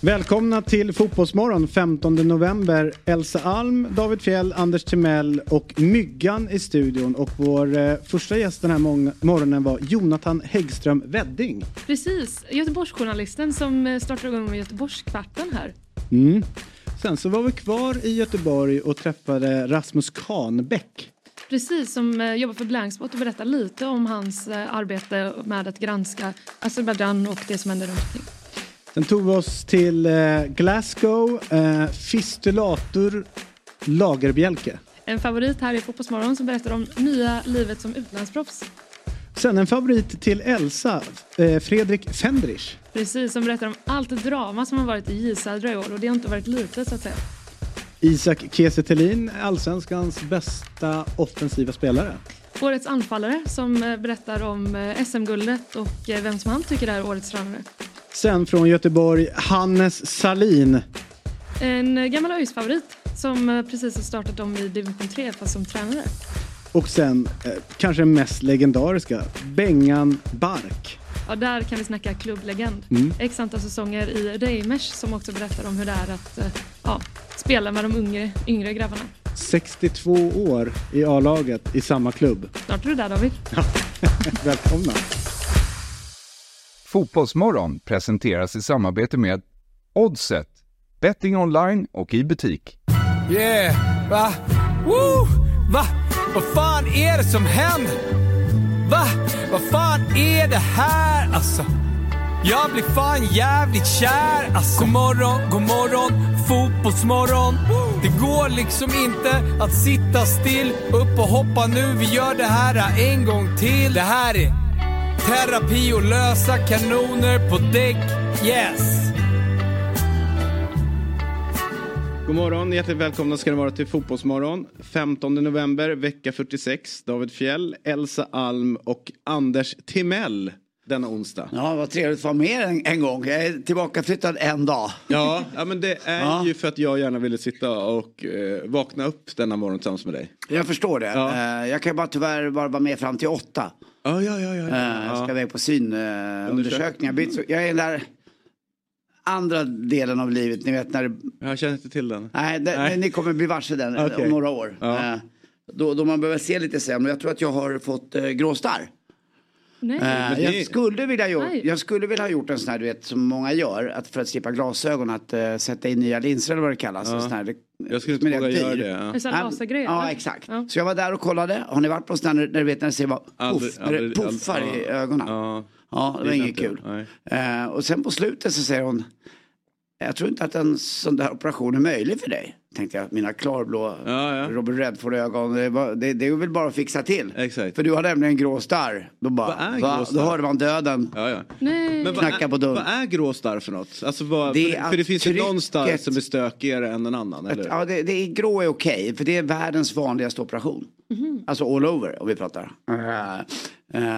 Välkomna till Fotbollsmorgon 15 november. Elsa Alm, David Fjell, Anders Timell och Myggan i studion. Och vår eh, första gäst den här morgonen var Jonathan Häggström Wedding. Precis, Göteborgsjournalisten som eh, startar igång med Göteborgskvarten här. Mm. Sen så var vi kvar i Göteborg och träffade Rasmus Kahnbäck. Precis, som eh, jobbar för Blankspot och berättar lite om hans eh, arbete med att granska Azerbajdzjan och det som händer runt omkring. Sen tog vi oss till eh, Glasgow, Fistulatur Lagerbjälke. En favorit här i Fotbollsmorgon som berättar om nya livet som utlandsproffs. Sen en favorit till Elsa, Fredrik Fendrich. Precis, som berättar om allt drama som har varit i J Södra i år och det har inte varit lite så att säga. Isak Kiese allsvenskans bästa offensiva spelare. Årets anfallare som eh, berättar om eh, SM-guldet och eh, vem som han tycker är årets tränare. Sen från Göteborg, Hannes Salin. En gammal ÖIS-favorit som precis har startat om i division 3 fast som tränare. Och sen, kanske den mest legendariska, Bengan Bark. Ja, där kan vi snacka klubblegend. Mm. X antal säsonger i Reimers som också berättar om hur det är att ja, spela med de yngre, yngre grabbarna. 62 år i A-laget i samma klubb. Snart är du där David. Välkomna. Fotbollsmorgon presenteras i samarbete med Oddset, betting online och i butik. Yeah, va? Woo! Va? Vad fan är det som händer? Va? Vad fan är det här alltså? Jag blir fan jävligt kär alltså. God morgon, god morgon, fotbollsmorgon. Det går liksom inte att sitta still. Upp och hoppa nu, vi gör det här en gång till. Det här är terapi och lösa kanoner på däck. Yes! God morgon, hjärtligt välkomna ska ni vara till Fotbollsmorgon. 15 november, vecka 46. David Fjell, Elsa Alm och Anders Timell denna onsdag. Ja, vad trevligt att vara med en, en gång. Jag är tillbaka flyttad en dag. Ja, ja men det är ja. ju för att jag gärna ville sitta och eh, vakna upp denna morgon tillsammans med dig. Jag förstår det. Ja. Eh, jag kan bara tyvärr bara vara med fram till åtta. Ja, ja, ja. ja, ja. Eh, jag ska iväg på synundersökningar. Eh, jag är där andra delen av livet, ni vet när Jag känner inte till den. Nej, det, Nej. ni kommer bli varse den okay. om några år. Ja. Eh, då, då man behöver se lite sämre. Jag tror att jag har fått eh, grå starr. Nej. Uh, jag, skulle vilja gjort, jag skulle vilja ha gjort en sån här, du vet, som många gör, att för att slippa glasögon, att uh, sätta in nya linser eller vad det kallas. Ja. Sån här, jag skulle inte våga göra det. Ja. En sån lasergrej? Ja, exakt. Ja. Så jag var där och kollade. Har ni varit på sån här, där du vet när det ser puff, när det puffar i ögonen? Ja, ja det var inget kul. Uh, och sen på slutet så säger hon, jag tror inte att en sån där operation är möjlig för dig. Tänkte jag, mina klarblå ja, ja. Robert Redford-ögon. Det, det, det är väl bara att fixa till. Exakt. För du har nämligen grå starr. Då, bara, vad är va, då hörde man döden ja, ja. Men knacka på dörren. Vad är grå starr för något? Alltså, vad, det för, för, det finns trycket, ju någon starr som är stökigare än en annan. Eller? ja, det, det är, grå är okej. Okay, för det är världens vanligaste operation. Mm. Alltså all over om vi pratar. Uh, uh,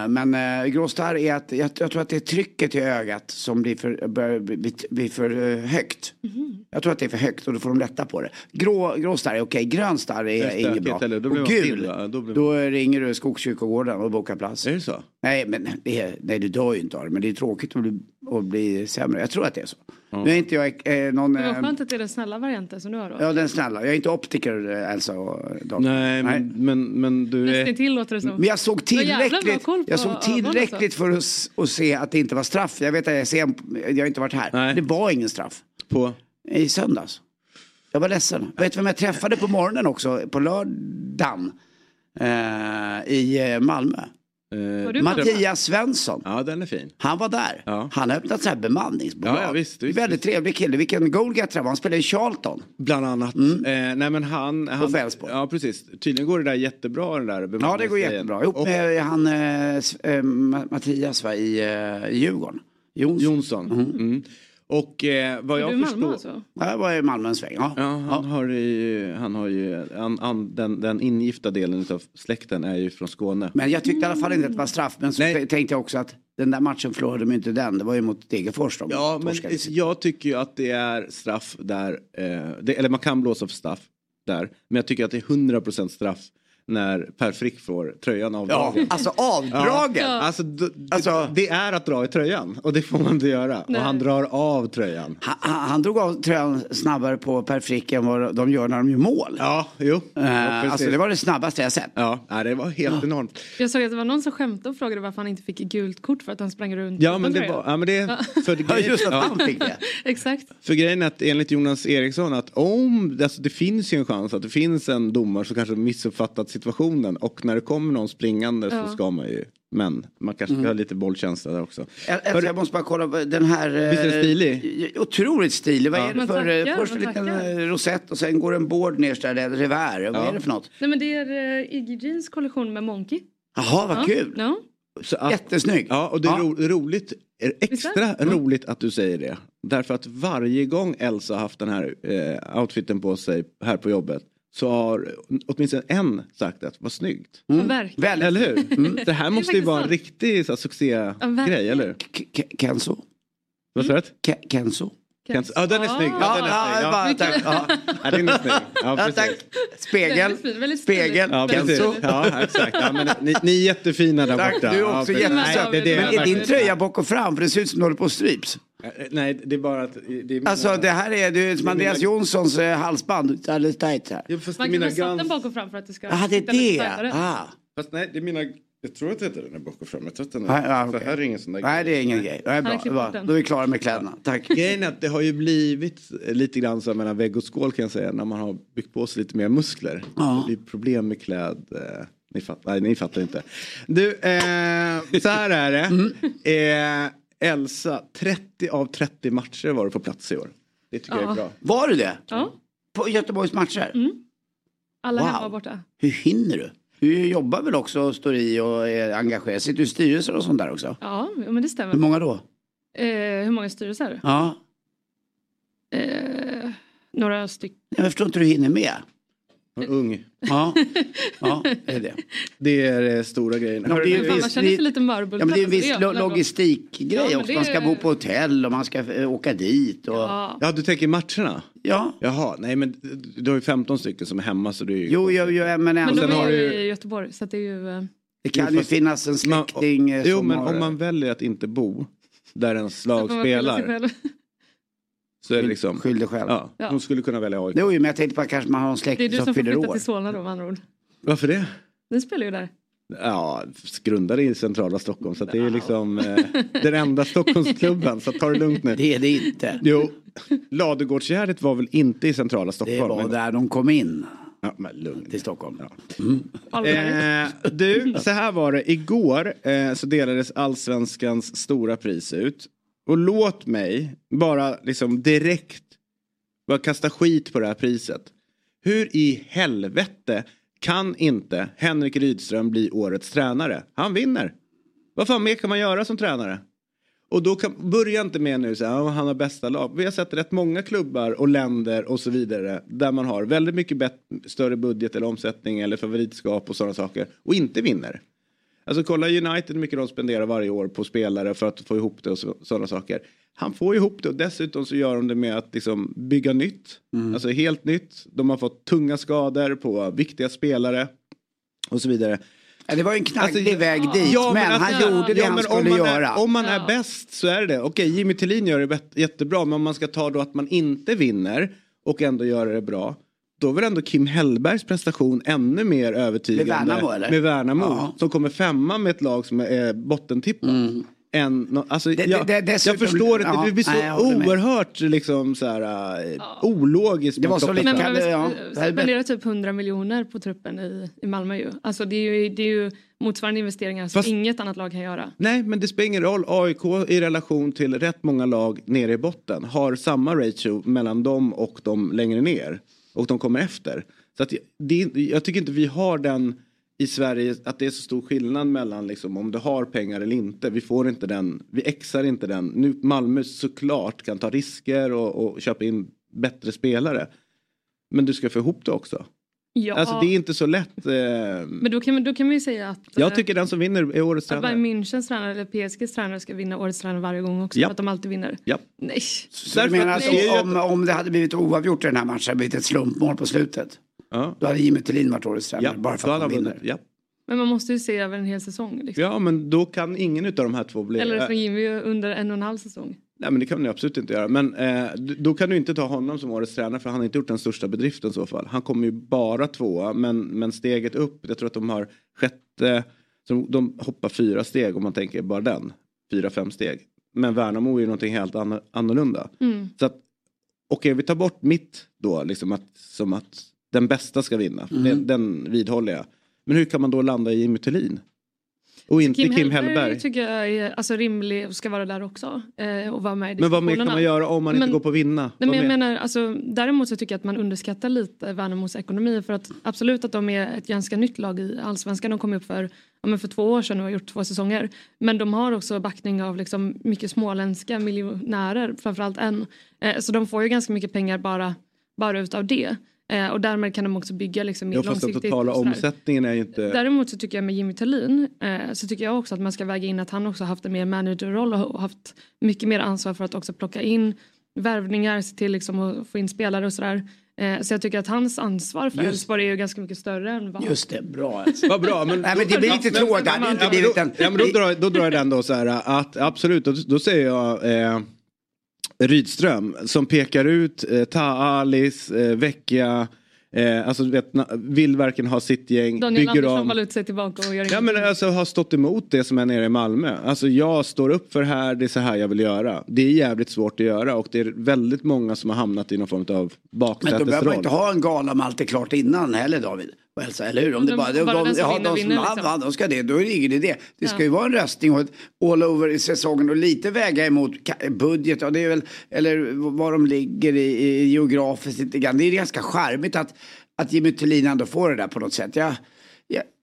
men uh, grå starr är att jag, jag, tror att det är trycket i ögat som blir för, bör, blir, blir för uh, högt. Mm. Jag tror att det är för högt och då får de lätta på det. Grå, grå starr är okej, grön starr är, är inget bra. Eller, och gul, då, blir... då, ringer du Skogskyrkogården och bokar plats. Är det så? Nej, men det är, nej, du dör ju inte av det. Men det är tråkigt att bli, att bli sämre. Jag tror att det är så. Mm. Nu är inte jag eh, någon... Det var skönt att det är den snälla varianten som du har då. Ja, den snälla. Jag är inte optiker Elsa och David. Nej, Nej. Men, men, men du är... till låter det som. Men jag såg tillräckligt, jag såg tillräckligt för att, att se att det inte var straff. Jag vet att jag, ser, jag har inte varit här. Nej. Det var ingen straff. På? I söndags. Jag var ledsen. Vet du vem jag träffade på morgonen också? På lördagen. Eh, I eh, Malmö. Eh, Mattias Svensson. Ja, den är fin. Han var där. Ja. Han har öppnat så här bemanningsbolag. Ja, ja, visst, visst, Väldigt trevlig kille. Vilken goalgetter han spelar i Charlton. Bland annat. Mm. Eh, nej men han... han Ja precis. Tydligen går det där jättebra den där Ja det går jättebra. Ihop med han eh, eh Mattias va, i eh, Djurgården. Jonsson. Jonsson. Mm. Mm. Och eh, vad jag förstår... Malmö alltså? Jag var i Malmö en sväng. Ja. ja han, ja. Har ju, han har ju, han, han, den, den ingifta delen av släkten är ju från Skåne. Men jag tyckte i alla fall inte att det var straff. Men så Nej. tänkte jag också att den där matchen förlorade de inte den. Det var ju mot Degerfors de Ja, men jag tycker ju att det är straff där. Eh, det, eller man kan blåsa för straff där. Men jag tycker att det är 100% straff när Per Frick får tröjan Ja, avdragen. alltså avdragen. Alltså, d- d- Alltså- det är att dra i tröjan och det får man inte göra. Nej. Och han drar av tröjan. Han, han drog av tröjan snabbare på Per Frick än vad de gör när de gör mål. Ja, jo. Ja, precis. alltså det var det snabbaste jag sett. Ja, nej, det var helt enormt. Jag såg att det var någon som skämtade och frågade varför han inte fick gult kort för att han sprang runt Ja, men det var... Ja, men det, för, Ja, just att ja, han fick det. Exakt. för grejen är att enligt Jonas Eriksson att om, alltså det finns ju en chans att det finns en domare som kanske missuppfattat situationen och när det kommer någon springande Ja. så ska man ju, men man kanske ska ha lite bollkänsla där också. Jag, jag, jag måste bara kolla, den här... eh, Visst är den stilig? Otroligt stilig. Vad är det för... eh, tackar, först en liten eh, rosett och sen går en board ner så där, det är revär. Vad Ja. är det för något? Nej men det är uh, Iggy Jeans kollektion med Monkey. Jaha, vad Ja. kul. Ja. Så att, Jättesnygg. Ja, och det är ro, roligt, är extra Mm. roligt att du säger det. Därför att varje gång Elsa har haft den här eh, outfiten på sig här på jobbet så har åtminstone en sagt att vad snyggt. Ja, verkligen. Eller hur? Mm. Det här måste ju faktiskt vara en riktig så här, succégrej, eller hur? Kenzo. Vad sa du? Ke- Kenzo. Ja, den är snygg. Ja, den är Ja, snygg. ja, Ja. tack. Ja. Ja, den är snygg. Ja, Ja, precis. tack. Spegel. Väldigt. Spegel. Ja, precis. Ja, exakt. Ja, men ni, ni är jättefina där Tack, borta. du är ja, också precis. jättesöt. Nej, det, det är Men är din tröja bak och fram? För det ser ut som du håller på att stryps. Nej, det är bara att... Det är Alltså det här är, det är som Andreas Jonssons eh, halsband. Alldeles tajt här. Ja, fast det är Man kan mina väl sätta den bak och fram för att det ska Ja, det är sitta lite det. tajtare. Ah. Fast nej, det är mina... Jag tror att det heter den är bak och fram. Jag tror att den är... Ja, För okej. här är ingen sån där Nej, det är ingen grej. Det är bra. klipper Bra. den. Då är vi klara med kläderna. Tack. Grejen är att det har ju blivit lite grann så mellan vägg och skål kan jag säga när man har byggt på sig lite mer muskler. Ja. Det blir problem med kläd. Eh, ni, fattar, nej, ni fattar inte. Du, eh, så här är det. Mm. Eh, Elsa, 30 av 30 matcher var du på plats i år. Det tycker jag är Ja. bra. Var du det? Ja, På Göteborgs matcher? alla Wow. hemma och borta. Hur hinner du? Du jobbar väl också och står i och är engagerad? Sitter du i styrelser och sånt där också? Ja, men det stämmer. Hur många då? Eh, hur många styrelser? Ja. Eh, några stycken. Jag förstår inte hur du hinner med. Ung. Ja, ja det är det. Det är eh, stora grejen. Ja, Hörru, det är man känner sig det- lite mörbultad. Ja, men det är en viss lo- man logistikgrej Ja, men också. det Man ska är- bo på hotell och man ska eh, åka dit. Och... Ja. Ja, du tänker matcherna? Ja. Jaha, nej men du har ju 15 stycken som är hemma så du är ju... Jo, jo, jo, men Men de är ju du- i Göteborg så att det är ju... eh, Det kan Jo, ju finnas en Man- släkting Jo, som men har... om man väljer att inte bo där ens lag man spelar. Så är det liksom... Skyll dig själv. Ja, Ja. hon skulle kunna välja AIK. Jo, men jag tänkte på att kanske man har en Det är släkting du som som får fyller flytta år. till Solna då med andra ord. Varför det? Ni spelar ju där. Ja, grundade i centrala Stockholm så att det är liksom eh, den enda Stockholmsklubben så ta det lugnt nu. Det är det inte. Jo, Ladugårdsgärdet var väl inte i centrala Det Stockholm? var men- där de kom in Ja, men lugn. till Stockholm. Allberg. Eh, du, så här var det. Igår eh, så delades Allsvenskans stora pris ut. Och låt mig bara liksom direkt bara kasta skit på det här priset. Hur i helvete kan inte Henrik Rydström bli årets tränare? Han vinner. Vad fan mer kan man göra som tränare? Och då kan, börja inte med nu så här, han har bästa lag. Vi har sett rätt många klubbar och länder och så vidare där man har väldigt mycket bet- större budget eller omsättning eller favoritskap och sådana saker och inte vinner. Alltså kolla United hur mycket de spenderar varje år på spelare för att få ihop det och så, sådana saker. Han får ihop det och dessutom så gör de det med att liksom bygga nytt. Alltså helt nytt. De har fått tunga skador på viktiga spelare och så vidare. Ja, det var ju en knagglig Alltså, väg dit, men, alltså, han gjorde det ja, han men skulle göra. Är, om man är Ja. bäst så är det det. Okej, Jimmy Tillin gör det jättebra, men om man ska ta då att man inte vinner och ändå göra det bra. Då är väl ändå Kim Hellbergs prestation ännu mer övertygande. Med Värnamo, eller? Med Värnamo. Ja. Mm. Som kommer femma med ett lag som är bottentippat. Än, nå- alltså, Det- jag, det- dessutom- jag förstår inte, ja, det blir så nej, med. oerhört liksom, så här, äh, ologiskt. Det var så lite- Men ja, det spenderat typ 100 miljoner på truppen i, i Malmö ju. Alltså det är ju, det är ju motsvarande investeringar som Fast- inget annat lag kan göra. Nej, men det spelar ingen roll. AIK i relation till rätt många lag nere i botten har samma ratio mellan dem och de längre ner. Och de kommer efter. Så att det, jag tycker inte vi har den i Sverige, att det är så stor skillnad mellan liksom, om du har pengar eller inte. Vi får inte den, vi exar inte den. Nu Malmö såklart kan ta risker och, och köpa in bättre spelare. Men du ska få ihop det också. Ja, Alltså det är inte så lätt. Eh, men då kan, då kan man ju säga att, jag eh, tycker den som vinner är årets att tränare. Bayern Münchens tränare eller PSGs tränare ska vinna årets tränare varje gång också. Ja. För att de alltid vinner. Ja. Nej. Så du Därför menar att att ju om, om det hade blivit oavgjort i den här matchen, hade blivit ett slumpmål på slutet? Ja. Då hade Jimmy Tillin varit årets tränare. Ja, bara för att han vinner. Ja. Men man måste ju se över en hel säsong. Liksom. ja, men då kan ingen av de här två bli... Eller som Jimmy under en och en halv säsong. Nej men det kan du absolut inte göra. Men eh, då kan du inte ta honom som årets tränare för han har inte gjort den största bedriften i så fall. Han kommer ju bara tvåa men, men steget upp, jag tror att de har sjätte, så de hoppar fyra steg om man tänker bara den. Fyra, fem steg. Men Värnamo är ju någonting helt anno- annorlunda. Mm. Så att, okej vi tar bort mitt då, liksom att, som att den bästa ska vinna. Den, den vidhåller jag. Men hur kan man då landa i Jimmy Thulin? Och inte Kim, Hellberg. tycker jag är alltså, rimlig och ska vara där också. Eh, och vara med i Men vad mer kan man göra om man inte Men- går på vinna? Nej, men jag menar, alltså, däremot så tycker jag att man underskattar lite Värnamos ekonomi för att absolut att de är ett ganska nytt lag i allsvenskan. De kom upp för, ja, men för två år sedan och har gjort två säsonger. Men de har också backning av liksom mycket småländska miljonärer, framförallt en. Eh, så de får ju ganska mycket pengar bara, bara utav det. Eh, och därmed kan de också bygga liksom mer Ja fast den långsiktigt. totala omsättningen är ju inte... Däremot så tycker jag med Jimmy Tillin eh, så tycker jag också att man ska väga in att han också haft en mer managerroll och haft mycket mer ansvar för att också plocka in värvningar, se till liksom att få in spelare och sådär. Eh, så jag tycker att hans ansvar för Elfsborg är ju ganska mycket större än vad... Just det, bra alltså. Vad bra men... Nej men det blir lite tråkigt. Ja, men då, ja, men då, drar, då drar jag den då så här att absolut, då, då säger jag eh, Rydström som pekar ut eh, Ta Alis, eh, Vecchia, eh, alltså vet, vill verkligen ha sitt gäng, Daniel bygger Andersson om. ut sig tillbaka och gör Ja men alltså har stått emot det som är nere i Malmö. Alltså jag står upp för här, det är så här jag vill göra. Det är jävligt svårt att göra och det är väldigt många som har hamnat i någon form av Men då behöver man baksätesroll. inte ha en gala med allt är klart innan heller David. Och Elsa, eller hur? Om det de- bara, de, bara de, ja, vinner, de som vann, liksom. de ska det. Då är det ingen idé. Det ska Ja. ju vara en röstning och ett all over i säsongen och lite väga emot budget. Och det är väl, eller var de ligger i, i geografiskt lite grann. Det är ganska charmigt att, att Jimmy Thulin ändå får det där på något sätt. Jag,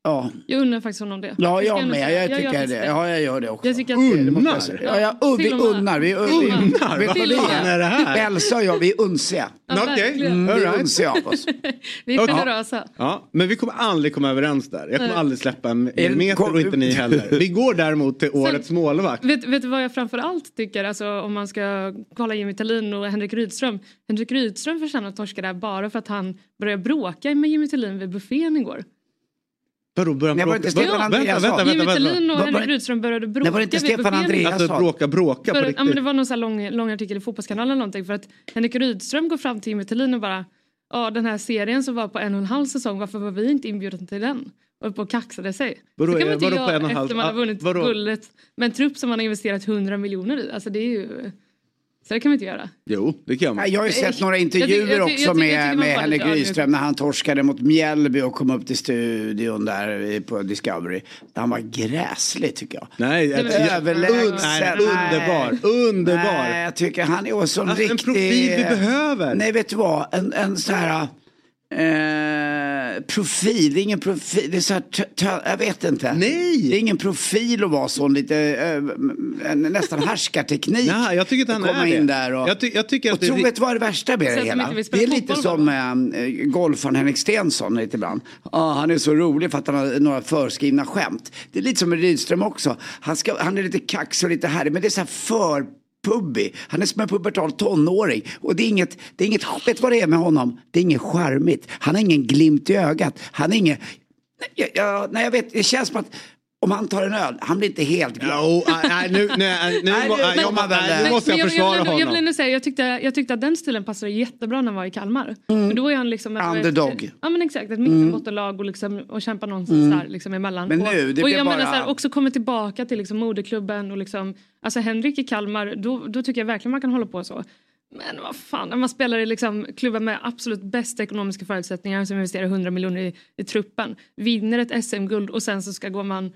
ja, ja. Jag undrar faktiskt honom det. Ja, Det jag med. Jag gör tycker faktiskt det. Ja, jag gör det också. Jag tycker att det- Unnar? Ja, ja, uh, vi unnar. Vi, vi, Unnar. vad det är det här? Elsa och jag, vi är unsiga. Ja, Okej. verkligen. Mm. Vi All är right. unsiga av oss. Vi är generösa. Ja, men vi kommer aldrig komma överens där. Jag kommer Nej. aldrig släppa en Är det- meter och inte ni heller. Vi går däremot till årets målvakt. Vet, vet du vad jag framför allt tycker, alltså, om man ska kolla Jimmy Tillin och Henrik Rydström. Henrik Rydström förtjänar att torska där bara för att han började bråka med Jimmy Tillin vid buffén igår. Vadå, börjar Nej, var bråka? det inte Stefan Vänta, Andreasson? vänta, vänta. Tillin och Henrik Rydström började bråka Nej, var det inte Stefan. Andreasson? Alltså bråka, bråka på För, ja, men det riktigt. var någon så här lång, lång artikel i Fotbollskanalen eller någonting för att Henrik Rydström går fram till Jimmy Tillin och bara Ja den här serien som var på en och en halv säsong varför var vi inte inbjudna till den? Och på och kaxade sig. Vadå, det kan man inte göra efter man har ah, vunnit vadå? guldet med en trupp som man har investerat 100 miljoner i. Alltså det är ju Så det kan man inte göra. Jo, det kan man. Jag har ju sett några Jag tycker- jag intervjuer också med, med Rydström ödmjuk. när han torskade mot Mjällby och kom upp till studion där på Discovery. Han var gräslig tycker jag. Nej, Överlägsen. Underbar, underbar. Nej, jag tycker han är också en Alltså, en riktig... profil vi behöver. Nej, vet du vad? En, en så här... Eh, profil, det är ingen profil, det är så här, jag vet inte. Nej. Det är ingen profil att vara sån lite, eh, en, nästan härskarteknik. Nej, jag tycker inte han komma är det. in där och, Jag ty- jag tycker att och det är tro, ri- vet du vad det värsta med det hela? Det är lite som eh, golfaren Henrik Stenson lite ibland. Ah, han är så rolig för att han har några förskrivna skämt. Det är lite som med Rydström också. Han, ska, han är lite kaxig och lite härlig men det är så här för pubbig. Han är som en pubertal tonåring. Och det är inget, det är inget, vet du vad det är med honom? Det är inget charmigt. Han har ingen glimt i ögat. Han är ingen, jag, jag, nej jag vet, det känns som att om han tar en öl, han blir inte helt glad. Jo, nej, nu, nej, nu, Nej, nej, jag, men- nej, nu måste jag försvara jag, ändå- jag vill honom. ändå säga, jag tyckte, jag tyckte att den stilen passade jättebra när han var i Kalmar. Men då är han liksom ett, Mm. Underdog. Ett, ja men exakt, ett mittenbottenlag och, liksom, och kämpa någonstans där liksom emellan. Men nu, och, det och blir jag bara- menar så här, också kommer tillbaka till liksom moderklubben och liksom, alltså Henrik i Kalmar, då, då tycker jag verkligen man kan hålla på så. Men vad fan, när man spelar i liksom klubbar med absolut bästa ekonomiska förutsättningar som investerar 100 miljoner i, i truppen, vinner ett SM-guld och sen så ska gå man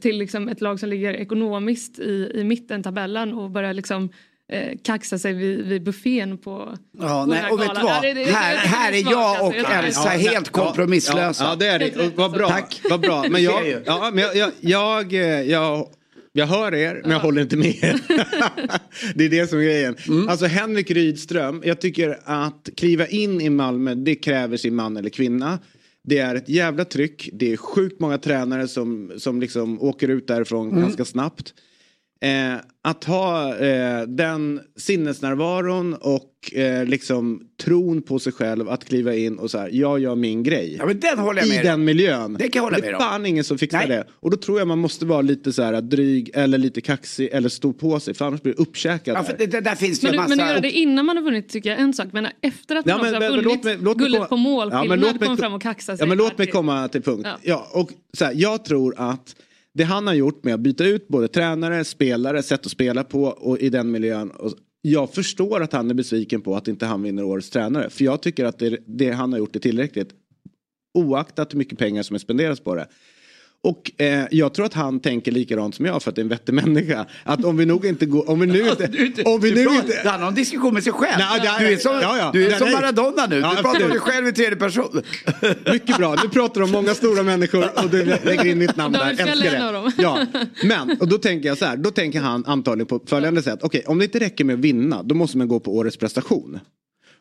till liksom ett lag som ligger ekonomiskt i, i mitten tabellen och börjar liksom eh, kaxa sig vid, vid buffén på Ja, på nej, här och vet du vad? Ja, det- det- det- här, här det är jag och Elsa helt kompromisslösa. Ja, ja, det är det. Vad bra. Tack. Vad bra. Men jag, ja, men jag, jag, jag, eh, jag, jag hör er, men jag håller inte med er. det är det som är grejen. Mm. Alltså Henrik Rydström, jag tycker att kliva in i Malmö, det kräver sin man eller kvinna. Det är ett jävla tryck. Det är sjukt många tränare som, som liksom åker ut därifrån Mm. ganska snabbt. Eh, att ha eh, den sinnesnärvaron och eh, liksom tron på sig själv att kliva in och så här, jag gör min grej. Ja men den håller jag I med dig. den miljön. Det kan jag hålla det med är om. fan ingen som fixar Nej. det. Och då tror jag man måste vara lite så här dryg eller lite kaxig eller stå på sig för annars blir det uppkäkat. Ja, för det, det, där finns det Men, ju du, massa... men att göra det innan man har vunnit tycker jag är en sak. Men efter att man Ja, men- har men vunnit låt mig- låt mig guldet komma- på målskillnad, Ja, men låt mig komma ko- fram och kaxa sig. Ja men låt mig komma till punkt. Ja. Ja. och så här, jag tror att det han har gjort med att byta ut både tränare, spelare, sätt att spela på och i den miljön. Och jag förstår att han är besviken på att inte han vinner årets tränare. För jag tycker att det, det han har gjort är tillräckligt. Oaktat hur mycket pengar som är spenderas på det. Och eh, jag tror att han tänker likadant som jag för att det är en vettig människa. Att om vi nog inte går, om vi nu inte, om vi du nu pratar, inte. Han har en diskussion med sig själv. Nej, det- du är som, ja, ja. Du är Nej, som nej. Maradona nu. Du Ja, pratar om dig själv i tredje person. Mycket bra, du pratar om många stora människor och du lägger in mitt namn där. Älskar det. dem. Ja, men och då tänker jag så här, då tänker han antagligen på följande sätt. Okej, om det inte räcker med att vinna, då måste man gå på årets prestation.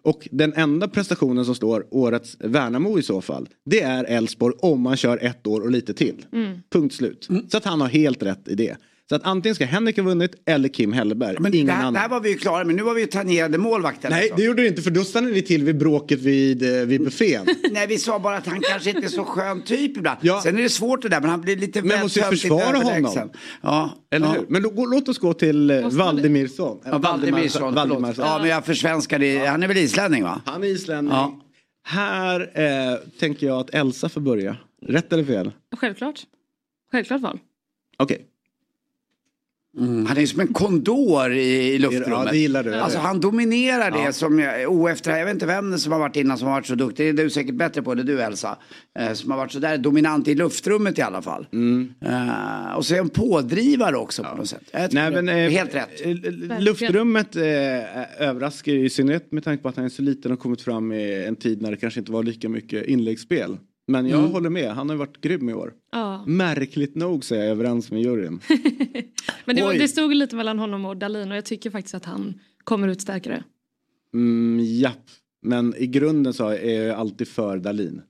Och den enda prestationen som står årets Värnamo i så fall, det är Elfsborg om man kör ett år och lite till. Mm. Punkt slut. Så att han har helt rätt i det. Så att antingen ska Henrik ha vunnit eller Kim Hellberg. Men det, Ingen här, annan. det här var vi ju klara med. Nu var vi ju tangerade målvakten. Nej, alltså. det gjorde det inte för då stannade ni till vid bråket vid, eh, vid buffén. Nej, vi sa bara att han kanske inte är så skön typ ibland. Ja. Sen är det svårt det där, men han blir lite Men väl måste ju försvara honom. Ja, Eller ja. hur? Men då, låt oss gå till eh, Valdemirsson. Ja, Valdemarsson, förlåt. Valdemarsson. Ja, men jag försvenskade det. Han är väl islänning va? Han är islänning. Ja. Här eh, tänker jag att Elsa får börja. Rätt eller fel? Självklart. Självklart val. Okej. Mm, han är som en kondor i, i luftrummet. Ja, det gillar du. Alltså han dominerar det Ja. som jag, jag vet inte vem som har varit innan som har varit så duktig, det är du säkert bättre på det du Elsa. Eh, som har varit så där dominant i luftrummet i alla fall. Mm. Eh, och så är han pådrivare också på något sätt. Nej, men, är eh, helt rätt. eh, Luftrummet eh, överraskar i synnerhet med tanke på att han är så liten och kommit fram i en tid när det kanske inte var lika mycket inläggsspel. Men jag Mm. håller med, han har varit grym i år. Ja. Märkligt nog så är jag överens med juryn. Men det, var, det stod lite mellan honom och Dalin och jag tycker faktiskt att han kommer ut starkare. Mm, japp, men i grunden så är jag alltid för Dalin.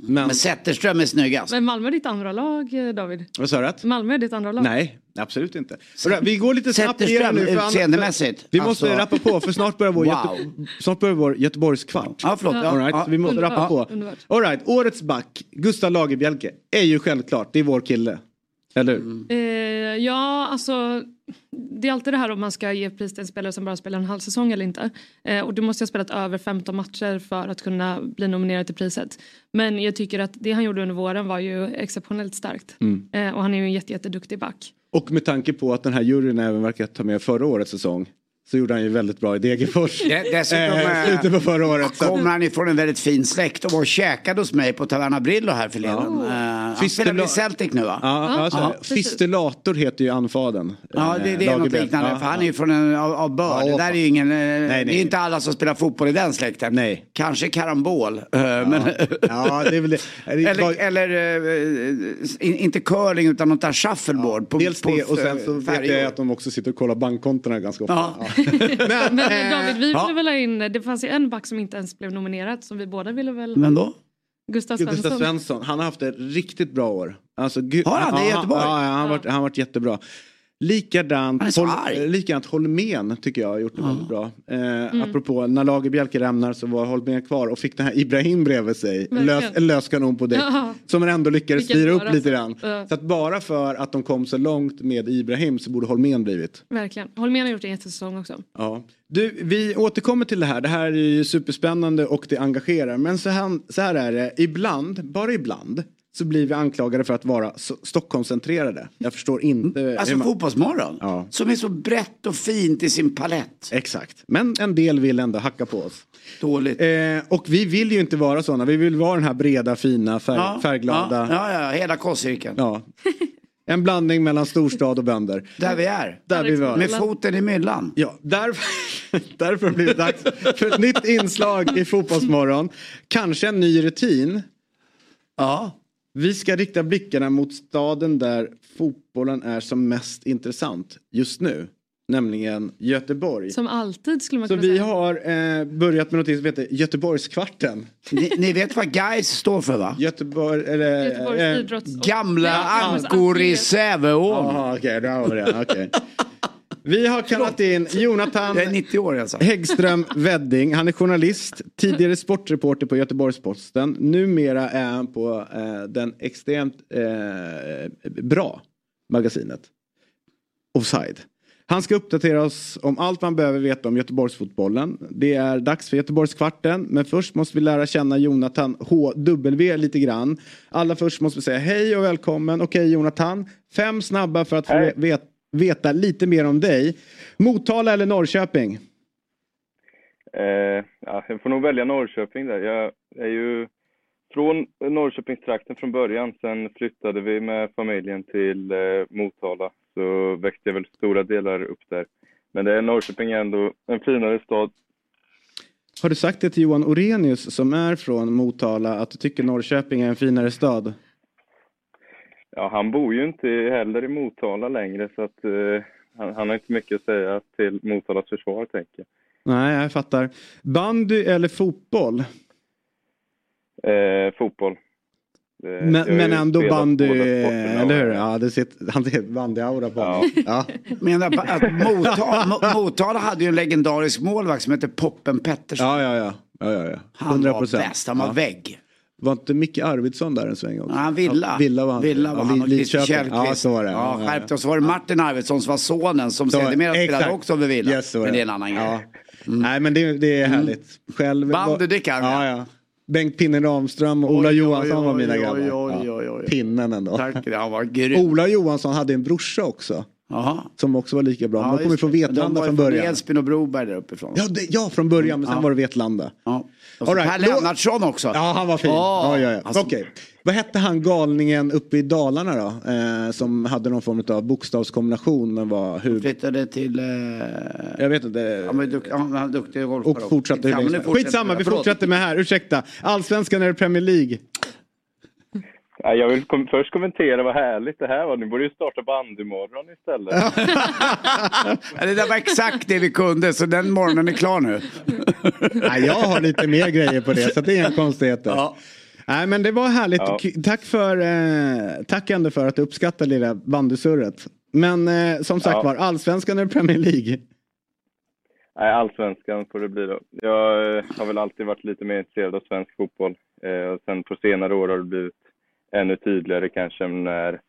Men, Men Zetterström är snyggast. Men Malmö är ditt andra lag eh, David. vad sa du? Malmö är ditt andra lag. Nej, absolut inte. Vi går lite snabbt igenom nu. för utseendemässigt. Vi måste Alltså- rappa på för snart börjar vår, Wow. Göte, snart börjar vår Göteborgskvart. Ja, förlåt. Ja, All right, ja. vi måste Underbart, rappa på. underbart. All right, årets back, Gustav Lagerbielke, är ju självklart, det är vår kille. Eller? Mm. Eh, ja, alltså det är alltid det här om man ska ge pris till en spelare som bara spelar en halv säsong eller inte. Eh, och du måste ha spelat över 15 matcher för att kunna bli nominerad till priset. Men jag tycker att det han gjorde under våren var ju exceptionellt starkt. Mm. Eh, och han är ju en jätte, jätteduktig back. Och med tanke på att den här juryn även verkar ta med förra årets säsong så gjorde han ju väldigt bra i Degerfors. Det- dessutom, Eh, eh, slutet på förra året. Så. Kommer han ifrån en väldigt fin släkt och var och käkade hos mig på Taverna Brillo här förleden. Ja. Eh, han Fistula- spelar i Celtic nu va? Ja, Ja, alltså, ja. Fistulator heter ju anfadern. Ja, det, det är något Lagerbielke. liknande. Ja, för han ja. är ju från en, av, av börd. Ja, det där är ju ingen... eh, nej. Det är inte alla som spelar fotboll i den släkten. Nej. Kanske karambol. eh, Men, Ja, det är väl det. eller eller eh, in, inte curling utan något där shuffleboard. på, Dels på, det och sen så eh, vet jag att de också sitter och kollar bankkontona ganska ofta. Men, Men eh, David, vi ja. ville väl ha in, det fanns ju en back som inte ens blev nominerad som vi båda ville väl, Men då? Gustav Svensson. Gustav Svensson, han har haft ett riktigt bra år. Alltså, Har han det i Ja, Göteborg? Ja, ja, han har varit, han har varit jättebra. Likadant, Han är så Hol- arg. likadant Holmén tycker jag har gjort det väldigt bra. Eh, Mm. Apropå när Lagerbielke rämnar så var Holmén kvar och fick den här Ibrahim bredvid sig. En lös, Verkligen. en lös kanon på däck. Ja. Som man ändå lyckades Vilket styra upp år, lite alltså. grann. Ja. Så att bara för att de kom så långt med Ibrahim så borde Holmén blivit. Verkligen. Holmén har gjort en jättesäsong också. Ja. Du, vi återkommer till det här. Det här är ju superspännande och det engagerar. Men så här, så här är det, ibland, bara ibland, så blir vi anklagade för att vara Stockholmscentrerade. Jag förstår inte. hur Alltså man- Fotbollsmorgon. Ja. Som är så brett och fint i sin palett. Exakt, men en del vill ändå hacka på oss. Dåligt. Eh, och vi vill ju inte vara sådana. Vi vill vara den här breda, fina, färg, Ja, färgglada. Ja, ja, ja, hela kosscirkeln. Ja. En blandning mellan storstad och bönder. Där vi är. Där vi var. Med foten i myllan. Ja, därför, därför har det dags för ett nytt inslag i Fotbollsmorgon. Kanske en ny rutin. Ja. Vi ska rikta blickarna mot staden där fotbollen är som mest intressant just nu. Nämligen Göteborg. Som alltid skulle man Så kunna vi säga. har eh, börjat med något som heter Göteborgskvarten. Ni, ni vet vad guys står för va? Göteborg, eller... Göteborgs eh, idrotts... Gamla Ja, ankor i Säveån. Jaha, okej, då har vi det. Okej. Vi har kallat in Jonathan Jag är 90 år alltså. Häggström Wedding. Han är journalist, tidigare sportreporter på Göteborgs-Posten. Numera är han på eh, den extremt eh, bra magasinet Offside. Han ska uppdatera oss om allt man behöver veta om Göteborgsfotbollen. Det är dags för Göteborgskvarten, men först måste vi lära känna Jonathan HW lite grann. Allra först måste vi säga hej och välkommen. Okej Jonathan, fem snabba för att få Hej. vet, veta lite mer om dig. Motala eller Norrköping? Eh, ja, jag får nog välja Norrköping där. Jag är ju från Norrköpingstrakten från början. Sen flyttade vi med familjen till eh, Motala. Så växte jag väl stora delar upp där. Men det är Norrköping är ändå en finare stad. Har du sagt det till Johan Orenius som är från Motala att du tycker Norrköping är en finare stad? Ja, han bor ju inte heller i Motala längre så att eh, han, han har inte mycket att säga till Motalas försvar tänker jag. Nej, jag fattar. Bandy eller fotboll? Eh, fotboll. Eh, jag Men, men ändå bandy, eller hur? Ja, det sitter, han ser bandy-aura på honom. Ja. Menar på att Motala, Mo- Motala hade ju en legendarisk målvakt som hette Poppen Pettersson. Ja, ja, ja. ja, ja, ja. Han 100%. var bäst, han var ja. vägg. Var inte Micke Arvidsson där en sväng också? Ja, Villa. Ja, Villa var han. Villa var Ja, han och Christer Lidköping. Ja, Källqvist. så var det. Ja, Ja, skärpte Och så var det Martin Arvidsson som var sonen som sedermera spelade också över Villa. Yes, Men det är en annan Ja. grej. Mm. Nej, men det, det är härligt. Själv Bandy, var- det kan ja, ja. Bengt Pinnen Ramström och Ola Oj, oj, Johansson var oj, mina oj, grabbar. Ja. Pinnen ändå. Tack, han var grym. Ola Johansson hade en brorsa också. Jaha. Som också var lika bra. Ja, de kom ju just från. Vetlanda De var från början. Edsbyn och Broberg där uppifrån. Ja, det, ja, från början, men sen var det Vetlanda. Och så right, Per Lennartsson också. Ja, han var fin. Ja, Ja, ja, ja. alltså- Okej. Vad hette han galningen uppe i Dalarna då? Eh, som hade någon form av bokstavskombination men var hur... Flyttade till... Eh... Jag vet inte. Han var ju dukt- han var duktig golfare Och fortsatte hur länge Skitsamma, vi fortsätter med här. Ursäkta. Allsvenskan eller Premier League? Ja, jag vill kom först kommentera vad härligt det här var. Ni borde ju starta bandymorgon istället. Ja, det där var exakt det vi kunde, så den morgonen är klar nu. Nej, jag har lite mer grejer på det så det är inga konstigheter. Ja. Nej men det var härligt. Ja. Tack, för, eh, tack ändå för att du uppskattar lilla bandysurret. Men eh, som sagt Ja. var, allsvenskan eller Premier League? Nej, allsvenskan får det bli då. Jag eh, har väl alltid varit lite mer intresserad av svensk fotboll. Eh, och sen på senare år har det blivit ännu tydligare kanske när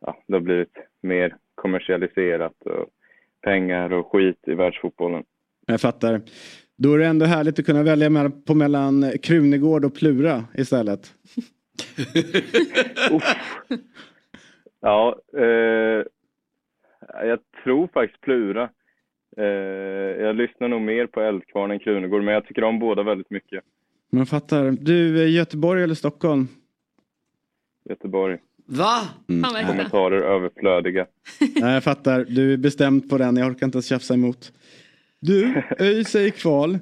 ja, det har blivit mer kommersialiserat och pengar och skit i världsfotbollen. Jag fattar. Då är det ändå härligt att kunna välja mellan, på mellan Krunegård och Plura istället. Ja, eh, jag tror faktiskt Plura. Eh, jag lyssnar nog mer på Eldkvarn än Krunegård, men jag tycker om båda väldigt mycket. Jag fattar. Du, eh, Göteborg eller Stockholm? Göteborg. Va? Äkta. Kommentarer överflödiga. Nej, jag fattar. Du är bestämd på den. Jag orkar inte ens tjafsa emot. Du, ÖIS är i kval.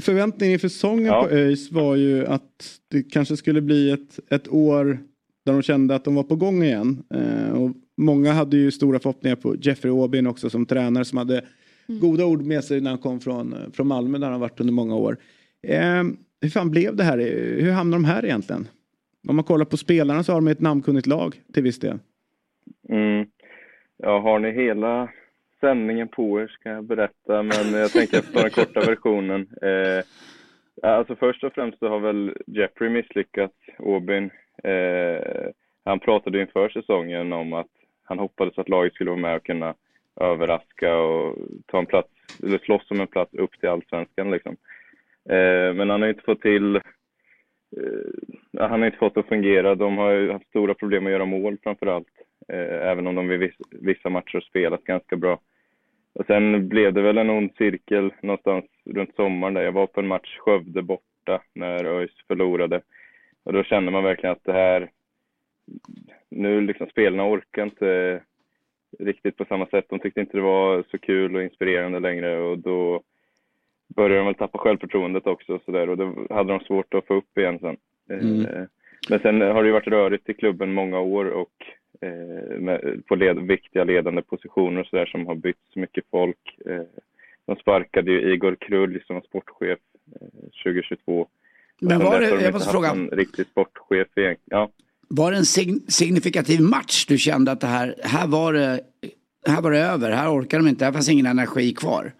Förväntningen inför säsongen Ja. på ÖIS var ju att det kanske skulle bli ett, ett år där de kände att de var på gång igen. Eh, och många hade ju stora förhoppningar på Jeffrey Aubin också som tränare som hade goda ord med sig när han kom från, eh, från Malmö där han varit under många år. Eh, hur fan blev det här? Hur hamnade de här egentligen? Om man kollar på spelarna så har de ett namnkunnigt lag till viss del. Mm. Ja, har ni hela sändningen på er ska jag berätta, men jag tänker att ta den korta versionen. Eh, alltså först och främst så har väl Jeffrey misslyckats, Aubin. Eh, han pratade inför säsongen om att han hoppades att laget skulle vara med och kunna överraska och ta en plats, eller slåss om en plats upp till allsvenskan liksom. Eh, men han har inte fått till Eh, han har inte fått det att fungera. De har ju haft stora problem att göra mål framför allt. Eh, även om de vid vissa matcher spelat ganska bra. Och sen blev det väl en ond cirkel någonstans runt sommaren där. Jag var på en match Skövde borta när ÖIS förlorade. Och då kände man verkligen att det här... Nu liksom spelarna orkar inte riktigt på samma sätt. De tyckte inte det var så kul och inspirerande längre och då började de väl tappa självförtroendet också och så där och då hade de svårt att få upp igen sen. Mm. Eh, Men sen har det ju varit rörigt i klubben många år och eh, med, på led, viktiga ledande positioner och så där som har bytt så mycket folk. Eh, de sparkade ju Igor Krull som var sportchef eh, 2022. Men var det, de jag måste fråga, riktig sportchef egentligen. Ja. var det en sign- signifikativ match du kände att det här, här var det, här var det över, här orkar de inte, här fanns ingen energi kvar.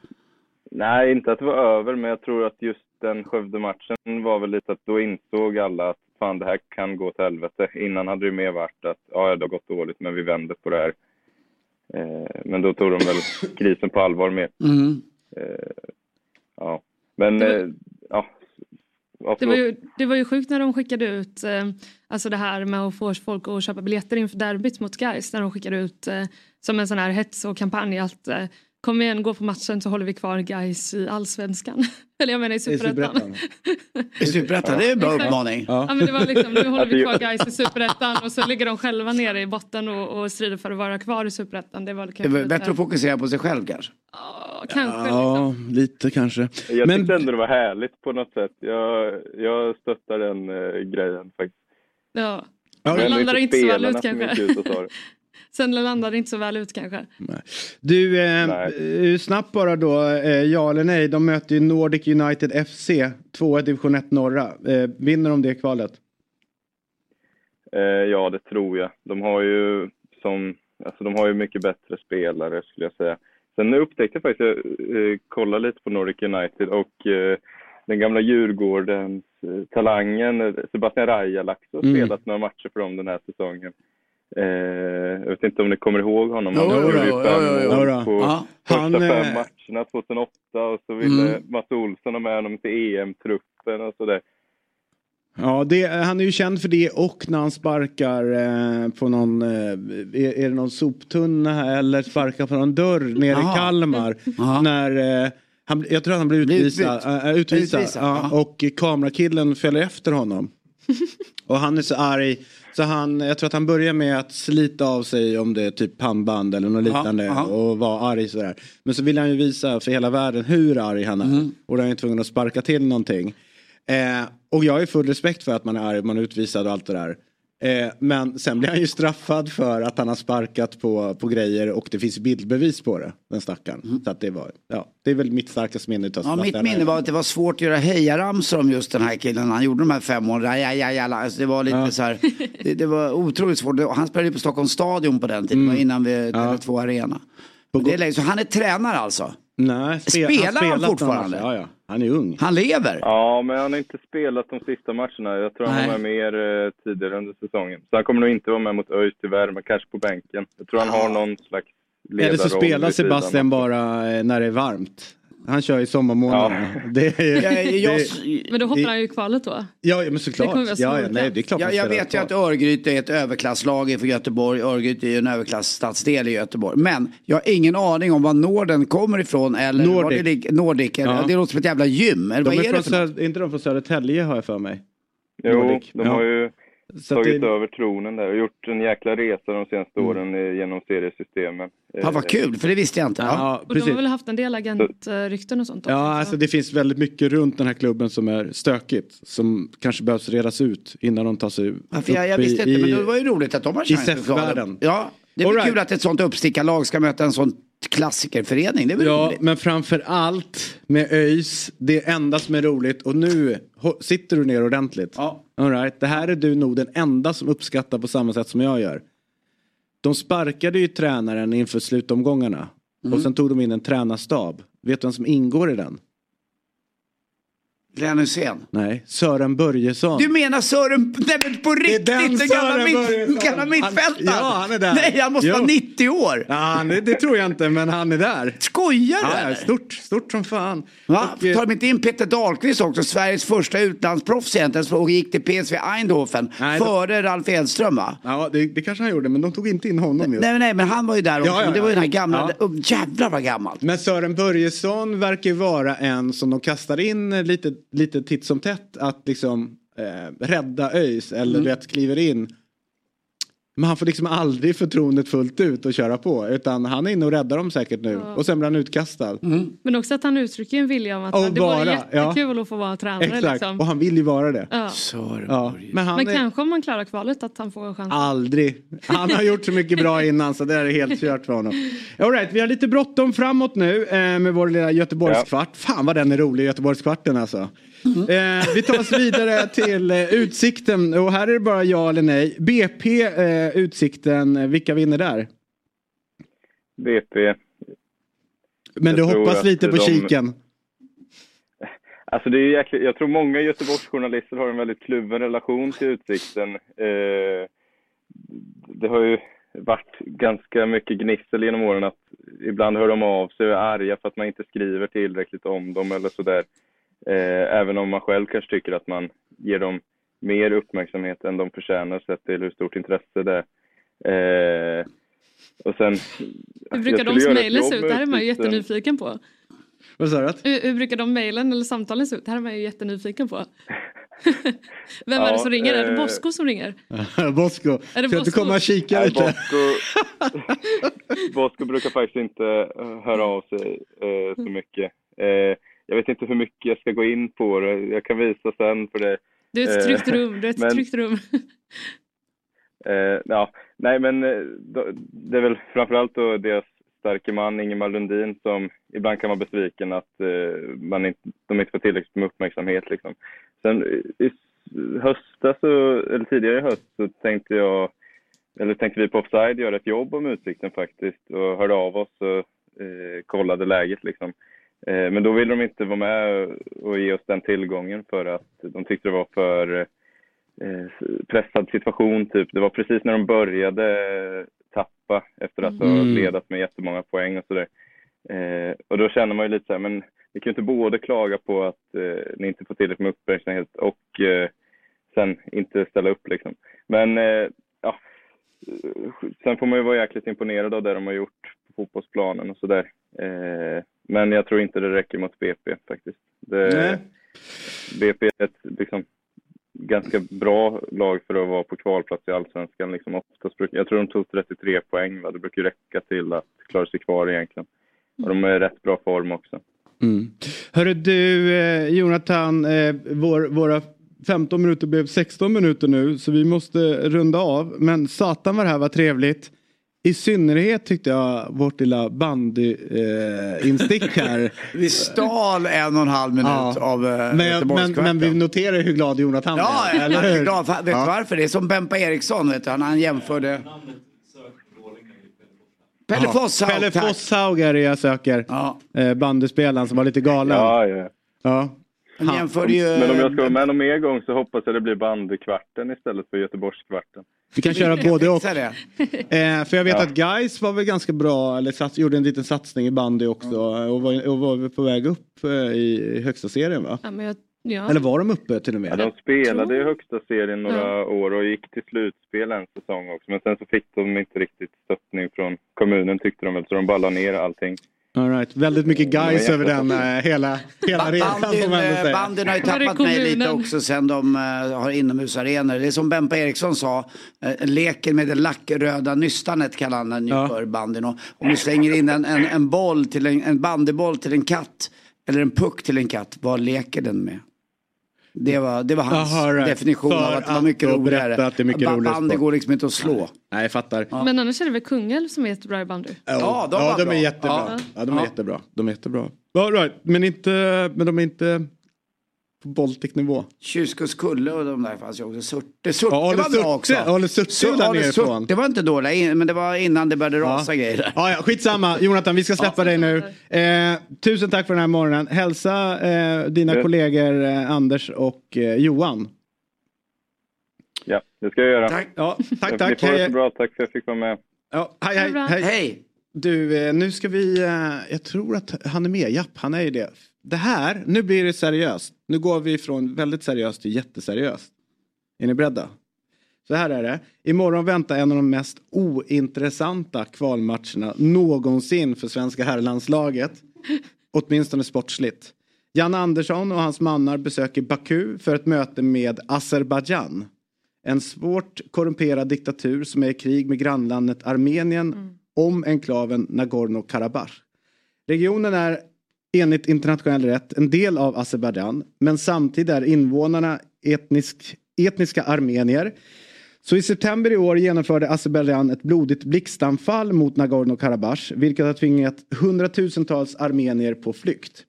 Nej, inte att det var över, men jag tror att just den Skövde-matchen var väl lite att då insåg alla att fan det här kan gå till helvete. Innan hade det mer varit att ja, det har gått dåligt, men vi vänder på det här. Eh, men då tog de väl krisen på allvar mer. Mm. Eh, ja, men Det var- eh, ja. ja, Det var, ju, det var ju sjukt när de skickade ut eh, alltså det här med att få folk att köpa biljetter inför derbyt mot Gais när de skickade ut eh, som en sån här hets och kampanj att eh, kom igen, gå på matchen så håller vi kvar Gais i allsvenskan. Eller jag menar i superettan. I Superettan, det är en bra uppmaning. Ja. men det var liksom, nu håller vi Alltså, kvar Gais i superettan och så ligger de själva nere i botten och, och strider för att vara kvar i superettan. Det var Det kanske är lite- bättre att fokusera på sig själv kanske. Ja, kanske Ja, liksom. lite kanske. Jag Men- tyckte ändå det var härligt på något sätt. Jag, jag stöttar den eh, grejen faktiskt. Ja. Ja, Det Men landar inte så väl ut kanske. Sen landar det inte så väl ut kanske. Du, eh, Nej. eh, snabbt bara då, eh, ja eller nej. De möter ju Nordic United FC, 2 division 1 norra. Eh, vinner de det kvalet? Eh, ja, det tror jag. De har ju som, alltså de har ju mycket bättre spelare skulle jag säga. Sen upptäckte jag faktiskt, jag eh, kollade lite på Nordic United och eh, den gamla Djurgårdens eh, talangen eh, Sebastian Rajalax har Mm. spelat några matcher för dem den här säsongen. Eh, jag vet inte om ni kommer ihåg honom. Han jo, gjorde ju fem mål på Ja. första Han, fem eh, matcherna 2008 och så ville Mm. Mats Olsson ha med honom till EM-truppen och sådär. Ja, det, han är ju känd för det och när han sparkar eh, på någon, eh, är, är det någon soptunna här, eller sparkar på någon dörr nere Jaha. i Kalmar. När, eh, han, jag tror att han blir Blir utvisad, äh, utvisad, Utvisad, ja. och kamerakillen följer efter honom. och han är så arg så han, jag tror att han börjar med att slita av sig om det är typ pannband eller något liknande ja. och vara arg sådär. Men så vill han ju visa för hela världen hur arg han är. Mm. Och då är han tvungen att sparka till någonting. Eh, och jag har ju full respekt för att man är arg, man är utvisad och allt det där. Eh, men sen blir han ju straffad för att han har sparkat på, på grejer och det finns bildbevis på det, den stackaren. Så att det var, ja, det är väl mitt starkaste minne Mm. Ja, mitt minne var att det var svårt att göra hejaramsor om just den här killen. Han gjorde de här fem åren. Ja, ja, ja, alltså det var lite så här. Det, det var otroligt svårt. Han spelade på Stockholms stadion på den tiden. Mm. Innan vi Tele2 Arena. Det är länge, så han är tränare alltså. Nej, spe- Spelar han någon fortfarande? match. Ja, ja. Han är ung. Han lever. Ja, men han har inte spelat de sista matcherna. Jag tror han Nej. var med mer eh, tidigare under säsongen. Så han kommer nog inte vara med mot ÖIS tyvärr, men kanske på bänken. Jag tror han har någon slags Eller så ledarroll spelar Sebastian bara eh, när det är varmt. Han kör i sommarmånaderna. Det är, Jag, jag, det, Men då hoppar Det- han ju i kvalet då. ja, men Det såklart. vara Ja, ja, nej, det är klart jag, jag vet ju att. Örgryte är ett överklasslag för Göteborg. Örgryte är ju en överklassstadsdel i Göteborg. Men jag har ingen aning om var Norden kommer ifrån. Eller var Nordic. det. Nordic. eller- Ja. Det låter som ett jävla gym. Eller De vad är är det från för? Söder, inte de från Södertälje har jag för mig. Jo, Nordic. de Ja. har ju Så tagit det, över tronen där och gjort en jäkla resa de senaste Mm. åren eh, genom seriesystemen. Ja, vad kul, för det visste jag inte. Ja. ja, Och de har väl haft en del agentrykten och sånt också. Ja, så- alltså det finns väldigt mycket runt den här klubben som är stökigt. Som kanske behövs redas ut innan de tar sig Ja, för jag, jag upp visste i, inte, men det var ju roligt att de har chans i SEF-världen. det. Ja, det är right. kul att ett sånt uppstickarlag ska möta en sån klassikerförening. Det är väl Ja, roligt. men framför allt med ÖIS, det enda som är roligt. Och nu sitter du ner ordentligt. Ja. All right. Det här är du nog den enda som uppskattar på samma sätt som jag gör. De sparkade ju tränaren inför slutomgångarna. Mm. Och sen tog de in en tränarstab. Vet du vem som ingår i den? Glenn Hysén. Nej, Sören Börjesson. Du menar Sören, nej men på riktigt, den den gamla, mitt, gamla mittfältaren? Ja, han är där. Nej, han måste Jo. vara 90 år. Ja, han- det, det tror jag inte, men han är där. Skojar du Ja, eller? stort, stort som fan. Va? Och, eh, Tar de inte in Peter Dahlqvist också, Sveriges första utlandsproffs egentligen, som gick till PSV Eindhoven Nej, då- före Ralf Edström va? Ja, det, det kanske han gjorde, men de tog inte in honom just. Nej, nej, men han var ju där också. Ja, ja, det var ju den här gamla, Ja. oh, jävlar vad gammalt. Men Sören Börjesson verkar ju vara en som de kastar in lite, lite titt som tätt att liksom eh, rädda ÖIS eller Mm. du vet kliver in. Men han får liksom aldrig förtroendet fullt ut att köra på utan han är inne och räddar dem säkert nu och sen blir han utkastad. Mm. Men också att han uttrycker en vilja om att Och det vore vara, jättekul att få vara tränare. Exakt, Liksom. och han vill ju vara det. Ja. Ja. Men han Men är kanske om man klarar kvalet att han får en chans. aldrig. Han har gjort så mycket bra innan så det är helt kört för honom. All right, vi har lite bråttom framåt nu eh, med vår lilla Göteborgskvart. Fan vad den är rolig, Göteborgskvarten alltså. Eh, vi tar oss vidare till eh, Utsikten och här är det bara ja eller nej. BP, eh, Utsikten, vilka vinner där? BP. Men du hoppas lite på de- kiken. Alltså det är jäkligt, jag tror många Göteborgsjournalister har en väldigt kluven relation till Utsikten. Eh, det har ju varit ganska mycket gnissel genom åren att ibland hör de av sig och är arga för att man inte skriver tillräckligt om dem eller sådär. Eh, även om man själv kanske tycker att man ger dem mer uppmärksamhet än de förtjänar sett till hur stort intresse det är. Eh, och sen, Hur brukar de mejlen se ut? Det här är man ju jättenyfiken på. Vad sa du? Hur, hur brukar de mejlen eller samtalen se ut? Det här är man ju jättenyfiken på. Vem är det Ja, som ringer? Är det eh, Bosko som ringer? Bosko. Är det Ska du komma och kika Nej, lite? Bosko, Bosko brukar faktiskt inte eh, höra av sig eh, så mycket. Eh, jag vet inte hur mycket jag ska gå in på det. Jag kan visa sen för det. Du är ett Eh, tryggt rum. Du är ett men- tryggt rum. Eh, ja, nej men eh, det är väl framförallt då deras starke man Ingemar Lundin som ibland kan vara besviken att eh, man inte, de inte får tillräckligt med uppmärksamhet liksom. Sen i i höstas, så, eller tidigare i höst, så tänkte jag, eller tänkte vi på Offside göra ett jobb om Utsikten faktiskt och hörde av oss och eh, kollade läget liksom. Eh, men då ville de inte vara med och ge oss den tillgången för att de tyckte det var för eh, pressad situation typ. Det var precis när de började tappa efter att ha Mm. ledat med jättemånga poäng och sådär. Eh, och då känner man ju lite så här, men vi kan ju inte både klaga på att eh, ni inte får tillräckligt med uppmärksamhet och eh, sen inte ställa upp liksom. Men eh, ja, sen får man ju vara jäkligt imponerad av det de har gjort på fotbollsplanen och sådär. Eh, men jag tror inte det räcker mot BP faktiskt. Det, Nej. BP är ett liksom, ganska bra lag för att vara på kvalplats i Allsvenskan. Liksom oftast bruk, jag tror de tog 33 poäng. Va? Det brukar räcka till att klara sig kvar egentligen. Och de är i rätt bra form också. Mm. Hörru du eh, Jonathan, eh, vår, våra 15 minuter blev 16 minuter nu så vi måste runda av. Men satan vad det här var trevligt. I synnerhet tyckte jag vårt lilla bandy-instick eh, här. Vi stal en och en halv minut Ja. av eh, men, jag- men, men vi noterar hur glad Jonathan Ja, jag eller är hur? glad. Vet du Ja. varför? Det är som Bempa Eriksson, vet du. Han, han jämförde... Pelle Ja. Fosshaug, Pelle. Fosshaug är det jag söker. Ja. Eh, bandyspelaren som var lite galen. Ja, ja. Ja. Han jämförde ju... Men om jag ska vara med någon mer gång så hoppas jag det blir bandykvarten istället för Göteborgskvarten. Vi kan köra både och. Eh, för jag vet Ja. att Guys var väl ganska bra, eller sats, gjorde en liten satsning i bandy också. Och var, och var på väg upp eh, i högsta serien va? Ja, men jag, ja. Eller var de uppe till och Ja, med? de spelade i högsta serien några Ja. år och gick till slutspel en säsong också. Men sen så fick de inte riktigt stöttning från kommunen tyckte de väl, så de bara la ner allting. All right. Väldigt mycket guys över den eh, hela, hela resan Bandyn, eh, bandyn har ju tappat mig lite också sen de eh, har inomhusarenor. Det är som Bempa Eriksson sa, uh, leken med det lackröda nystanet kallar han den ju Ja. för bandyn. Och om du slänger in en, en, en boll till en, en bandyboll till en katt eller en puck till en katt, vad leker den med? Det var, det var hans Jaha, right. definition För av att det var mycket roligare. att det är mycket roligare Bandy går liksom inte att slå. Nej, jag fattar. Men annars är det väl Kungälv som är jättebra i bandy? Ja, de ja, de är jättebra. Ja. Ja, de är Ja. jättebra. De är jättebra. All right. men, inte, men de är inte på Baltic-nivå. Tjuskuskulle och de där fanns ju också. Surte, Surte Ja, var bra också. Ale Surte är där Ale. Surte var inte dåliga, in- men det var innan det började rasa grejer där. Ja, ja, skitsamma. Jonathan, vi ska släppa dig nu. Eh, tusen tack för den här morgonen. Hälsa eh, dina Ja. kollegor eh, Anders och eh, Johan. Ja, det ska jag göra. Tack. Ja, tack, Ni tack. får det Hej, så bra, tack för att jag fick vara med. ja, hej, det hej, hej. Hej! Du, eh, nu ska vi... Eh, jag tror att han är med. Japp, han är ju det. Det här, nu blir det seriöst. Nu går vi från väldigt seriöst till jätteseriöst. Är ni beredda? Så här är det. Imorgon väntar en av de mest ointressanta kvalmatcherna någonsin för svenska herrlandslaget. Åtminstone sportsligt. Jan Andersson och hans mannar besöker Baku för ett möte med Azerbajdzjan. En svårt korrumperad diktatur som är i krig med grannlandet Armenien om enklaven Nagorno-Karabach. Regionen är enligt internationell rätt en del av Azerbajdzjan men samtidigt är invånarna etnisk, etniska armenier. Så i september i år genomförde Azerbajdzjan ett blodigt blixtanfall mot Nagorno-Karabach vilket har tvingat hundratusentals armenier på flykt.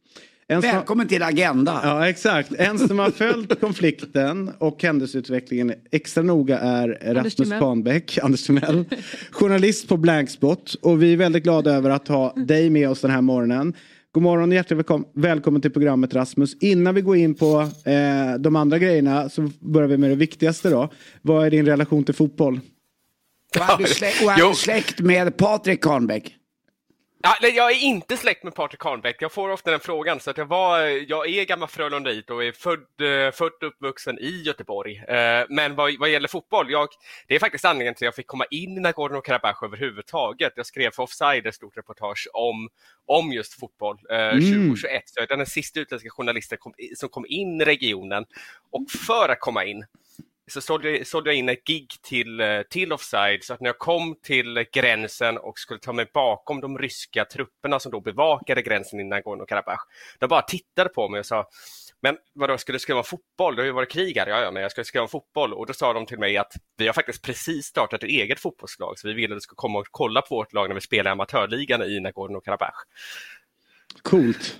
En som, Välkommen till Agenda. ja, exakt. En som har följt konflikten och händelseutvecklingen extra noga är Rasmus. Panbäck, Anders Timell, journalist på Blankspot. Och vi är väldigt glada över att ha dig med oss den här morgonen. God morgon och hjärtligt välkom- välkommen till programmet Rasmus. Innan vi går in på eh, de andra grejerna så börjar vi med det viktigaste då. Vad är din relation till fotboll? Och är du slä- och är du släkt med Patrik Kahnbäck? Ja, nej, jag är inte släkt med Patrik Kahnbäck. Jag får ofta den frågan. Så att jag, var, jag är gammal Frölundaid och är född, eh, född och uppvuxen i Göteborg. Eh, Men vad, vad gäller fotboll, jag, det är faktiskt anledningen till att jag fick komma in i Nagorno-Karabach överhuvudtaget. Jag skrev för Offside ett stort reportage om, om just fotboll eh, 2021. Så jag är den sista utländska journalisten som kom in i regionen. Och för att komma in så sålde jag, sålde jag in ett gig till, eh, till Offside så att när jag kom till gränsen och skulle ta mig bakom de ryska trupperna som då bevakade gränsen i Nagorno-Karabach, de bara tittade på mig och sa men vadå, skulle du skriva om fotboll? Det har ju varit krig här. Ja, ja, men jag ska skriva om fotboll. Och då sa de till mig att vi har faktiskt precis startat ett eget fotbollslag, så vi vill att du ska komma och kolla på vårt lag när vi spelar i amatörligan i Nagorno-Karabach. Coolt.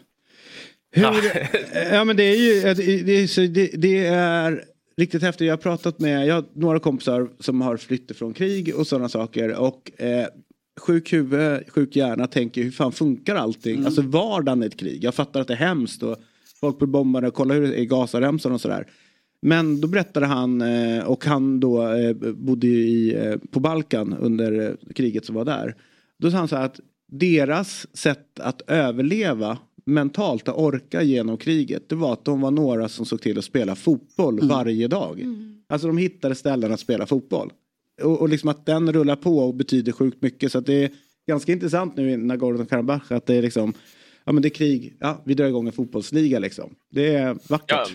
Hur, Ja. ja men det är ju det, är det är riktigt häftigt. Jag har pratat med, jag har några kompisar som har flytt från krig och sådana saker. Och eh, sjuk huvud, sjuk hjärna tänker hur fan funkar allting? Alltså vardagen i ett krig. Jag fattar att det är hemskt och folk blir bombade och kolla hur det är i Gazaremsan och sådär. Men då berättade han, eh, och han då eh, bodde ju i, eh, på Balkan under kriget som var där. Då sa han så här att deras sätt att överleva mentalt, att orka genom kriget, det var att de var några som såg till att spela fotboll varje dag. Alltså de hittade ställen att spela fotboll. Och, och liksom att den rullar på och betyder sjukt mycket. Så att det är ganska intressant nu i Nagorno-Karabach att det är liksom, ja men det är krig, ja vi drar igång en fotbollsliga liksom. Det är vackert. Ja,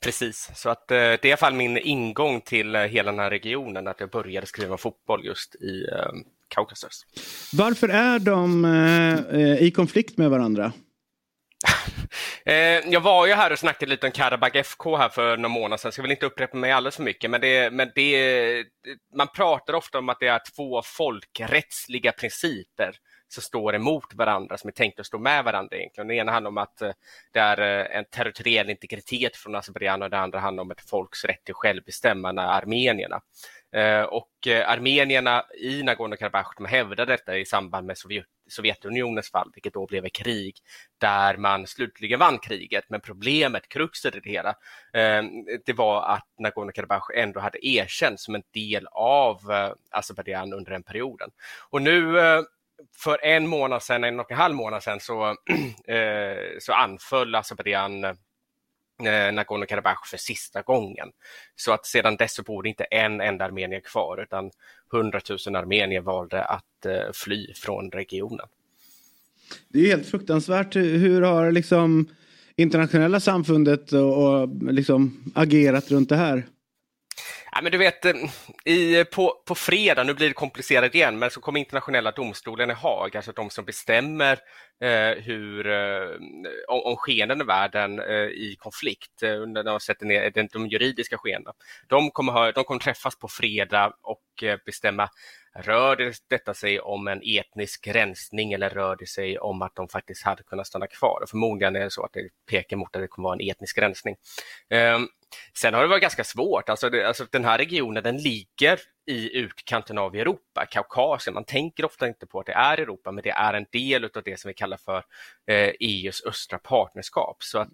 precis, så att eh, det är i alla fall min ingång till eh, hela den här regionen, att jag började skriva fotboll just i eh, Kaukasus. Varför är de eh, eh, i konflikt med varandra? Eh, jag var ju här och snackade lite om Karabag FK här för några månader sedan, så jag vill inte upprepa mig alldeles för mycket, men, det, men det, man pratar ofta om att det är två folkrättsliga principer som står emot varandra, som är tänkt att stå med varandra egentligen. Det ena handlar om att eh, det är en territoriell integritet från Azerbajdzjan och det andra handlar om ett folks rätt till självbestämmande, armenierna. Eh, och eh, armenierna i Nagorno-Karabach de hävdade detta i samband med Sovjet, Sovjetunionens fall, vilket då blev ett krig där man slutligen vann kriget. Men problemet, kruxet i det hela, eh, det var att Nagorno-Karabach ändå hade erkänts som en del av eh, Azerbajdzjan under den perioden. Och nu för en månad sedan, en och en halv månad sedan, så, så anföll Azerbajdzjan eh, Nagorno-Karabach för sista gången. Så att sedan dess så bor det inte en enda armenier kvar utan 100 000 armenier valde att eh, fly från regionen. Det är helt fruktansvärt. Hur har liksom internationella samfundet och, och liksom agerat runt det här? Ja, men du vet, eh, i, på, på fredag, nu blir det komplicerat igen, men så kommer internationella domstolen i Haag, alltså de som bestämmer eh, hur, eh, om, om skeenden i världen eh, i konflikt, eh, när de sätter ner de, de juridiska skeendena. De kommer, ha, de kommer träffas på fredag och eh, bestämma Rör det detta sig om en etnisk rensning eller rör det sig om att de faktiskt hade kunnat stanna kvar? Och förmodligen är det så att det pekar mot att det kommer vara en etnisk rensning. Ehm, Sen har det varit ganska svårt, alltså, det, alltså den här regionen den ligger i utkanten av Europa, Kaukasien. Man tänker ofta inte på att det är Europa, men det är en del av det som vi kallar för eh, EUs östra partnerskap. Så att,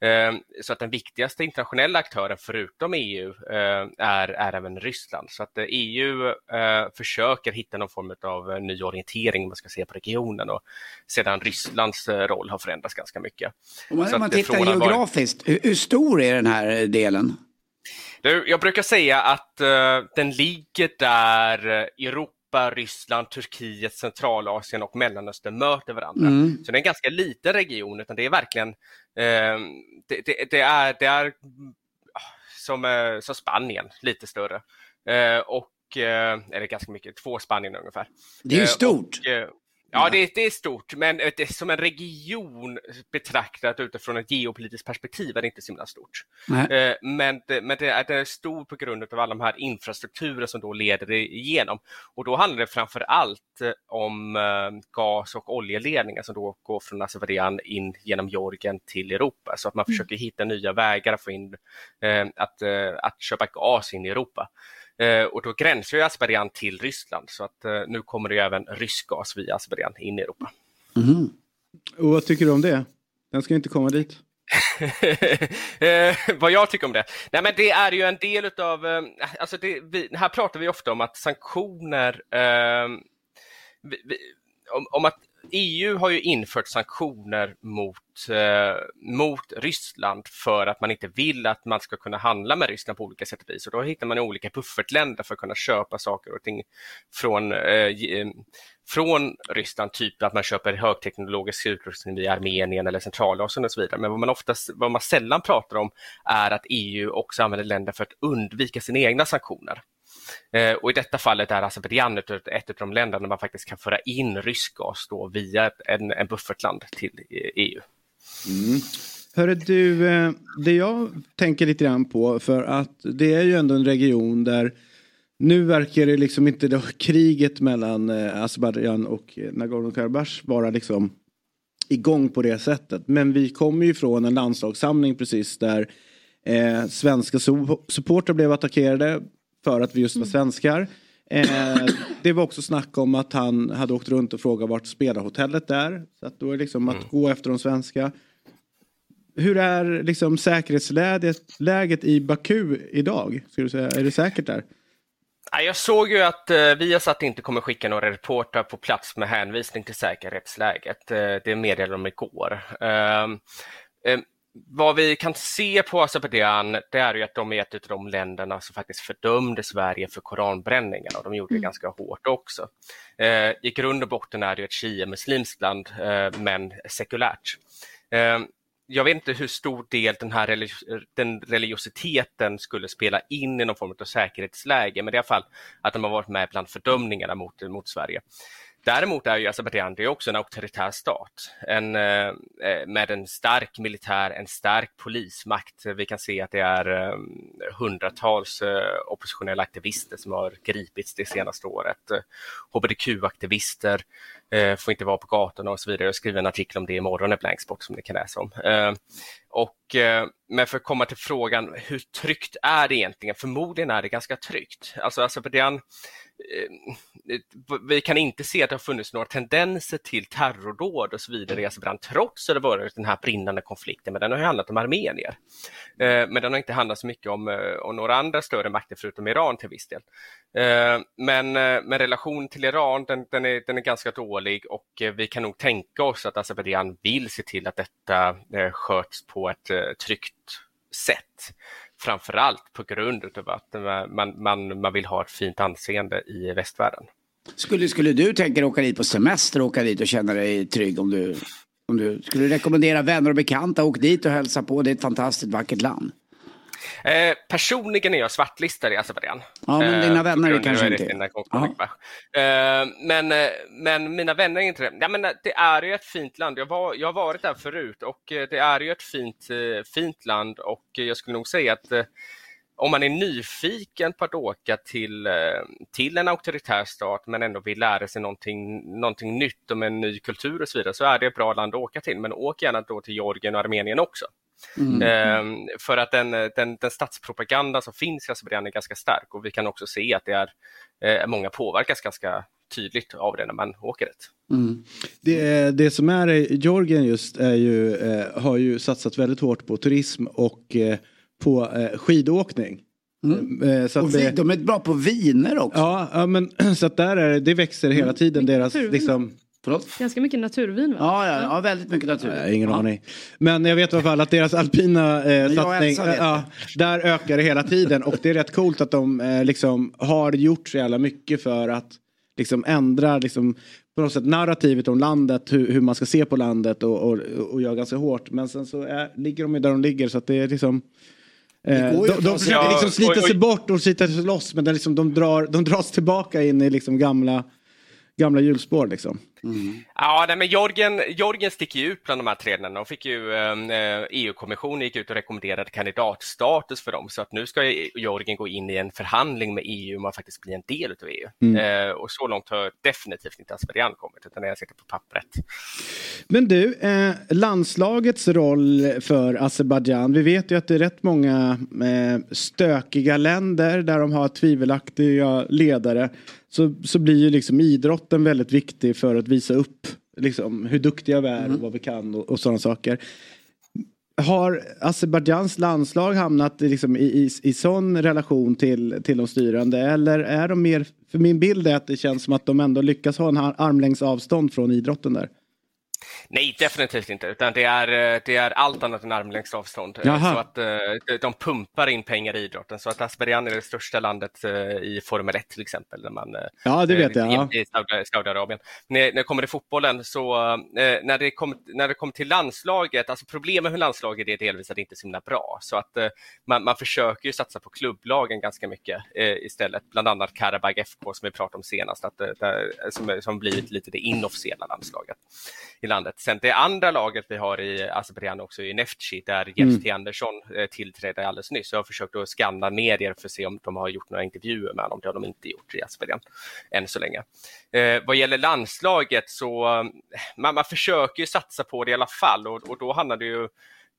eh, så att den viktigaste internationella aktören förutom EU eh, är, är även Ryssland. Så att eh, EU eh, försöker hitta någon form av eh, ny orientering, om man ska se på regionen och sedan Rysslands roll har förändrats ganska mycket. Om man, man tittar geografiskt, hur, hur stor är den här delen? Du, jag brukar säga att eh, den ligger där eh, Europa, Ryssland, Turkiet, Centralasien och Mellanöstern möter varandra. Mm. Så det är en ganska liten region, utan det är verkligen eh, det, det, det är, det är ah, som, eh, som Spanien, lite större. Och, eh, eller ganska mycket, två Spanien ungefär. Det är ju stort. Och, Ja, det, är- det är stort, men eh, det, som en region betraktat utifrån ett geopolitiskt perspektiv är det inte så himla stort. Nej. Eh, Men, det, men det, är, det är stor på grund av alla de här infrastrukturer som då leder det igenom. Och då handlar det framför allt eh, om gas och oljeledningar som då går från Azerbajdzjan in genom Georgien till Europa. Så att man försöker hitta nya vägar att få in, att, att köpa gas in i Europa. Eh, och då gränsar ju Azerbajdzjan till Ryssland så att eh, nu kommer det även rysk gas via Azerbajdzjan in i Europa. Mhm. Och vad tycker du om det? Den ska inte komma dit. eh, vad jag tycker om det? Nej men det är ju en del utav, eh, alltså det, vi, här pratar vi ofta om att sanktioner, eh, vi, vi, om, om att EU har ju infört sanktioner mot, eh, mot Ryssland för att man inte vill att man ska kunna handla med Ryssland på olika sätt och vis. Och då hittar man olika buffertländer för att kunna köpa saker och ting från, eh, eh från Ryssland, typ att man köper högteknologisk utrustning via Armenien eller Centralasien och så vidare. Men vad man, oftast, vad man sällan pratar om är att EU också använder länder för att undvika sina egna sanktioner. Eh, och i detta fallet är Azerbajdzjan ett, ett av de länder där man faktiskt kan föra in rysk gas då via en, en buffertland till EU. Hörru du, eh, det jag tänker lite grann på för att det är ju ändå en region där nu verkar det liksom inte då kriget mellan eh, Azerbajdzjan och Nagorno-Karabach vara liksom igång på det sättet. Men vi kommer ju från en landslagssamling precis där eh, svenska supportrar blev attackerade för att vi just var svenskar. Eh, det var också snack om att han hade åkt runt och frågat vart spelarhotellet är. Så att då är det liksom att gå efter de svenska. Hur är liksom säkerhetsläget läget i Baku idag? Skulle du säga? Är det säkert där? Ja, Jag såg ju att eh, Viasat inte kommer skicka några reportrar på plats med hänvisning till säkerhetsläget. Eh, det meddelade de igår. Vad vi kan se på Azerbajdzjan det är ju att de är ett av de länderna som faktiskt fördömde Sverige för koranbränningarna och de gjorde det ganska hårt också. Eh, I grund och botten är det ett shia-muslimskt land eh, men sekulärt. Eh, jag vet inte hur stor del den här religi- den religiositeten skulle spela in i någon form av säkerhetsläge, men i alla fall att de har varit med bland fördömningarna mot, mot Sverige. Däremot är ju Azerbajdzjan det är också en auktoritär stat en, eh, eh, med en stark militär, en stark polismakt. Vi kan se att det är eh, hundratals oppositionella aktivister som har gripits det senaste året. HBTQ-aktivister får inte vara på gatorna och så vidare. Jag skriver en artikel om det imorgon i Blanksport som ni kan läsa om. Och, men för att komma till frågan, hur tryggt är det egentligen? Förmodligen är det ganska tryggt. Alltså Azerbajdzjan vi kan inte se att det har funnits några tendenser till terrordåd och så vidare i Azerbajdzjan trots att det varit den här brinnande konflikten, men den har ju handlat om armenier. Eh, Men den har inte handlat så mycket om, eh, om några andra större makter förutom Iran till viss del. Eh, Men, eh, men relationen till Iran den, den, är, den är ganska dålig och eh, vi kan nog tänka oss att Azerbajdzjan vill se till att detta eh, sköts på ett eh, tryggt sätt. Framförallt på grund av att man, man, man vill ha ett fint anseende i västvärlden. Skulle, skulle du tänka dig åka dit på semester och åka dit och känna dig trygg om du, om du skulle du rekommendera vänner och bekanta åk dit och hälsa på. Det är ett fantastiskt vackert land. Eh, personligen är jag svartlistad i Azerbajdzjan. Ja, men dina på vänner är grund kanske inte. Nagorno-Karabach. Eh, men, eh, men mina vänner är inte det. Ja, men eh, det är ju ett fint land. Jag, var, jag har varit där förut och eh, det är ju ett fint, eh, fint land och eh, jag skulle nog säga att eh, om man är nyfiken på att åka till, eh, till en auktoritär stat men ändå vill lära sig någonting, någonting nytt om en ny kultur och så vidare så är det ett bra land att åka till. Men åk gärna då till Georgien och Armenien också. Ehm, för att den, den, den statspropaganda som finns i Azerbajdzjan är ganska stark och vi kan också se att det är eh, många påverkas ganska tydligt av det när man åker dit. Det, det som är i Georgien just är ju, eh, har ju satsat väldigt hårt på turism och eh, på eh, skidåkning. Eh, så att Och det, vi, de är bra på viner också. ja, ja, men så att där är det, växer hela tiden deras Turvin. liksom, Förlåt? Ganska mycket naturvin va? Ja, ja, ja, väldigt mycket natur. Jag har ingen ja. aning. Men jag vet i alla fall att deras alpina eh, satsning, ja, där ökar det hela tiden. Och det är rätt coolt att de eh, liksom har gjort så jävla mycket för att liksom ändra liksom, på något sätt narrativet om landet, hur, hur man ska se på landet och, och, och göra ganska hårt. Men sen så är, ligger de ju där de ligger så att det är liksom Eh, de, de sig- försöker Ja, liksom slita oj, oj. sig bort och slita sig loss men liksom, de, drar, de dras tillbaka in i liksom gamla, gamla hjulspår liksom. Ja, nej, men Jorgen, Jorgen sticker ju ut bland de här tränarna. De fick ju, eh, EU-kommissionen gick ut och rekommenderade kandidatstatus för dem. Så att nu ska Jorgen gå in i en förhandling med EU om att faktiskt bli en del av EU. Mm. Eh, och så långt har definitivt inte Asperian kommit, utan är säkert på pappret. Men du, eh, landslagets roll för Azerbajdzjan. Vi vet ju att det är rätt många eh, stökiga länder där de har tvivelaktiga ledare. Så, så blir ju liksom idrotten väldigt viktig för att visa upp liksom, hur duktiga vi är och vad vi kan och, och sådana saker. Har Azerbajdzjans landslag hamnat liksom, i, i, i sån relation till, till de styrande eller är de mer, för min bild är att det känns som att de ändå lyckas ha en ar- armlängds avstånd från idrotten där. Nej, definitivt inte, utan det är, eh, det är allt annat än armlängds avstånd. Eh, Jaha. Så att eh, de pumpar in pengar i idrotten. Så att Azerbajdzjan är det största landet i Formel 1 till exempel. Där man, Ja, det vet jag. Ja. I, i Saudi- Saudiarabien. När, när det kommer till fotbollen så, när, det kom, när det kommer till landslaget, alltså problemet med landslaget är delvis att det inte är så himla bra. Så att man, man försöker ju satsa på klubblagen ganska mycket istället. Bland annat Karabag FK som vi pratade om senast, att, där, som, som blivit lite det inofficiella landslaget i landet. Sen det andra laget vi har i Azerbajdzjan också är Neftchi där Jeff Mm. T. Andersson eh, tillträdde alldeles nyss. Jag har försökt att skanna medier för att se om de har gjort några intervjuer med honom. Det har de inte gjort i Azerbajdzjan än så länge. Eh, vad gäller landslaget så eh, man, man försöker ju satsa på det i alla fall och, och då handlar det ju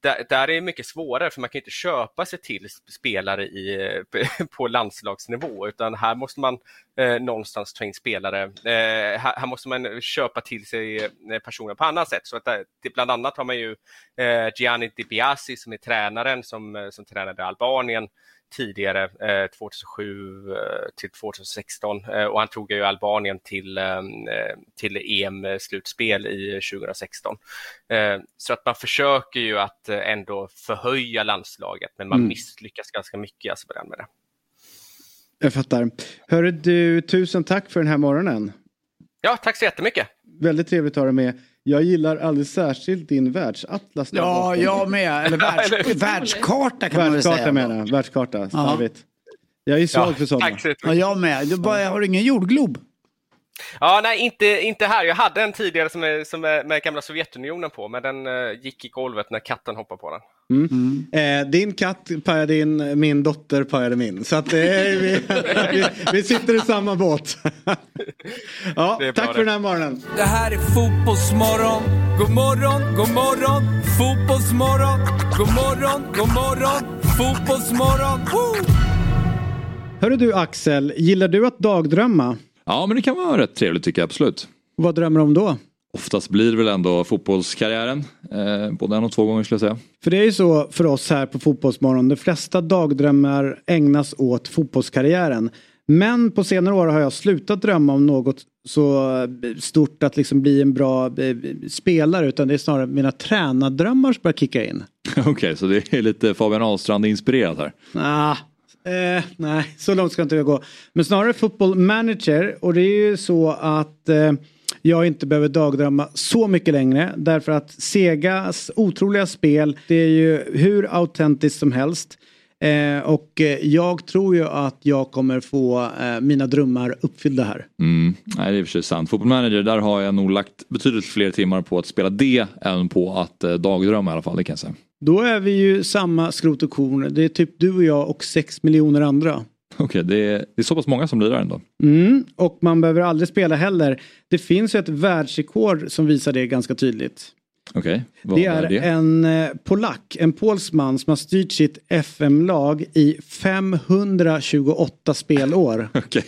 där, där är det mycket svårare för man kan inte köpa sig till spelare i, eh, på landslagsnivå utan här måste man eh, någonstans ta in spelare. Eh, här, här måste man köpa till sig eh, personer på annat sätt. Så att eh, där, bland annat har man ju eh, Gianni Di Biasi som är tränaren som, som tränade Albanien tidigare, eh, 2007 eh, till 2016 eh, och han tog ju Albanien till, eh, till EM-slutspel i 2016. Eh, så att man försöker ju att eh, ändå förhöja landslaget men man Mm. misslyckas ganska mycket alltså på den med det. Jag fattar. Hörru du, tusen tack för den här morgonen. Ja, tack så jättemycket! Väldigt trevligt att ha dig med. Jag gillar alldeles särskilt din världsatlas. där Ja, bakom. jag med. Eller världs, världskarta kan man väl Världskarta säga. menar jag. Världskarta. Slarvigt. Jag är svag för sådana. tack så Ja, jag med. Du bara, har du ingen jordglob? Ja, nej, inte, inte här. Jag hade en tidigare som är, som är med gamla Sovjetunionen på, men den eh, gick i golvet när katten hoppade på den. Eh, din katt pajade in, min dotter pajade min. Så att, eh, vi, vi, vi sitter i samma båt. ja, tack det. för den här morgonen. Det här är fotbollsmorgon. God morgon, god morgon. Fotbollsmorgon. God morgon, god morgon. Fotbollsmorgon. Woo! Hörru du Axel, gillar du att dagdrömma? Ja, men det kan vara rätt trevligt tycker jag absolut. Vad drömmer du om då? Oftast blir det väl ändå fotbollskarriären. Eh, både en och två gånger skulle jag säga. För det är ju så för oss här på Fotbollsmorgon. De flesta dagdrömmar ägnas åt fotbollskarriären. Men på senare år har jag slutat drömma om något så stort att liksom bli en bra eh, spelare. Utan det är snarare mina tränardrömmar som börjar kicka in. Okej, så det är lite Fabian Ahlstrand inspirerat här. Ah, eh, nej, så långt ska inte jag gå. Men snarare football manager och det är ju så att eh, jag inte behöver dagdrömma så mycket längre. Därför att Segas otroliga spel, det är ju hur autentiskt som helst. Eh, och eh, jag tror ju att jag kommer få eh, mina drömmar uppfyllda här. Mm. Nej, det är i och för sig sant. Football manager, där har jag nog lagt betydligt fler timmar på att spela det än på att eh, dagdrömma i alla fall, det kan jag säga. Då är vi ju samma skrot och korn. Det är typ du och jag och sex miljoner andra. Okej, det, är, det är så pass många som lirar ändå. Mm, och man behöver aldrig spela heller. Det finns ju ett världsrekord som visar det ganska tydligt. Okej, vad Det är är det? en eh, polack, en polsk man som har styrt sitt FM-lag i 528 spelår. Okej.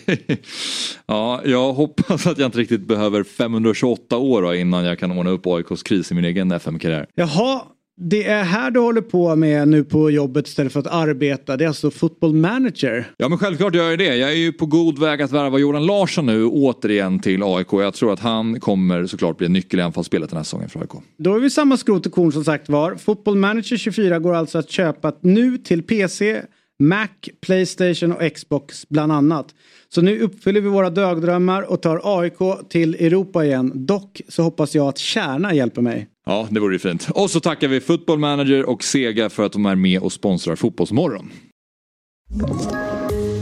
Ja, jag hoppas att jag inte riktigt behöver 528 år då, innan jag kan ordna upp AIKs kris i min egen FM-karriär. Jaha, det är här du håller på med nu på jobbet istället för att arbeta. Det är alltså football manager. Ja men självklart gör jag det. Jag är ju på god väg att värva Jordan Larsson nu återigen till AIK. Jag tror att han kommer såklart bli en nyckel i anfallsspelet den här säsongen för AIK. Då är vi samma skrot och korn som sagt var. Football manager 24 går alltså att köpa nu till PC, Mac, Playstation och Xbox bland annat. Så nu uppfyller vi våra dagdrömmar och tar AIK till Europa igen. Dock så hoppas jag att Kärna hjälper mig. Ja, det vore ju fint. Och så tackar vi Football Manager och Sega för att de är med och sponsrar Fotbollsmorgon.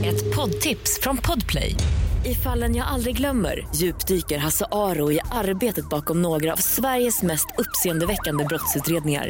Ett poddtips från Podplay. I fallen jag aldrig glömmer djupdyker Hasse Aro i arbetet bakom några av Sveriges mest uppseendeväckande brottsutredningar.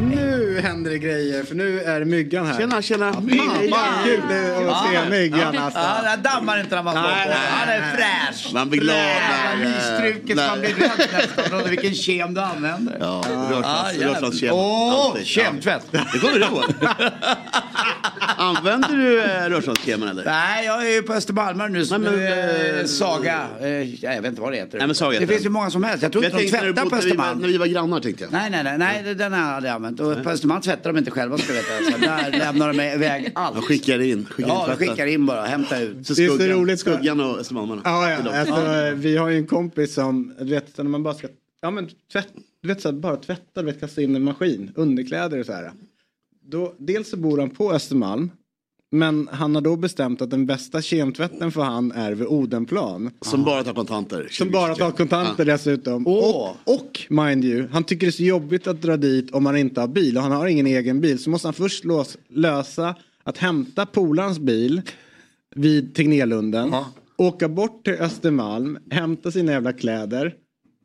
Nu händer det grejer för nu är Myggan här. Tjena, tjena. Fan, vad kul att se Myggan alltså. Ja, det dammar inte när man Nej, på. nej, Han är fräsch. Man blir glad Jävla eh, när- man blir rädd nästan. Vilken kem du använder. Ja, Ah, jävlar. rörsvanskem. Åh, kemtvätt. Det kommer du ihåg. Använder du eh, rörsvanskemen eller? Nej, jag är ju på Östermalmare nu. Nej, men, är eh, Saga. Eh, jag vet inte vad det heter. Nej, men Saga det finns ju många som helst. Jag tror inte de tvättar på Östermalm. När vi var grannar tänkte jag. Nej, nej, nej, nej, den har jag aldrig använt. Och på Östermalm tvättar de inte själva ska veta. Alltså, där lämnar de iväg allt. Jag skickar in. Skickar Ja, in de skickar in bara. Hämta ut. Så Det är så skuggan, roligt, så- skuggan och Östermalmarna. Ja, de. ja. Alltså, vi har ju en kompis som, du vet, när man bara ska, ja men tvätt, du vet så här, bara tvätta, du vet, kasta in en maskin, underkläder och så här. Då, dels så bor han på Östermalm, men han har då bestämt att den bästa kemtvätten för han är vid Odenplan. Som bara tar kontanter. Som bara tar kontanter dessutom. Åh. Och, och mind you, han tycker det är så jobbigt att dra dit om han inte har bil och han har ingen egen bil. Så måste han först lås, lösa att hämta polarns bil vid Tegnérlunden. Åka bort till Östermalm, hämta sina jävla kläder.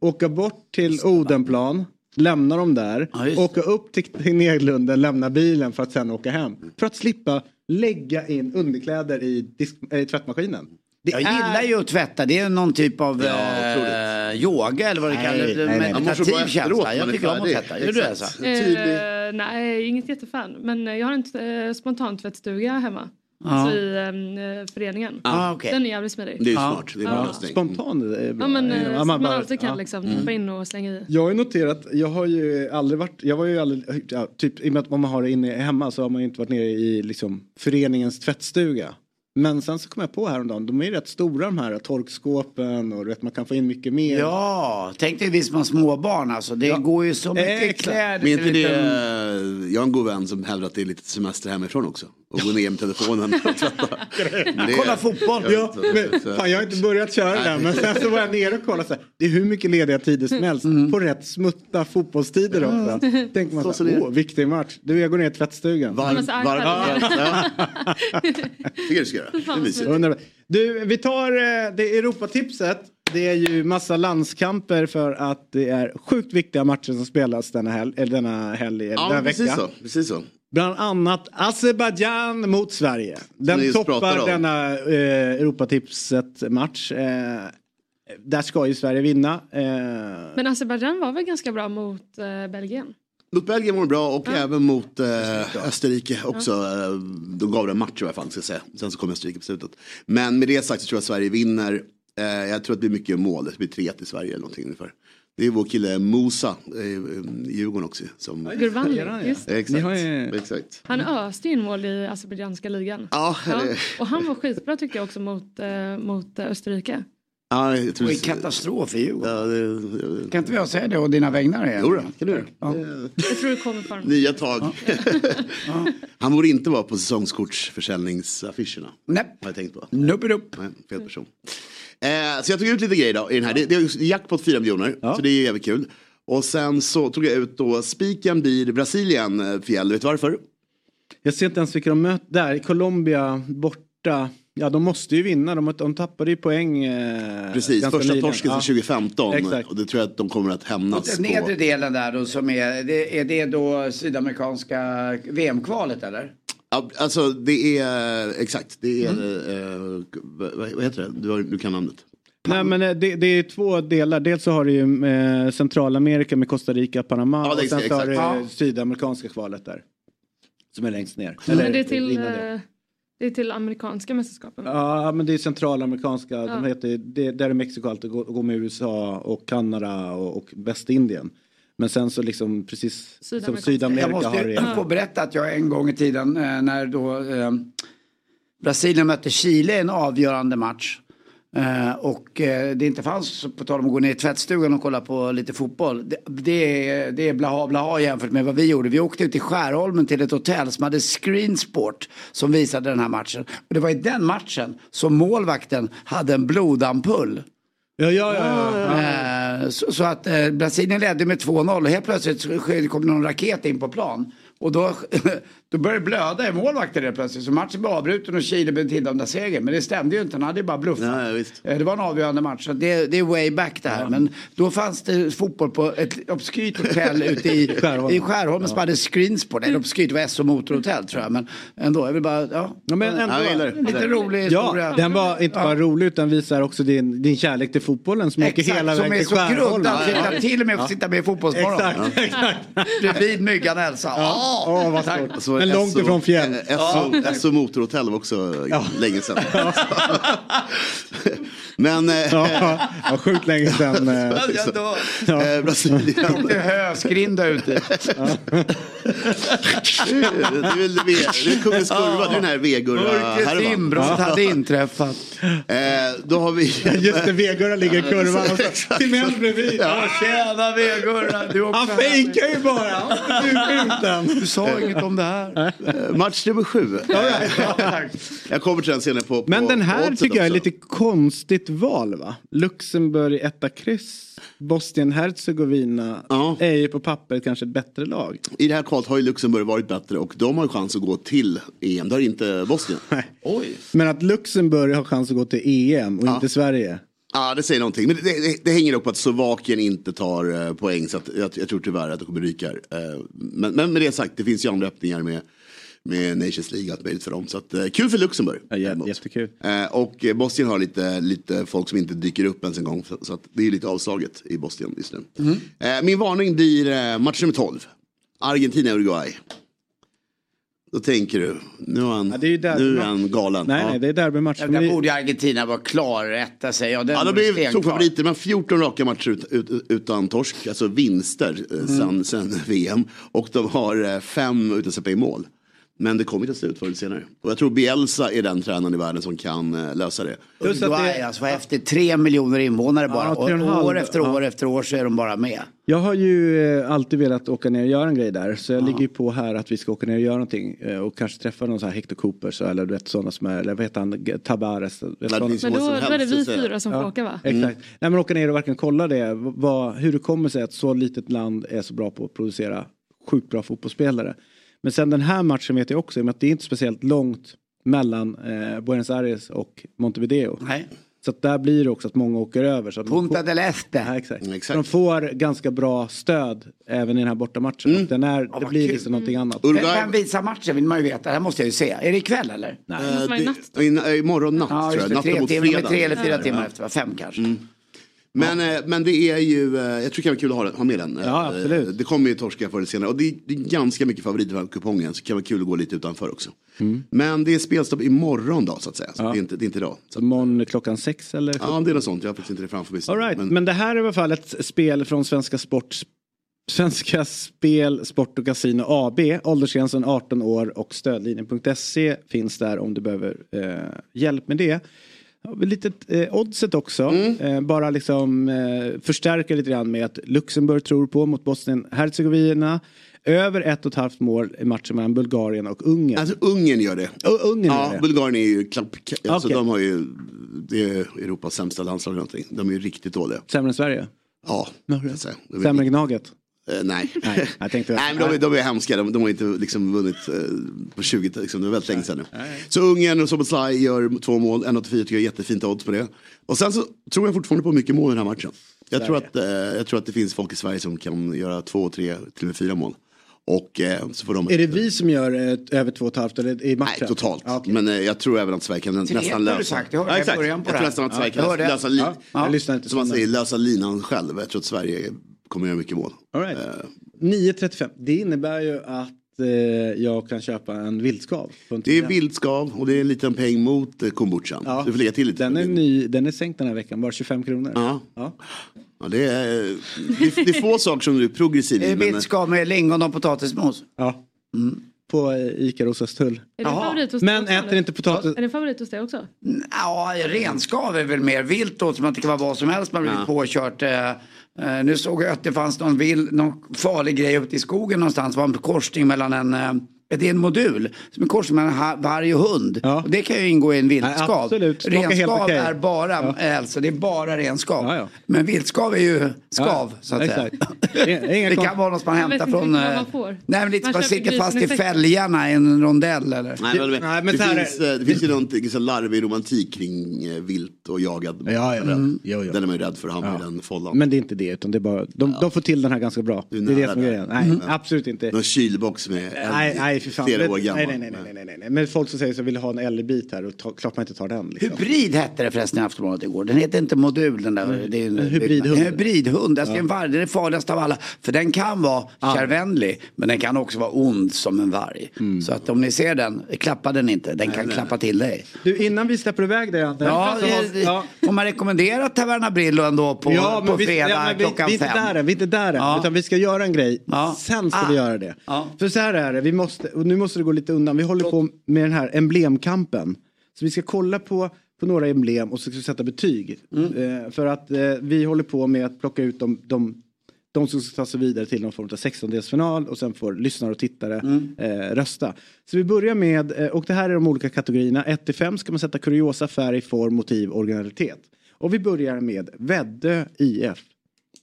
Åka bort till Odenplan, lämna dem där. Ja, åka upp till Tegnérlunden, lämna bilen för att sen åka hem. För att slippa lägga in underkläder i, disk, äh, i tvättmaskinen. Det Jag gillar ju att tvätta. Det är någon typ av eh, yoga eller vad det Nej, kallas. nej, nej. Meditativ efteråt känsla. Jag tycker om att tvätta. Gör du det? Så? Eh, nej, inget jättefan. Men eh, jag har en eh, spontantvättstuga hemma. Ja. Alltså i eh, föreningen. Ah, okej. Den är jävligt smidig. Det är Ja. smart. Det är bra Ja. Spontan är bra. Ja men eh, Ja, så man, bara- alltid kan ja. liksom hoppa in och slänga i. Jag har ju noterat, jag har ju aldrig varit, jag var ju aldrig, ja, typ i och med att om man har det inne hemma så har man ju inte varit nere i liksom föreningens tvättstuga. Men sen så kom jag på häromdagen, de är ju rätt stora de här torkskåpen och vet man kan få in mycket mer. Ja, tänk dig vi som har småbarn alltså. Det går ju så mycket Exakt. kläder Men är inte det, liten- jag har en god vän som hävdar att det är lite semester hemifrån också. Och gå ner med telefonen och tvätta. Det Kolla fotboll. Ja, men, fan, jag har inte börjat köra den men sen så var jag nere och kollade så här, det är hur mycket lediga tider som helst på rätt smutta fotbollstider också. Tänker man så Så det åh viktig match, du jag går ner i tvättstugan. Varm, Men så varm, iPad. ja. Tycker du ska Underbart. Du, vi tar eh, det Europatipset. Det är ju massa landskamper för att det är sjukt viktiga matcher som spelas denna helg, eller denna helg, Ja, denna precis vecka. så. Precis så. Bland annat Azerbajdzjan mot Sverige. Den toppar denna eh, Europatipset-match. Eh, där ska ju Sverige vinna. Eh, Men Azerbajdzjan var väl ganska bra mot eh, Belgien? Mot Belgien var det bra och även mot eh, Österrike också. Eh, De gav det en match i alla fall, ska jag säga. Sen så kom Österrike på slutet. Men med det sagt så tror jag att Sverige vinner. Eh, jag tror att det blir mycket mål. Det blir 3 till Sverige eller någonting ungefär. Det är vår kille Musa eh, i Djurgården också. Som, ja. just det. exakt, ju- exakt. Han öste ju in mål i azerbajdzjanska ligan. Ja, eller- Och han var skitbra tycker jag också mot, eh, mot Österrike. Ja, jag tror Och en katastrof i Djurgården. Ja, det, det, Kan inte jag säga det å dina vägnar igen? Jo då, kan du. Ja. Jag tror det kommer honom. Nya tag. Han borde inte vara på säsongskortsförsäljningsaffischerna. Nej. Har jag tänkt på. Nope, nope. Nej, fel person. Eh, så jag tog ut lite grejer då i den här. Det, det är jackpot 4 miljoner. Så det är jävligt kul. Och sen så tog jag ut då spiken blir Brasilien eh, fjäll. Vet du varför? jag ser inte ens vilka de möter där. Colombia borta. Ja de måste ju vinna. De, de tappade ju poäng. Eh, Precis, första nyligen. torsken Ja. sedan 2015. Exakt. Och det tror jag att de kommer att Och hämnas den på. nedre delen där då som är, det, är det då sydamerikanska VM-kvalet eller? Ja, alltså det är exakt, det är, Mm. eh, vad, vad heter det? Du, har, du kan namnet. Nej men eh, det, det är två delar. Dels så har du ju eh, Centralamerika med Costa Rica, Panama. Ja, det är och sen så har du exakt. eh, Sydamerikanska kvalet där. Som är längst ner. Men det är Eller till, innan det. Det är till amerikanska mästerskapen. Ja men det är centralamerikanska. De Ja. heter, det, där är Mexiko alltid går, går med USA och Kanada och, och Västindien. Men sen så liksom precis som Sydamerikanska. Sydamerika Jag måste har det. få berätta att jag en gång i tiden eh, när då eh, Brasilien mötte Chile i en avgörande match. Eh, och eh, det inte fanns, på tal om att gå ner i tvättstugan och kolla på lite fotboll. Det, det, är, det är blaha blaha jämfört med vad vi gjorde. Vi åkte ut i Skärholmen till ett hotell som hade screensport som visade den här matchen. Och det var i den matchen som målvakten hade en blodampull. Ja, ja, ja. ja. Eh, Så, så att Brasilien ledde med 2-0 och helt plötsligt kom någon raket in på plan. Och då, då började det blöda i målvakten helt plötsligt. Så matchen blev avbruten och Chile blev tilldömda seger. Men det stämde ju inte, han hade ju bara bluffat. Eh, Det var en avgörande match. Så det, det är way back det här. Men då fanns det fotboll på ett obskyrt hotell ute i Skärholmen. i Skärholmen som hade screensport. Eller obskyrt, det var SO Motorhotell tror jag. Men ändå, jag vill bara, ja. Ja, men ändå, Ja, det. Lite rolig historia. Ja, den var inte bara rolig utan visar också din, din kärlek till fotbollen som åker Exakt, hela som vägen är till så Skärholmen. grundad så jag kan till och med få sitta med i Fotbollsmorgon. Exakt, exakt. Bredvid myggan Elsa. Ja. Åh, vad stort. Men långt SO ifrån fjäll. SO, SO Motorhotell var också länge sedan. Men... eh, Ja, ja, sjukt länge sedan. eh. Jag dör. eh, Brasilien. Det är höskrinda ute. Det är väl V, det kommer skurva, det är den här V-gurra Mörkrets inbrott hade inträffat. Eh, då har vi... Just det, Vegurra ligger i kurvan så Timell bredvid. Ja, Tjena Vegurra, du också Han fejkar ju bara. Den. Du sa inget om det här. Eh, Match nummer sju. jag kommer till den senare på, på Men den här tycker jag är också. lite konstigt val va? Luxemburg etta kryss. Bosnien-Hercegovina är ju på papper kanske ett bättre lag. I det här kvalet har ju Luxemburg varit bättre och de har ju chans att gå till EM. Det har inte Bosnien. Oj. Men att Luxemburg har chans att gå till EM och inte Sverige. Ja, det säger någonting. Men det, det, det hänger dock på att Slovakien inte tar eh, poäng. Så att jag, jag tror tyvärr att det kommer ryka. Eh, men, men med det sagt, det finns ju andra öppningar med, med Nations League. Allt möjligt för dem. Så att, eh, kul för Luxemburg. Ja, jä- jättekul. Eh, och eh, Bosnien har lite, lite folk som inte dyker upp ens en gång. Så, att det är lite avslaget i Bosnien just nu. Mm. Eh, min varning blir match nummer 12. Argentina-Uruguay. Då tänker du, nu är han, det är ju där- nu är han galen. Nej, Ja. nej, det är derbymatch. Ja, Men där vi- borde Argentina vara klar rätta sig. Ja, den Ja, de blev storfavoriter, men 14 raka matcher ut, ut, utan torsk, alltså vinster mm. sen, sen VM. Och de har fem utan att släppa in mål. Men det kommer till slut förr eller senare. Och jag tror Bielsa är den tränaren i världen som kan eh, lösa det. Plus att det- alltså vad efter tre miljoner invånare bara. Ja, och år efter Ja. år efter år så är de bara med. Jag har ju eh, alltid velat åka ner och göra en grej där. Så jag ligger ju på här att vi ska åka ner och göra någonting. eh, Och kanske träffa någon sån här Hector Cooper så, eller du vet sådana som är, eller vad heter han, Tabares. Men då, är det vi att fyra som får åka va? Exakt. Nej, men åka ner och verkligen kolla det. Vad, hur det kommer sig att så litet land är så bra på att producera sjukt bra fotbollsspelare. Men sen den här matchen vet jag också, i och med att det är inte speciellt långt mellan eh, Buenos Aires och Montevideo. Nej. Så att där blir det också att många åker över. Så att Punta får, del Este. ja, exakt. Mm, exakt. De får ganska bra stöd även i den här bortamatchen. Och Den är, det vad blir liksom någonting annat. Vem, Uruguay, vem visar matchen vill man ju veta. Det här måste jag ju se. Är det ikväll eller? Nej. Det måste vara i natt då. det, i- imorgon natt Ja, tror just jag. det. Natten Tre, mot timmar, fredag. tre eller fyra timmar efter. Fem kanske. Men, eh, men det är ju, eh, jag tror det kan vara kul att ha, ha med den. Ja, absolut. eh, Det kommer ju torska förr eller senare. Och det är, det är ganska mycket favoriter på kupongen. Så det kan vara kul att gå lite utanför också. Mm. Men det är spelstopp imorgon då så att säga. Så det, är inte, det är inte idag. Så, Imorgon klockan sex eller? ja, det är något sånt. Jag har faktiskt inte det framför mig. All right. Men- Men... det här är i alla fall ett spel från Svenska Sport Svenska Spel, Sport och Casino AB. Åldersgränsen 18 år och stödlinjen.se finns där om du behöver eh, hjälp med det. Litet eh, oddset också. Mm. Eh, bara liksom eh, förstärka lite grann med att Luxemburg tror på mot Bosnien-Hercegovina. Över ett och ett halvt mål i matchen mellan Bulgarien och Ungern. Alltså Ungern gör det. Och Ungern Ja, gör det. Bulgarien är ju klapp, alltså, Okej. de har ju, det är Europas sämsta landslag eller någonting. De är ju riktigt dåliga. Sämre än Sverige? Ja, Sämre än Gnaget? Eh, nej. Nej, jag tänkte- nej, men de, är- de är hemska. De, de har inte liksom vunnit eh, på 20, liksom, det var väldigt länge sedan nu. Så Ungern och Soboslaj gör två mål, 1,84 tycker jag är jättefint odds på det. Och sen så tror jag fortfarande på mycket mål i den här matchen. Jag tror, att, eh, jag tror att det finns folk i Sverige som kan göra två, tre, till och med fyra mål. Och eh, så får de... Är det vi som gör ett, över två och ett halvt eller i matchen? Nej, totalt. Ja, okej. Men eh, jag tror även att Sverige kan Tre nästan har du lösa. sagt, jag hörde i exakt. början på jag det tror här. nästan att Ja, Sverige jag kan hörde. lösa, li- Ja, jag inte som man säger, lösa linan själv. Jag tror att Sverige kommer göra mycket mål. All right. Eh, 9.35. Det innebär ju att eh, jag kan köpa en vildskav. en Det är vildskav och det är en liten peng mot eh, kombuchan. Ja. Du får lägga till lite. Den är ny, den är sänkt den här veckan, bara 25 kronor. Ja. Ja. Ja, det, är, det, är, det är få saker som du är progressiv Är i. bildskav med lingon och potatismos? Ja. på eh, Ica Rosastull. Är det favorit hos dig Men äter inte potatis. Är det favorit hos dig också? Ja, renskav är väl mer vilt då, som att det kan vara vad som helst man blir påkört. Eh, eh, nu såg jag att det fanns någon, vill, någon farlig grej ute i skogen någonstans. Det var en korsning mellan en eh, det är en modul som är korsning mellan varg och hund. Och det kan ju ingå i en viltskav. Nej, Renskav okej. är bara, eh, alltså det är bara renskav. Men viltskav är ju skav Ja, så att säga. Inga det kon- kan vara något man hämtar från... eh, man får. Nej men lite Man sitter fast i fälgarna i en rondell eller? Nej, men, Nej, men det, här finns, eh, det finns ju någonting liksom larvig romantik kring eh, vilt och jagad. Ja, ja. Mm. Jo, jo. Den är man ju rädd för att hamna Ja. i den follan. Men det är inte det utan det är bara, de, de får till den här ganska bra. Det är det som är grejen. Nej, Mm. absolut inte. Någon kylbox med Nej, nej för fan. flera år gammal. Nej, nej, nej, nej, nej, nej, nej. Men folk som säger så vill ha en L-bit här och ta, klart man inte tar den. Liksom. Hybrid hette det förresten i Aftonbladet igår. Den heter inte modul den där. Det är en, En hybridhund. En hybridhund. Alltså Ja. en varg. Det är det farligaste av alla. För den kan vara kärvänlig. Men den kan också vara ond som en varg. Mm. Så att om ni ser den, klappa den inte. Den kan klappa till dig. Du, innan vi släpper iväg dig Ante. Ja, så har- det, ja. Får man rekommendera Taverna Brillo ändå på, ja, på vi, fredag ja, vi, klockan vi är inte fem? där än, vi är inte där än. Utan vi ska göra en grej. Sen ska Ah. vi göra det. För så här är det, vi måste, och nu måste det gå lite undan. Vi håller på med den här emblemkampen. Så vi ska kolla på, på några emblem och så ska vi sätta betyg. Eh, för att eh, vi håller på med att plocka ut de, de, de som ska ta sig vidare till någon form av 16-delsfinal och sen får lyssnare och tittare eh, rösta. Så vi börjar med, eh, och det här är de olika kategorierna. 1 till 5 ska man sätta kuriosa, färg, form, motiv, originalitet. Och vi börjar med Väddö IF.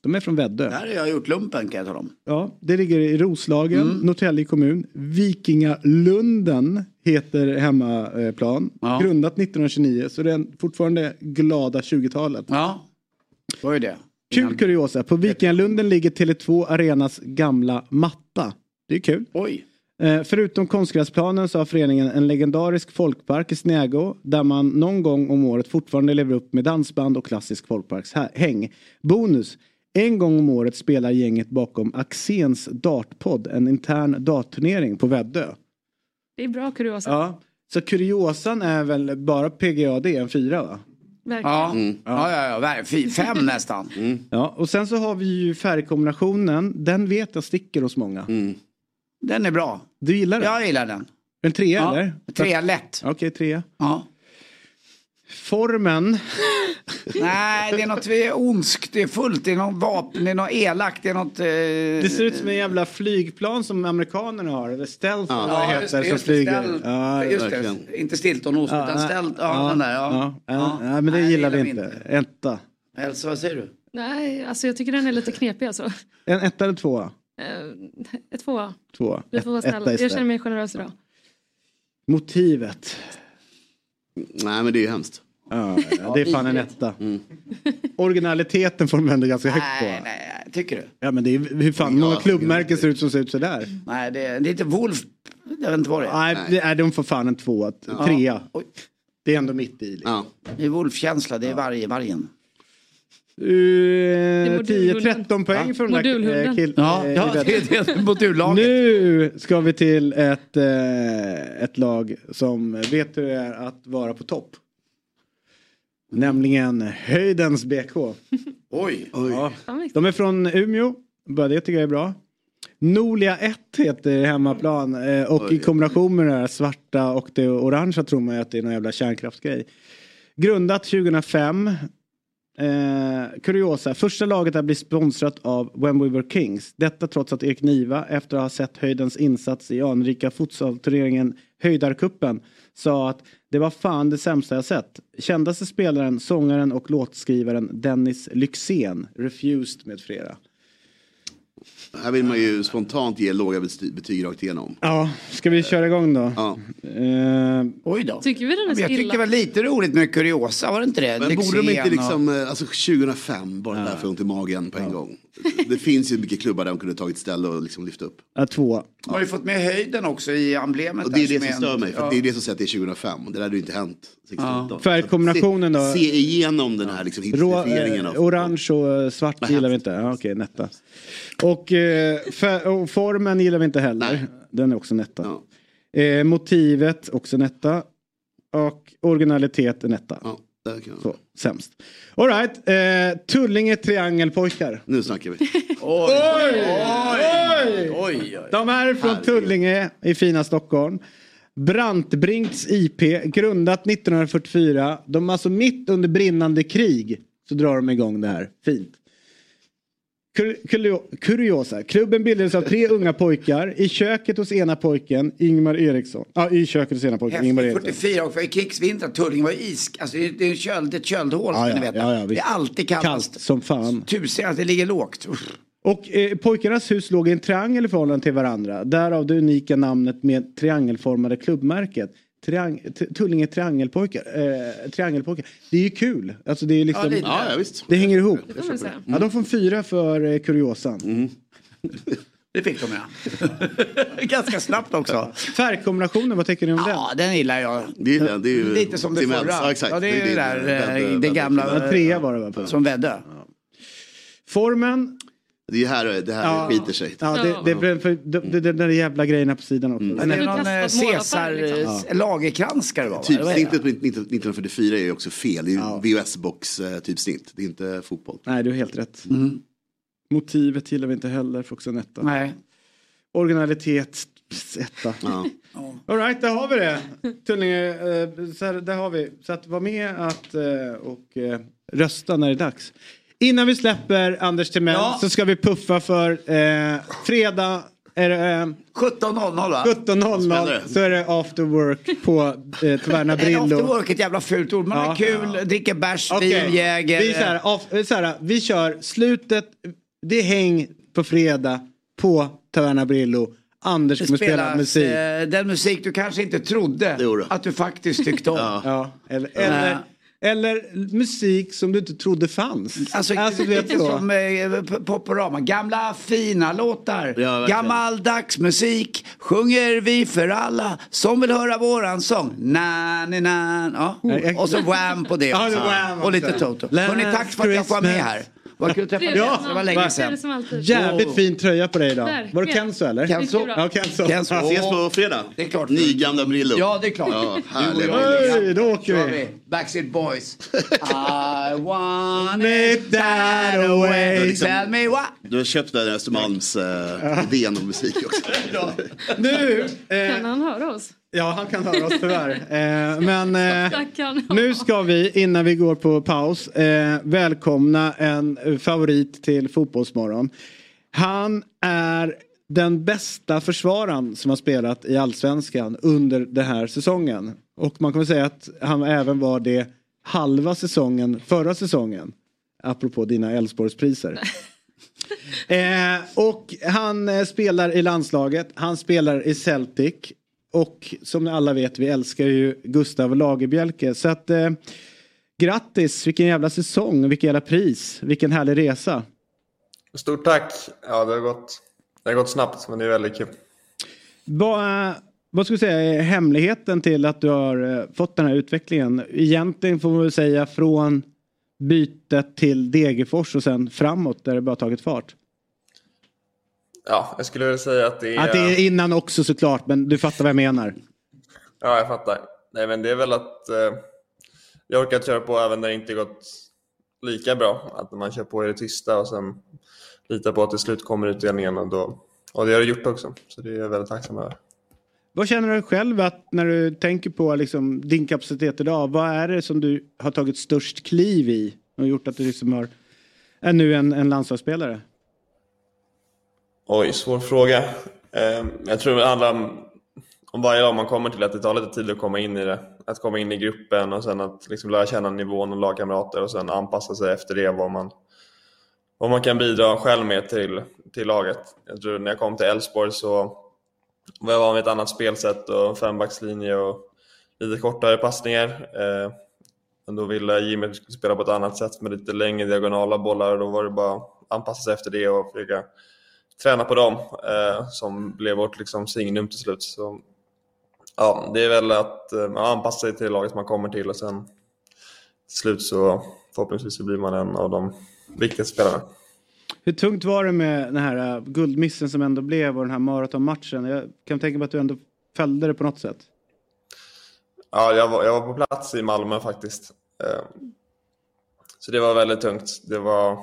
De är från Väddö. Där har jag gjort lumpen kan jag tala om. Ja, det ligger i Roslagen, Norrtälje kommun. Vikingalunden heter hemmaplan. Grundat 1929, så det är fortfarande glada 20-talet. Ja, vad är det? Kul kuriosa, på Vikingalunden ligger Tele2 Arenas gamla matta. Det är kul. Oj. Eh, förutom konstgräsplanen så har föreningen en legendarisk folkpark i Snägå där man någon gång om året fortfarande lever upp med dansband och klassisk folkparkshäng. Bonus! En gång om året spelar gänget bakom Axéns dartpodd en intern dartturnering på Väddö. Det är bra kuriosa. Ja. Så kuriosan är väl bara PGA, det är en fyra va? Verkligen. Ja, ja, ja, ja. ver- fy- fem nästan. Ja, och sen så har vi ju färgkombinationen. Den vet jag sticker hos många. Den är bra. Du gillar den? Jag gillar den. En trea Ja, eller? trea lätt. Okej, trea. Ja. Formen. Nej, det är något ondskt, det är fullt, det är något vapen, det är något elakt, det är något... Eh... Det ser ut som en jävla flygplan som amerikanerna har. Eller stealth eller vad det Ja, heter just det, som flyger. ställ- Ja, just verkligen. det. Inte stiltonost utan nej, ställt, ja, den där, ja. ja. ja, ja, men det Nej, gillar vi inte. Etta. Elsa, vad säger du? Nej, alltså jag tycker den är lite knepig alltså. En etta eller tvåa? Eh, Ett tvåa. Tvåa. Vi får vara snälla. Jag känner mig generös idag. Motivet. Nej men det är ju hemskt. Ja, ja, det är fan en etta. Originaliteten får de ändå ganska högt på. Nej, nej, tycker du? Ja men det är hur fan många klubbmärken ser ut som ser ut sådär. Nej, det är, det är inte Wolf, jag vet inte vad det är. Nej, det är, de får fan en tvåa. Trea. Det är ändå mitt i. Liksom. Det är Wolf-känsla, det är varje, vargen. Uh, modulhunden. 10-13 poäng Ja, för den där modulhunden. eh, kill, Ja, eh, ja, det är det, modullaget. Nu ska vi till ett, eh, ett lag som vet hur det är att vara på topp. Nämligen Höjdens BK. Oj. Ja. De är från Umeå, bara det tycker jag är bra. Nolia 1 heter hemmaplan eh, och i kombination med det här svarta och det orangea tror man ju att det är någon jävla kärnkraftsgrej. Grundat 2005. Eh, kuriosa, första laget att bli sponsrat av When We Were Kings. Detta trots att Erik Niva efter att ha sett höjdens insats i anrika futsalturneringen Höjdarkuppen sa att det var fan det sämsta jag sett. Kändaste spelaren, sångaren och låtskrivaren Dennis Lyxzén, Refused med flera. Här vill man ju spontant ge låga bety- betyg rakt igenom. Ja, ska vi köra igång då? Ja. Eh, Oj då. Tycker vi den är så jag tyckte illa? det var lite roligt med kuriosa, var det inte det? Men borde de inte liksom, eh, alltså 2005, bara därför ont i magen på en gång. Det finns ju mycket klubbar där de kunde tagit ställe och liksom lyft upp. Ja, två. Har du fått med höjden också i emblemet? Och det är det som är stör en- mig, för ja. det är det som säger att det är 2005. Och det där hade ju inte hänt 68. Färgkombinationen då? Se, se igenom den här liksom Rå, hipsterifieringen eh, av orange och eh, svart gillar vi inte. Ja, Okej, netta. Och, eh, fär- och formen gillar vi inte heller. Den är också netta. Eh, motivet också netta. Och originalitet är netta. där kan Så, sämst. Alright, eh, Tullinge triangelpojkar. Nu snackar vi. Oj! Oj! Oj! De här är från Tullinge i fina Stockholm. Brantbrinks IP, grundat 1944. De är alltså mitt under brinnande krig så drar de igång det här. Fint. Kur- kurio- Kuriosa. Klubben bildades av tre unga pojkar i köket hos ena pojken, Ingmar Eriksson. Ja, i köket hos ena pojken, Ingmar Häftigt, Eriksson. 44 och för krigsvintrar, Tullinge var is, alltså det är en köld, det är ett köldhål ska ja, ni veta. ja, ja, det är alltid kallast. Kallt som fan. Tusen att det ligger lågt. Uff. Och eh, pojkarnas hus låg i en triangel i förhållande till varandra. Därav det unika namnet med triangelformade klubbmärket. Triang Tullinge triangelpojkar. Eh, triangelpojkar. Det är ju kul. Alltså det är liksom... Ja. Ja, ja, visst. Det hänger ihop. Det säga. Ja, de får en fyra för eh, kuriosan. Mm. Det fick de ja. Ganska snabbt också. Färgkombinationen, vad tycker ni om den? Ja, den gillar jag. Det är, det, det är ju Lite som det Timens. förra. Ja, exakt. Ja, det är det där, eh, det gamla- trea var det va? Som Vedde. Formen. Det är här det här Ja. skiter sig. Ja, det, det, det, för, det, det, det där jävla grejerna på sidan också. Men det är Du någon eh, Caesar liksom. eh, lagerkrans ska det vara. är? Typsnittet på 19- 1944 är ju också fel. Det är ju VHS-box eh, typsnitt. Det är inte fotboll. Nej, du har helt rätt. Motivet gillar vi inte heller, får också en etta. Nej. Originalitet, etta. Ja. Alright, där har vi det. Tullinge, eh, så här, där har vi. Så att var med att, eh, och eh, rösta när det är dags. Innan vi släpper Anders Timell Ja. så ska vi puffa för eh, fredag är det, eh, 17.00 va? 17.00 Spännande. så är det after work på eh, Taverna Är after Brillo. work ett jävla fult ord. Man Ja. har kul, dricker bärs, vin, Jäger. vi, så här, av, så här, vi kör slutet, det är häng på fredag på Taverna Brillo. Anders kommer spela musik. eh, den musik du kanske inte trodde att du faktiskt tyckte om. Ja, eller, eller, eller musik som du inte trodde fanns. Alltså, vet lite så. som eh, Poporama. Gamla fina låtar. Ja. Gammaldags musik sjunger vi för alla som vill höra våran sång. Na, na, na. Ja. Och så Wham på det Ja, också. det är Wham Och lite. Toto. Hörni, tack för att jag får vara med här. Vad kul att träffa dig. Trevligt. Det var länge sedan. Jävligt fin tröja på dig idag. Verkligen. Var det Kenzo eller? Kenzo. Ja, Kenzo. Kenzo. Ja. Ses på fredag. Det är klart. Nygamla Brillo. Ja, det är klart. Ja, Du härlig. och jag. Oj, då åker vi. vi. Backstreet Boys. I want It that away. Liksom- Tell me what. Du har köpt den här Östermalms eh, om musik också. Nu, Kan eh, han höra oss? Ja han kan höra oss tyvärr. Eh, men eh, nu ska vi innan vi går på paus eh, välkomna en favorit till Fotbollsmorgon. Han är den bästa försvararen som har spelat i Allsvenskan under den här säsongen. Och man kan säga att han även var det halva säsongen förra säsongen. Apropå dina Elfsborgspriser. Eh, och han eh, spelar i landslaget, han spelar i Celtic. Och som alla vet, vi älskar ju Gustav Lagerbielke. Så att eh, grattis, vilken jävla säsong, vilken jävla pris, vilken härlig resa. Stort tack. Ja, det har gått, det har gått snabbt, men det är väldigt kul. Vad, eh, vad ska vi säga är hemligheten till att du har eh, fått den här utvecklingen? Egentligen får man väl säga från bytet till Degerfors och sen framåt där det bara tagit fart. Ja, jag skulle vilja säga att det är... Att det är innan också såklart, men du fattar vad jag menar. Ja, jag fattar. Nej, men det är väl att eh, jag orkat köra på även när det inte gått lika bra. Att man kör på i det tysta och sen litar på att till slut kommer utdelningen och då... Och det har det gjort också, så det är jag väldigt tacksam över. Vad känner du själv att när du tänker på liksom din kapacitet idag? Vad är det som du har tagit störst kliv i och gjort att du liksom har, är nu en, en landslagsspelare? Oj, svår fråga. Ehm, jag tror det handlar om, om varje dag man kommer till att det tar lite tid att komma in i det. Att komma in i gruppen och sen att liksom lära känna nivån och lagkamrater och sen anpassa sig efter det vad man, vad man kan bidra själv med till, till laget. Jag tror när jag kom till Elfsborg så var jag van vid ett annat spelsätt och fembackslinje och lite kortare passningar. Ehm, men då ville Jimmy att vi skulle spela på ett annat sätt med lite längre diagonala bollar och då var det bara att anpassa sig efter det och försöka träna på dem eh, som blev vårt liksom, signum till slut. Så, ja, det är väl att eh, man anpassar sig till laget man kommer till och sen till slut så förhoppningsvis så blir man en av de viktigaste spelarna. Hur tungt var det med den här uh, guldmissen som ändå blev och den här maratonmatchen? Jag kan tänka mig att du ändå följde det på något sätt. Ja, jag var, jag var på plats i Malmö faktiskt. Eh, Så det var väldigt tungt. Det var,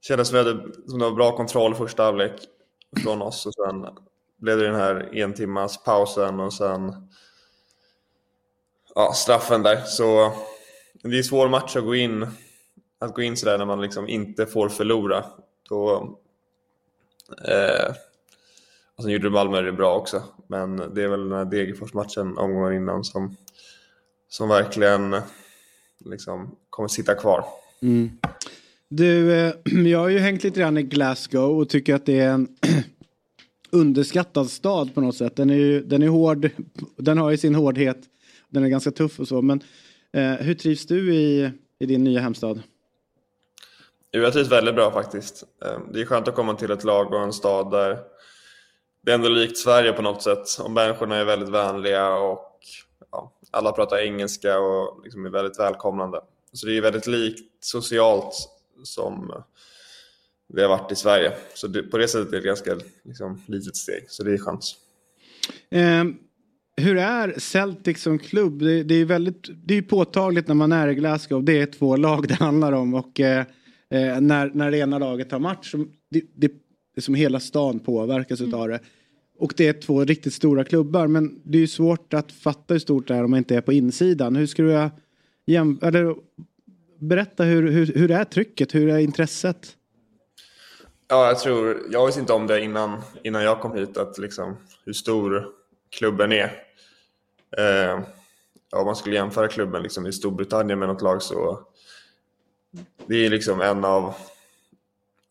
kändes som, vi hade, som det var bra kontroll första halvlek från oss och sen blev det den här en timmas pausen och sen ja, straffen där. Så det är en svår match att gå in, att gå in sådär när man liksom inte får förlora. Då, eh, och sen gjorde Malmö det bra också, men det är väl den här Degerfors-matchen omgången innan som, som verkligen liksom kommer sitta kvar. Mm. Du, eh, jag har ju hängt lite grann i Glasgow och tycker att det är en underskattad stad på något sätt. Den är ju den är hård, den har ju sin hårdhet, den är ganska tuff och så. Men eh, hur trivs du i, i din nya hemstad? Jo, jag trivs väldigt bra faktiskt. Ehm, det är skönt att komma till ett lag och en stad där det är ändå likt Sverige på något sätt. Och människorna är väldigt vänliga och ja, alla pratar engelska och liksom är väldigt välkomnande. Så det är väldigt likt socialt som eh, vi har varit i Sverige. Så det, på det sättet är det ett ganska liksom, litet steg, så det är skönt. Eh, hur är Celtic som klubb? Det, det är väldigt det är påtagligt när man är i Glasgow. Det är två lag det handlar om och eh, eh när, när det ena laget har match. som- Det, det, som hela stan påverkas av det. Och det är två riktigt stora klubbar men det är ju svårt att fatta hur stort det är om man inte är på insidan. Hur skulle jag jäm, eller, berätta hur, hur, hur är trycket? Hur är intresset? Ja, jag tror, jag visste inte om det innan, innan jag kom hit, att liksom, hur stor klubben är. Eh, ja, om man skulle jämföra klubben liksom, i Storbritannien med något lag så det är liksom en av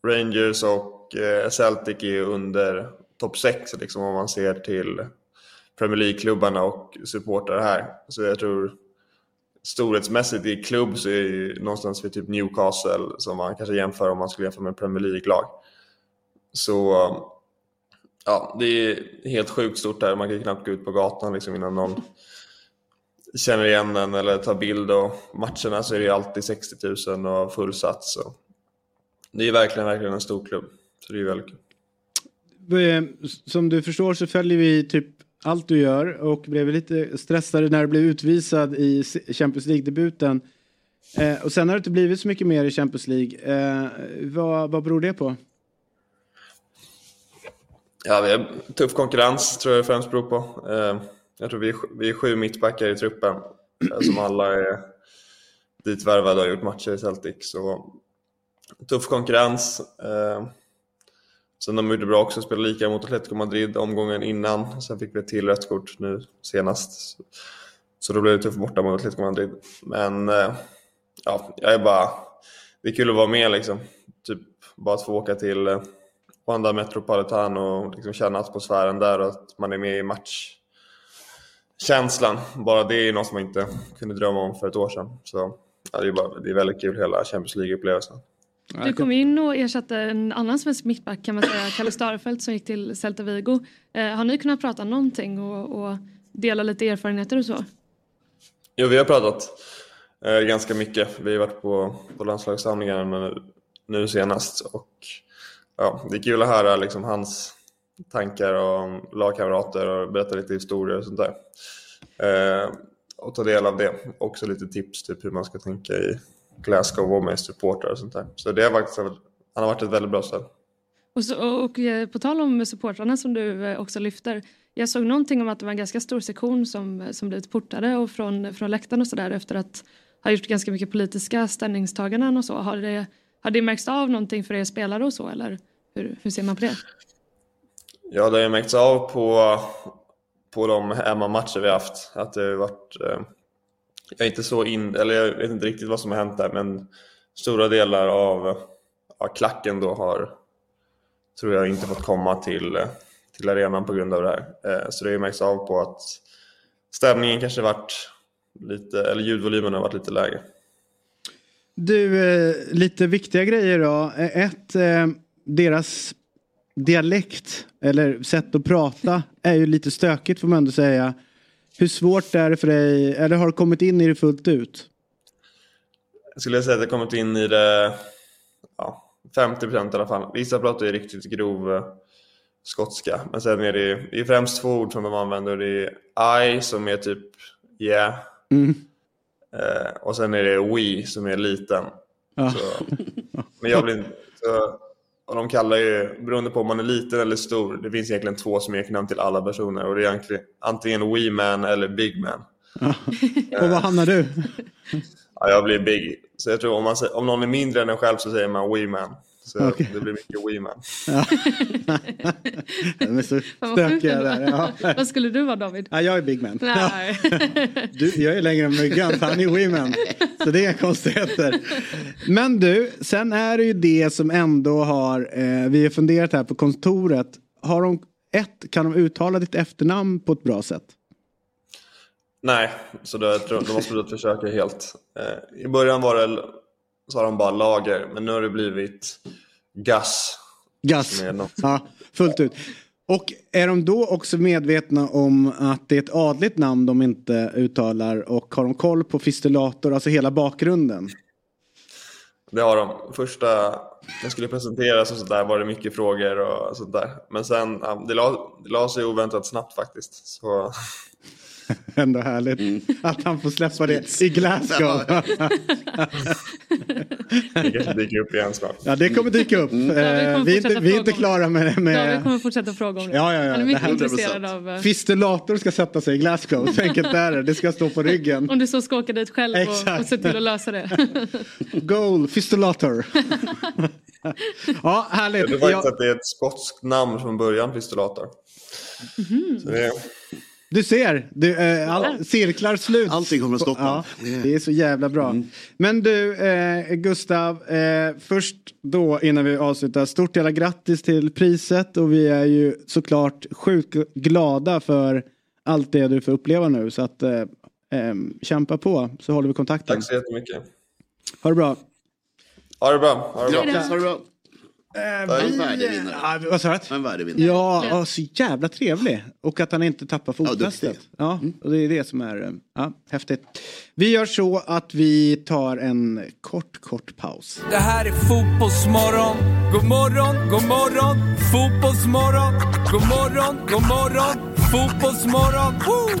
Rangers och eh, Celtic är under topp 6 liksom, om man ser till Premier League-klubbarna och supportrar här. Så jag tror storhetsmässigt i klubb så är det ju någonstans vid typ Newcastle som man kanske jämför om man skulle jämföra med Premier League-lag. Så ja, det är helt sjukt stort där. Man kan ju knappt gå ut på gatan liksom innan någon känner igen en eller tar bild och matcherna så är det ju alltid 60 000 och fullsatt. Så det är verkligen, verkligen en stor klubb. Så det är väldigt kul. Som du förstår så följer vi typ allt du gör och blev lite stressad när du blev utvisad i Champions League-debuten. Eh, och sen har det inte blivit så mycket mer i Champions League. Eh, vad, vad beror det på? Ja, vi har tuff konkurrens tror jag det främst beror på. Eh, Jag tror vi är, vi är sju mittbackar i truppen eh, som alla är ditvärvade och har gjort matcher i Celtic. Så tuff konkurrens. Eh, Sen de gjorde bra också, spelade lika mot Atletico Madrid omgången innan. Sen fick vi ett till rött kort nu senast. Så då blev det tufft borta mot Atletico Madrid. Men eh, ja, jag är bara... Det är kul att vara med liksom. Typ bara att få åka till eh, Wanda Metropolitan och liksom känna atmosfären där och att man är med i matchkänslan. Bara det är något som man inte kunde drömma om för ett år sedan. Så ja, det, är bara, det är väldigt kul hela Champions League-upplevelsen. Du kom in och ersatte en annan svensk mittback kan man säga, Kalle Starfelt som gick till Celta Vigo. Eh, har ni kunnat prata någonting och, och dela lite erfarenheter och så? Jo, vi har pratat eh, ganska mycket. Vi har varit på, på landslagssamlingar nu, nu senast och ja, det är kul att höra liksom, hans tankar om lagkamrater och berätta lite historier och sånt där. Eh, och ta del av det. Också lite tips typ hur man ska tänka i Glasgow och med supportrar och sånt där. Så det har faktiskt, han har varit ett väldigt bra stöd. Och, så, och eh, på tal om supportrarna som du eh, också lyfter. Jag såg någonting om att det var en ganska stor sektion som, som blivit portade och från, från läktaren och sådär efter att ha gjort ganska mycket politiska ställningstaganden och så. Har det, har det märkts av någonting för er spelare och så eller hur, hur ser man på det? Ja, det har ju märkts av på, på de hemmamatcher vi haft. Att det har varit, eh, jag är inte så in, eller jag vet inte riktigt vad som har hänt där, men stora delar av ja, klacken då har, tror jag, inte fått komma till, till arenan på grund av det här. Eh, så det har ju märkts av på att stämningen kanske varit lite, eller ljudvolymen har varit lite lägre. Du, eh, lite viktiga grejer då. Eh, ett, eh, deras dialekt eller sätt att prata är ju lite stökigt får man ändå säga. Hur svårt är det för dig, eller har du kommit in i det fullt ut? Jag skulle säga att jag kommit in i det ja, 50% i alla fall. Vissa pratar ju riktigt grov eh, skotska, men sen är det, det är främst två ord som de använder. Det är I som är typ yeah, Mm. eh, och sen är det we som är liten. Ja. Så, men jag blir, Så, och de kallar ju, beroende på om man är liten eller stor, det finns egentligen två smeknamn till alla personer och det är antingen Wee Man eller Big Man. Och var hamnar du? Ja, jag blir Big. Så jag tror om, man, om någon är mindre än en själv så säger man Wee Man. Så Okej. det blir mycket Wee Man. Ja. De är så stökiga där. Ja. Vad skulle du vara David? Ja, jag är big man. Nej. Du, jag är längre än Myggan, för han är women. Så det är konstigheter. Men du, sen är det ju det som ändå har, eh, vi har funderat här på kontoret. Har de, ett, kan de uttala ditt efternamn på ett bra sätt? Nej, så då, jag tror, de har slutat försöka helt. Eh, I början var det, sa de bara lager, men nu har det blivit Gas. Gas. Ja, fullt ut. Och är de då också medvetna om att det är ett adligt namn de inte uttalar och har de koll på fistulator, alltså hela bakgrunden? Det har de. Första, jag skulle presenteras och sådär var det mycket frågor och sånt där. Men sen, ja, det la, det la sig oväntat snabbt faktiskt. Så, Ändå härligt att han får släppa det i Glasgow. det kanske dyker upp igen snart. Ja, det kommer dyka upp. David Eh, vi, är inte, vi är inte klara med... David med kommer fortsätta fråga om det. Ja, ja, ja. Han är mycket Det intresserad av eh, Fistulator ska sätta sig i Glasgow, så enkelt är det. Det ska stå på ryggen. om du så ska åka dit själv och, Exakt. och se till att lösa det. Goal, fistulator. ja, härligt. Det var Ja, faktiskt att det är ett skotskt namn från början, Pistolator. Så det, du ser, du, eh, all, cirklar slut. Allting kommer att stoppa. Ja, det är så jävla bra. Men du, eh, Gustav, eh, först då innan vi avslutar, stort jävla grattis till priset och vi är ju såklart sjukt glada för allt det du får uppleva nu. Så att eh, eh, kämpa på så håller vi kontakten. tack så jättemycket. Ha det bra. Ha det bra. Ha det bra. Ha det bra. Eh, En värdig vinnare. Ja, vad sa du? En värdig vinnare. Ja, så jävla trevlig. Och att han inte tappar fotfästet. Ja, och det är det som är eh, ja, häftigt. Vi gör så att vi tar en kort, kort paus. Det här är Fotbollsmorgon. God morgon, god morgon. Fotbollsmorgon. God morgon, god morgon. Fotbollsmorgon. Woo!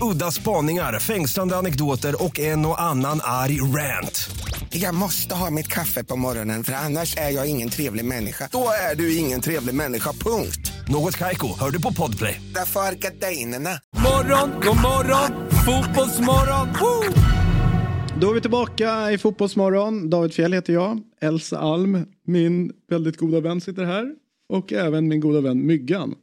Udda spaningar, fängslande anekdoter och en och annan arg rant. Jag måste ha mitt kaffe på morgonen för annars är jag ingen trevlig människa. Då är du ingen trevlig människa, punkt. Något Kaiko, hör du på Podplay. Därför är gardinerna. Morgon, god morgon. Fotbollsmorgon. Woo! Då är vi tillbaka i Fotbollsmorgon. David Fjell heter jag. Elsa Alm, min väldigt goda vän, sitter här. Och även min goda vän Myggan.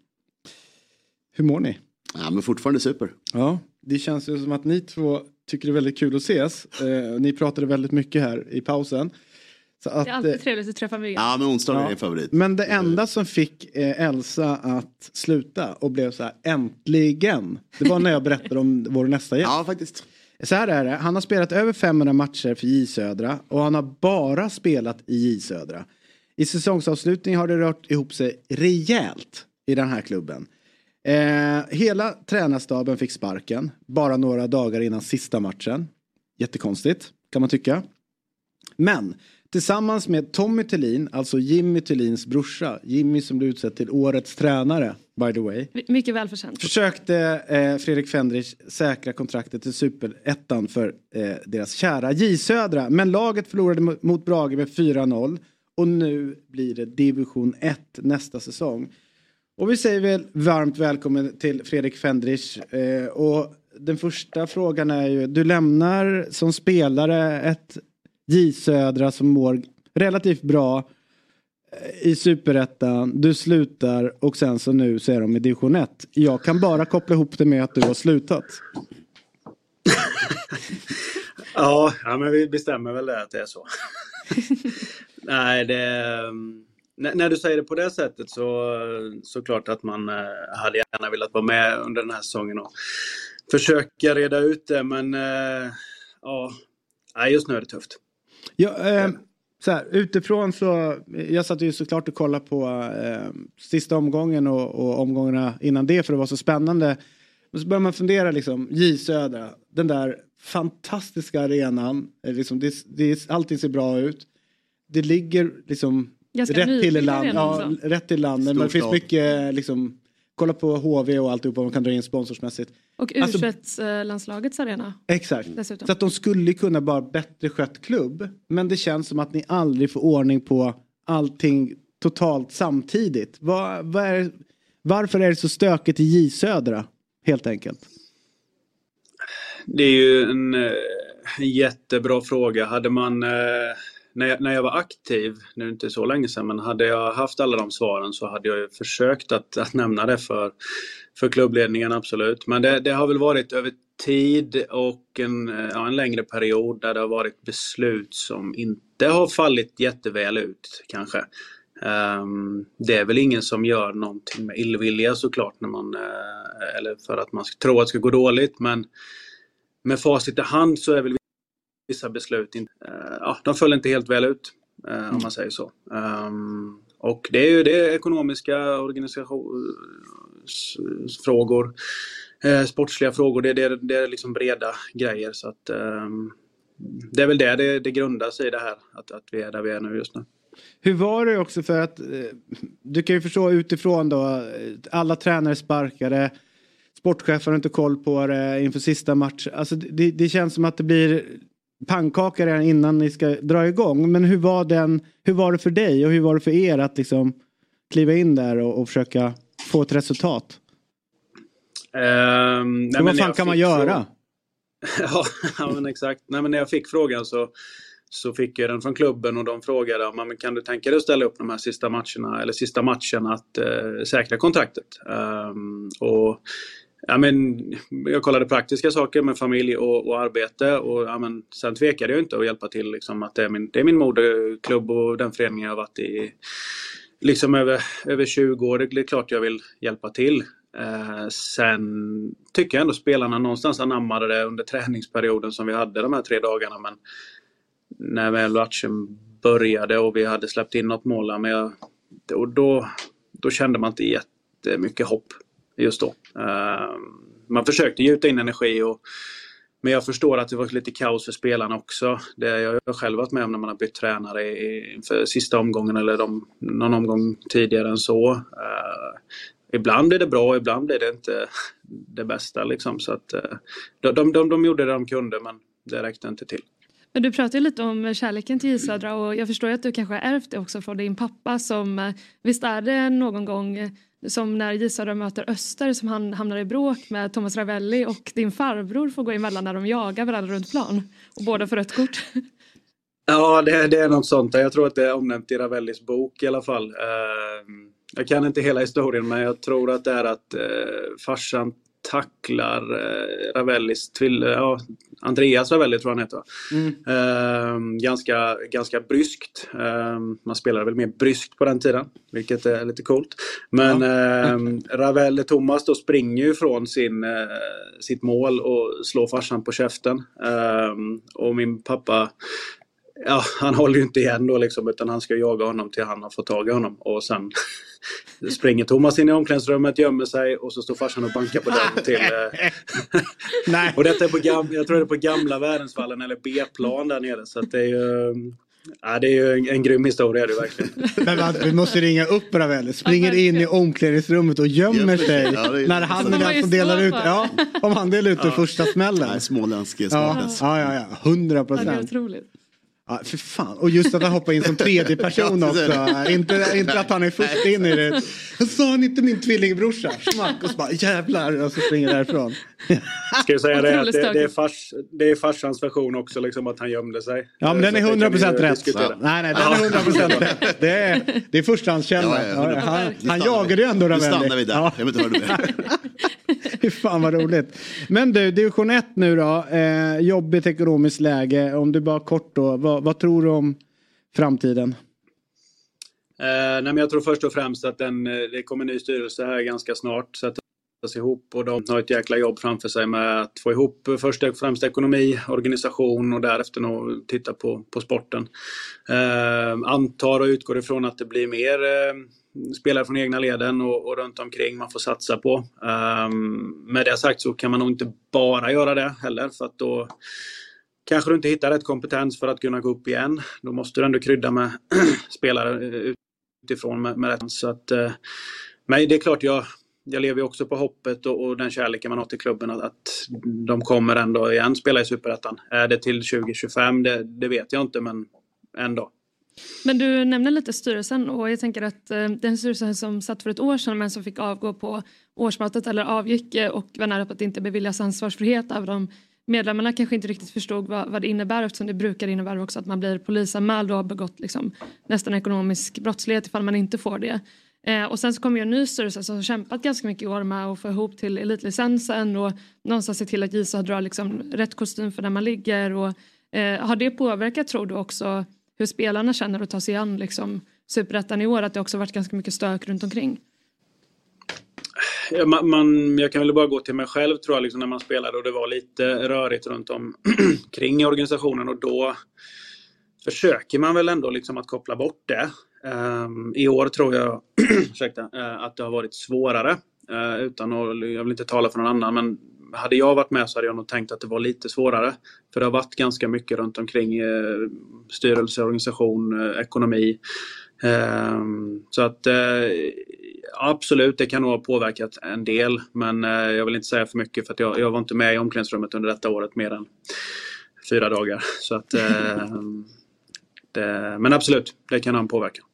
Hur mår ni? Ja, men fortfarande super. Ja, det känns ju som att ni två tycker det är väldigt kul att ses. Eh, ni pratade väldigt mycket här i pausen. Så att, Det är eh, alltid trevligt att träffa Myggan. Ja, men onsdagar Ja. är en favorit. Men det enda som fick eh, Elsa att sluta och blev så här äntligen. Det var när jag berättade om vår nästa gäst. Ja, faktiskt. Så här är det, han har spelat över 500 matcher för J Södra och han har bara spelat i J Södra. I säsongsavslutning har det rört ihop sig rejält i den här klubben. Eh, hela tränarstaben fick sparken bara några dagar innan sista matchen. Jättekonstigt kan man tycka. Men tillsammans med Tommy Thelin, alltså Jimmy Thelins brorsa, Jimmy som blev utsedd till årets tränare by the way. Mycket välförtjänt. Försökte eh, Fredrik Fendrich säkra kontraktet till superettan för eh, deras kära J Södra. Men laget förlorade mo- mot Brage med 4-0 och nu blir det division 1 nästa säsong. Och vi säger väl varmt välkommen till Fredrik Fendrich. Eh, och den första frågan är ju, du lämnar som spelare ett J Södra som mår relativt bra eh, i superettan, du slutar och sen så nu så är de i division 1. Jag kan bara koppla ihop det med att du har slutat. Ja, ja men vi bestämmer väl det att det är så. Nej, det... Mm, när, du säger det på det sättet så såklart att man eh, hade gärna velat vara med under den här säsongen och försöka reda ut det men eh, ja, just nu är det tufft. Ja, eh, så här, utifrån så, jag satt ju såklart och kollade på eh, sista omgången och, och omgångarna innan det för det var så spännande. Och så börjar man fundera liksom, J Södra, den där fantastiska arenan. Eh, liksom det, det, allting ser bra ut. Det ligger liksom rätt till land. Ja, rätt till land. Men det finns mycket liksom, kolla på HV och alltihopa man kan dra in sponsorsmässigt. Och Alltså- U21-landslagets arena. Exakt. Dessutom. Så att de skulle kunna vara bättre skött klubb. Men det känns som att ni aldrig får ordning på allting totalt samtidigt. Vad, vad är, varför är det så stökigt i J Södra? Helt enkelt. Det är ju en, eh, en jättebra fråga. Hade man, eh, när jag, när jag var aktiv, nu är det inte så länge sedan, men hade jag haft alla de svaren så hade jag ju försökt att, att nämna det för, för klubbledningen, absolut. Men det, det har väl varit över tid och en, ja, en längre period där det har varit beslut som inte har fallit jätteväl ut, kanske. Um, det är väl ingen som gör någonting med illvilja såklart, när man, uh, eller för att man ska tro att det ska gå dåligt, men med facit i hand så är väl vissa beslut inte, eh, ja, de föll inte helt väl ut. Eh, om man säger så. Ehm, och det är ju det är ekonomiska organisationsfrågor, eh, sportsliga frågor, det, det, det är liksom breda grejer. Så att, ehm, det är väl det, det det grundar sig i det här, att, att vi är där vi är nu just nu. Hur var det också för att du kan ju förstå utifrån då alla tränare sparkade sportchefen har inte koll på det inför sista match. Alltså det, det känns som att det blir pannkaka redan innan ni ska dra igång. Men hur var, den, hur var det för dig och hur var det för er att liksom kliva in där och, och försöka få ett resultat? Ehm, nej, vad men fan jag kan man göra? Ja, ja men exakt. Nej, men när jag fick frågan så, så fick jag den från klubben och de frågade om kan du tänka dig att ställa upp de här sista matcherna eller sista matchen att eh, säkra kontraktet. Ehm, och Ja, men, jag kollade praktiska saker med familj och, och arbete och ja, men, sen tvekade jag inte att hjälpa till. Liksom, att det, är min, det är min moderklubb och den föreningen jag har varit i liksom över, över 20 år. Det, det är klart jag vill hjälpa till. Eh, sen tycker jag ändå spelarna någonstans anammade det under träningsperioden som vi hade de här tre dagarna. Men när väl matchen började och vi hade släppt in något mål, men jag, och då, då kände man inte jättemycket hopp just då. Ehm, man försökte gjuta in energi och men jag förstår att det var lite kaos för spelarna också. Det har jag själv varit med om när man har bytt tränare i- inför sista omgången eller de, någon omgång tidigare än så. Ehm, ibland blir det bra, ibland blir det inte det bästa. Liksom. Så att, eh, de, de, de, gjorde det de kunde men det räckte inte till. Men du pratar ju lite om kärleken till J Södra och jag förstår ju att du kanske har ärvt det också från din pappa som eh, visst är det någon gång som när Gisarö möter Öster som han hamnar i bråk med Thomas Ravelli och din farbror får gå emellan när de jagar varandra runt plan och båda får rött kort. Ja, det, det är något sånt. Jag tror att det är omnämnt i Ravellis bok i alla fall. Eh, jag kan inte hela historien, men jag tror att det är att eh, farsan tacklar eh, Ravellis tvill, ja, Andreas Ravelli tror jag han heter. va? Eh, ganska, ganska bryskt. Eh, man spelade väl mer bryskt på den tiden, vilket är lite coolt. Men eh, Ravelli Thomas då springer ju från sin, eh, sitt mål och slår farsan på käften. Eh, och min pappa Ja, han håller ju inte igen då liksom utan han ska jaga honom till han har fått tag i honom. Och sen springer Thomas in i omklädningsrummet, gömmer sig och så står farsan och bankar på dörren till... Eh... Och detta är på, gam... jag tror det är på gamla Värensvallen eller B-plan där nere. Så att det är ju... Ja, det är ju en, en grym historia är det verkligen. Men va, vi måste ringa upp Ravelli. Springer in i omklädningsrummet och gömmer sig. Ja, är- när han är man den som delar ut. Ja, om han delar ut den Ja. första smällen. Nej, småländsk Ja, ja, ja, ja. Hundra Ja, det är procent. otroligt. Ja, för fan. Och just att han hoppar in som tredje person Ja, också. Inte, inte att han är först in i det. Sa han inte min tvillingbrorsa? Smack och så bara jävlar och så springer därifrån. Ska jag säga det, att det, det, är fars, det är farsans version också, liksom att han gömde sig. Ja men den är Så det kan vi 100% ju rätt. Nej nej den är 100% rätt. Det är, det är förstahandskälla. Ja, ja, Ja, han, han jagade ju ändå Nu Ravelli. stannar vi där. Ja. Jag vet inte vad du menar. Fy fan vad roligt. Men du, division 1 nu då. Eh, jobbigt ekonomiskt läge. Om du bara kort då. Vad, vad tror du om framtiden? Eh, nej, men jag tror först och främst att den, eh, det kommer en ny styrelse här ganska snart. Så att ihop och de har ett jäkla jobb framför sig med att få ihop först och främst ekonomi, organisation och därefter nog titta på, på sporten. Eh, antar och utgår ifrån att det blir mer, eh, spelare från egna leden och, och runt omkring man får satsa på. Eh, med det sagt så kan man nog inte bara göra det heller för att då kanske du inte hittar rätt kompetens för att kunna gå upp igen. Då måste du ändå krydda med spelare utifrån med, med rätt. Så att, eh, men det är klart jag, jag lever ju också på hoppet och, och den kärleken man har till klubben att, att de kommer ändå igen spela i Superettan. Är det till 2025? Det, det vet jag inte men ändå. Men du nämner lite styrelsen och jag tänker att eh, den styrelsen som satt för ett år sedan men som fick avgå på årsmötet eller avgick eh, och var nära på att inte beviljas ansvarsfrihet av de medlemmarna kanske inte riktigt förstod vad, vad det innebär eftersom det brukar innebära också att man blir polisanmäld och har begått liksom, nästan ekonomisk brottslighet ifall man inte får det. Eh, och sen så kommer ju en ny styrelse som har kämpat ganska mycket i år med att få ihop till elitlicensen och någonstans se till att JSA drar liksom rätt kostym för där man ligger. Och, eh, har det påverkat tror du också hur spelarna känner att ta sig an liksom, superettan i år? Att det också varit ganska mycket stök runt omkring? Man, man, jag kan väl bara gå till mig själv tror jag, liksom, när man spelade och det var lite rörigt runt omkring i organisationen och då försöker man väl ändå liksom att koppla bort det. Um, I år tror jag ursäkta, uh, att det har varit svårare. Uh, utan att, jag vill inte tala för någon annan, men hade jag varit med så hade jag nog tänkt att det var lite svårare. För det har varit ganska mycket runt omkring eh, uh, styrelse, organisation, ekonomi. Ehm, så att absolut, det kan nog ha påverkat en del. Men jag vill inte säga för mycket för att jag, jag var inte med i omklädningsrummet under detta året mer än fyra dagar. Så att, det, men absolut, det kan ha en påverkan.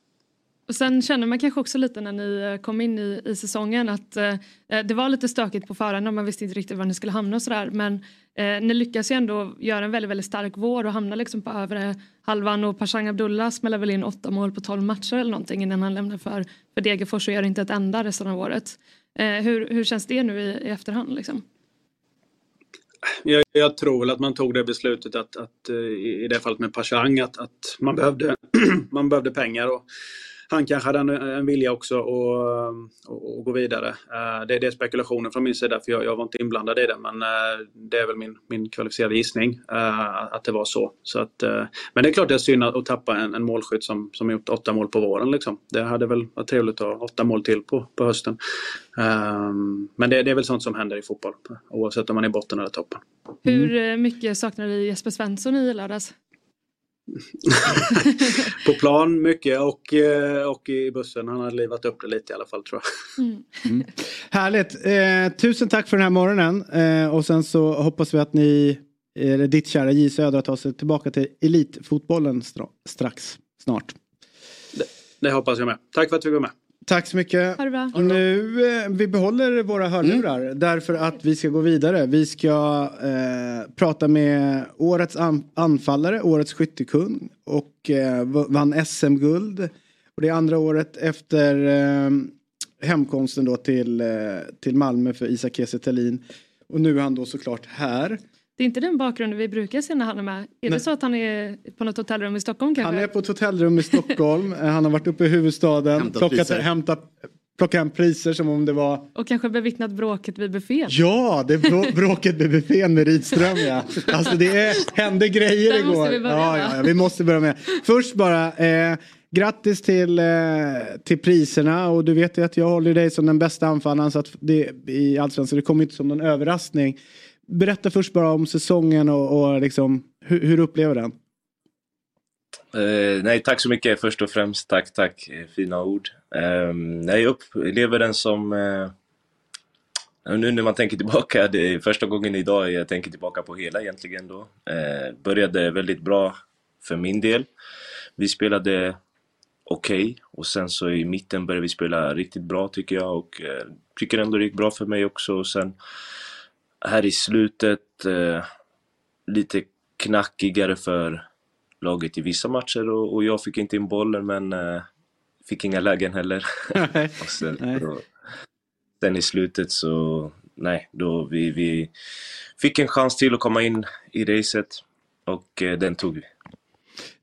Och sen känner man kanske också lite när ni eh, kom in i, i säsongen att eh, eh, det var lite stökigt på förhand och man visste inte riktigt var ni skulle hamna och sådär. Men eh, ni lyckas ju ändå göra en väldigt, väldigt stark vår och hamnar liksom på övre halvan och Pashang Abdullah smäller väl in åtta mål på tolv matcher eller någonting innan han lämnar för, för Degerfors och gör inte ett enda resten av året. Eh, hur, hur känns det nu i, i efterhand liksom? Jag, jag, tror väl att man tog det beslutet att, att eh, i det fallet med Pashang att, att man, behövde, man behövde pengar. Och han kanske hade en, en vilja också att gå vidare. Uh, det, det är spekulationer från min sida för jag, jag var inte inblandad i det men uh, det är väl min, min kvalificerade gissning uh, att det var så. så att, men det är klart det är synd att, att tappa en, en målskytt som, som gjort åtta mål på våren. Liksom. Det hade väl varit trevligt att ha åtta mål till på, på hösten. men det, det, är väl sånt som händer i fotboll oavsett om man är i botten eller toppen. Hur mycket saknar du Jesper Svensson i lördags? på plan mycket och, eh, och i bussen. Han har livat upp det lite i alla fall tror jag. Mm. Mm. Härligt. Eh, tusen tack för den här morgonen. Eh, och sen så hoppas vi att ni, eller ditt kära J Södra tar sig tillbaka till elitfotbollen strax, snart. Det, det hoppas jag med. Tack för att du var med. Tack så mycket. Ha det bra. Nu, eh, vi behåller våra hörlurar mm. därför att vi ska gå vidare. Vi ska eh, prata med årets an anfallare, årets skyttekung och eh, vann SM-guld. Och det är andra året efter eh, hemkomsten då till, eh, till Malmö för Isak Kiese Och nu är han då såklart här. Det är inte den bakgrunden vi brukar se när han är med. Är Nej. det så att han är på något hotellrum i Stockholm kanske? Han är på ett hotellrum i Stockholm. Eh, han har varit uppe i huvudstaden. Hämtat plockat, priser. Hämtat, plockat hem priser som om det var... Och kanske bevittnat bråket vid buffén. Ja, det är bråket vid buffén med Rydström ja. Alltså det är, hände grejer Där igår. Måste vi, börja ja, ja, ja, vi måste börja med. Först bara. Eh, Grattis till, eh, till priserna och du vet ju att jag håller dig som den bästa anfallaren så att det, i Allsvenskan det kommer inte som någon överraskning. Berätta först bara om säsongen och, och liksom, hur, hur upplever den? Eh, nej, tack så mycket först och främst. Tack, tack. Fina ord. Eh, jag upplever den som... Eh, nu när man tänker tillbaka, det är första gången idag jag tänker tillbaka på hela egentligen då. Eh, började väldigt bra för min del. Vi spelade okej okay, och sen så i mitten började vi spela riktigt bra tycker jag och eh, tycker ändå det gick bra för mig också och sen här i slutet eh, lite knackigare för laget i vissa matcher och, och jag fick inte in bollen men eh, fick inga lägen heller. och sen, då, sen i slutet så, nej, då vi, vi fick en chans till att komma in i racet och eh, den tog vi.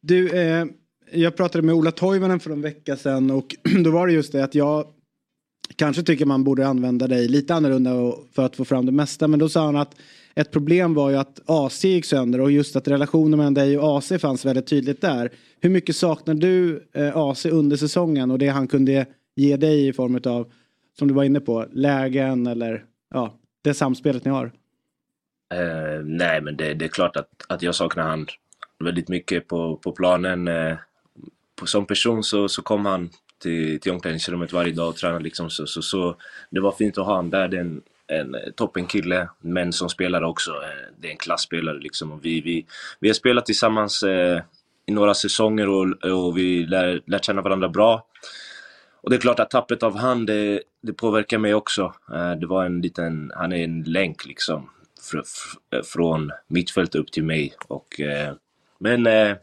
Du, eh, jag pratade med Ola Toivonen för en vecka sedan och då var det just det att jag kanske tycker man borde använda dig lite annorlunda för att få fram det mesta. Men då sa han att ett problem var ju att AC gick sönder och just att relationen mellan dig och AC fanns väldigt tydligt där. Hur mycket saknar du eh, AC under säsongen och det han kunde ge dig i form av, som du var inne på, lägen eller ja, det samspelet ni har? Uh, nej, men det, det är klart att, att jag saknar han väldigt mycket på, på planen. Uh, på, som person så, så kom han till, till omklädningsrummet varje dag och tränade liksom. Så, så, så det var fint att ha honom där. Det är en, en toppenkille, men som spelare också. Eh, det är en klassspelare liksom. Och vi, vi, vi har spelat tillsammans eh, i några säsonger och, och vi lär, lärt känna varandra bra. Och det är klart att tappet av han, det, det påverkar mig också. Eh, det var en liten, han är en länk liksom. Fr, fr, från mittfält upp till mig. Och, eh, men eh,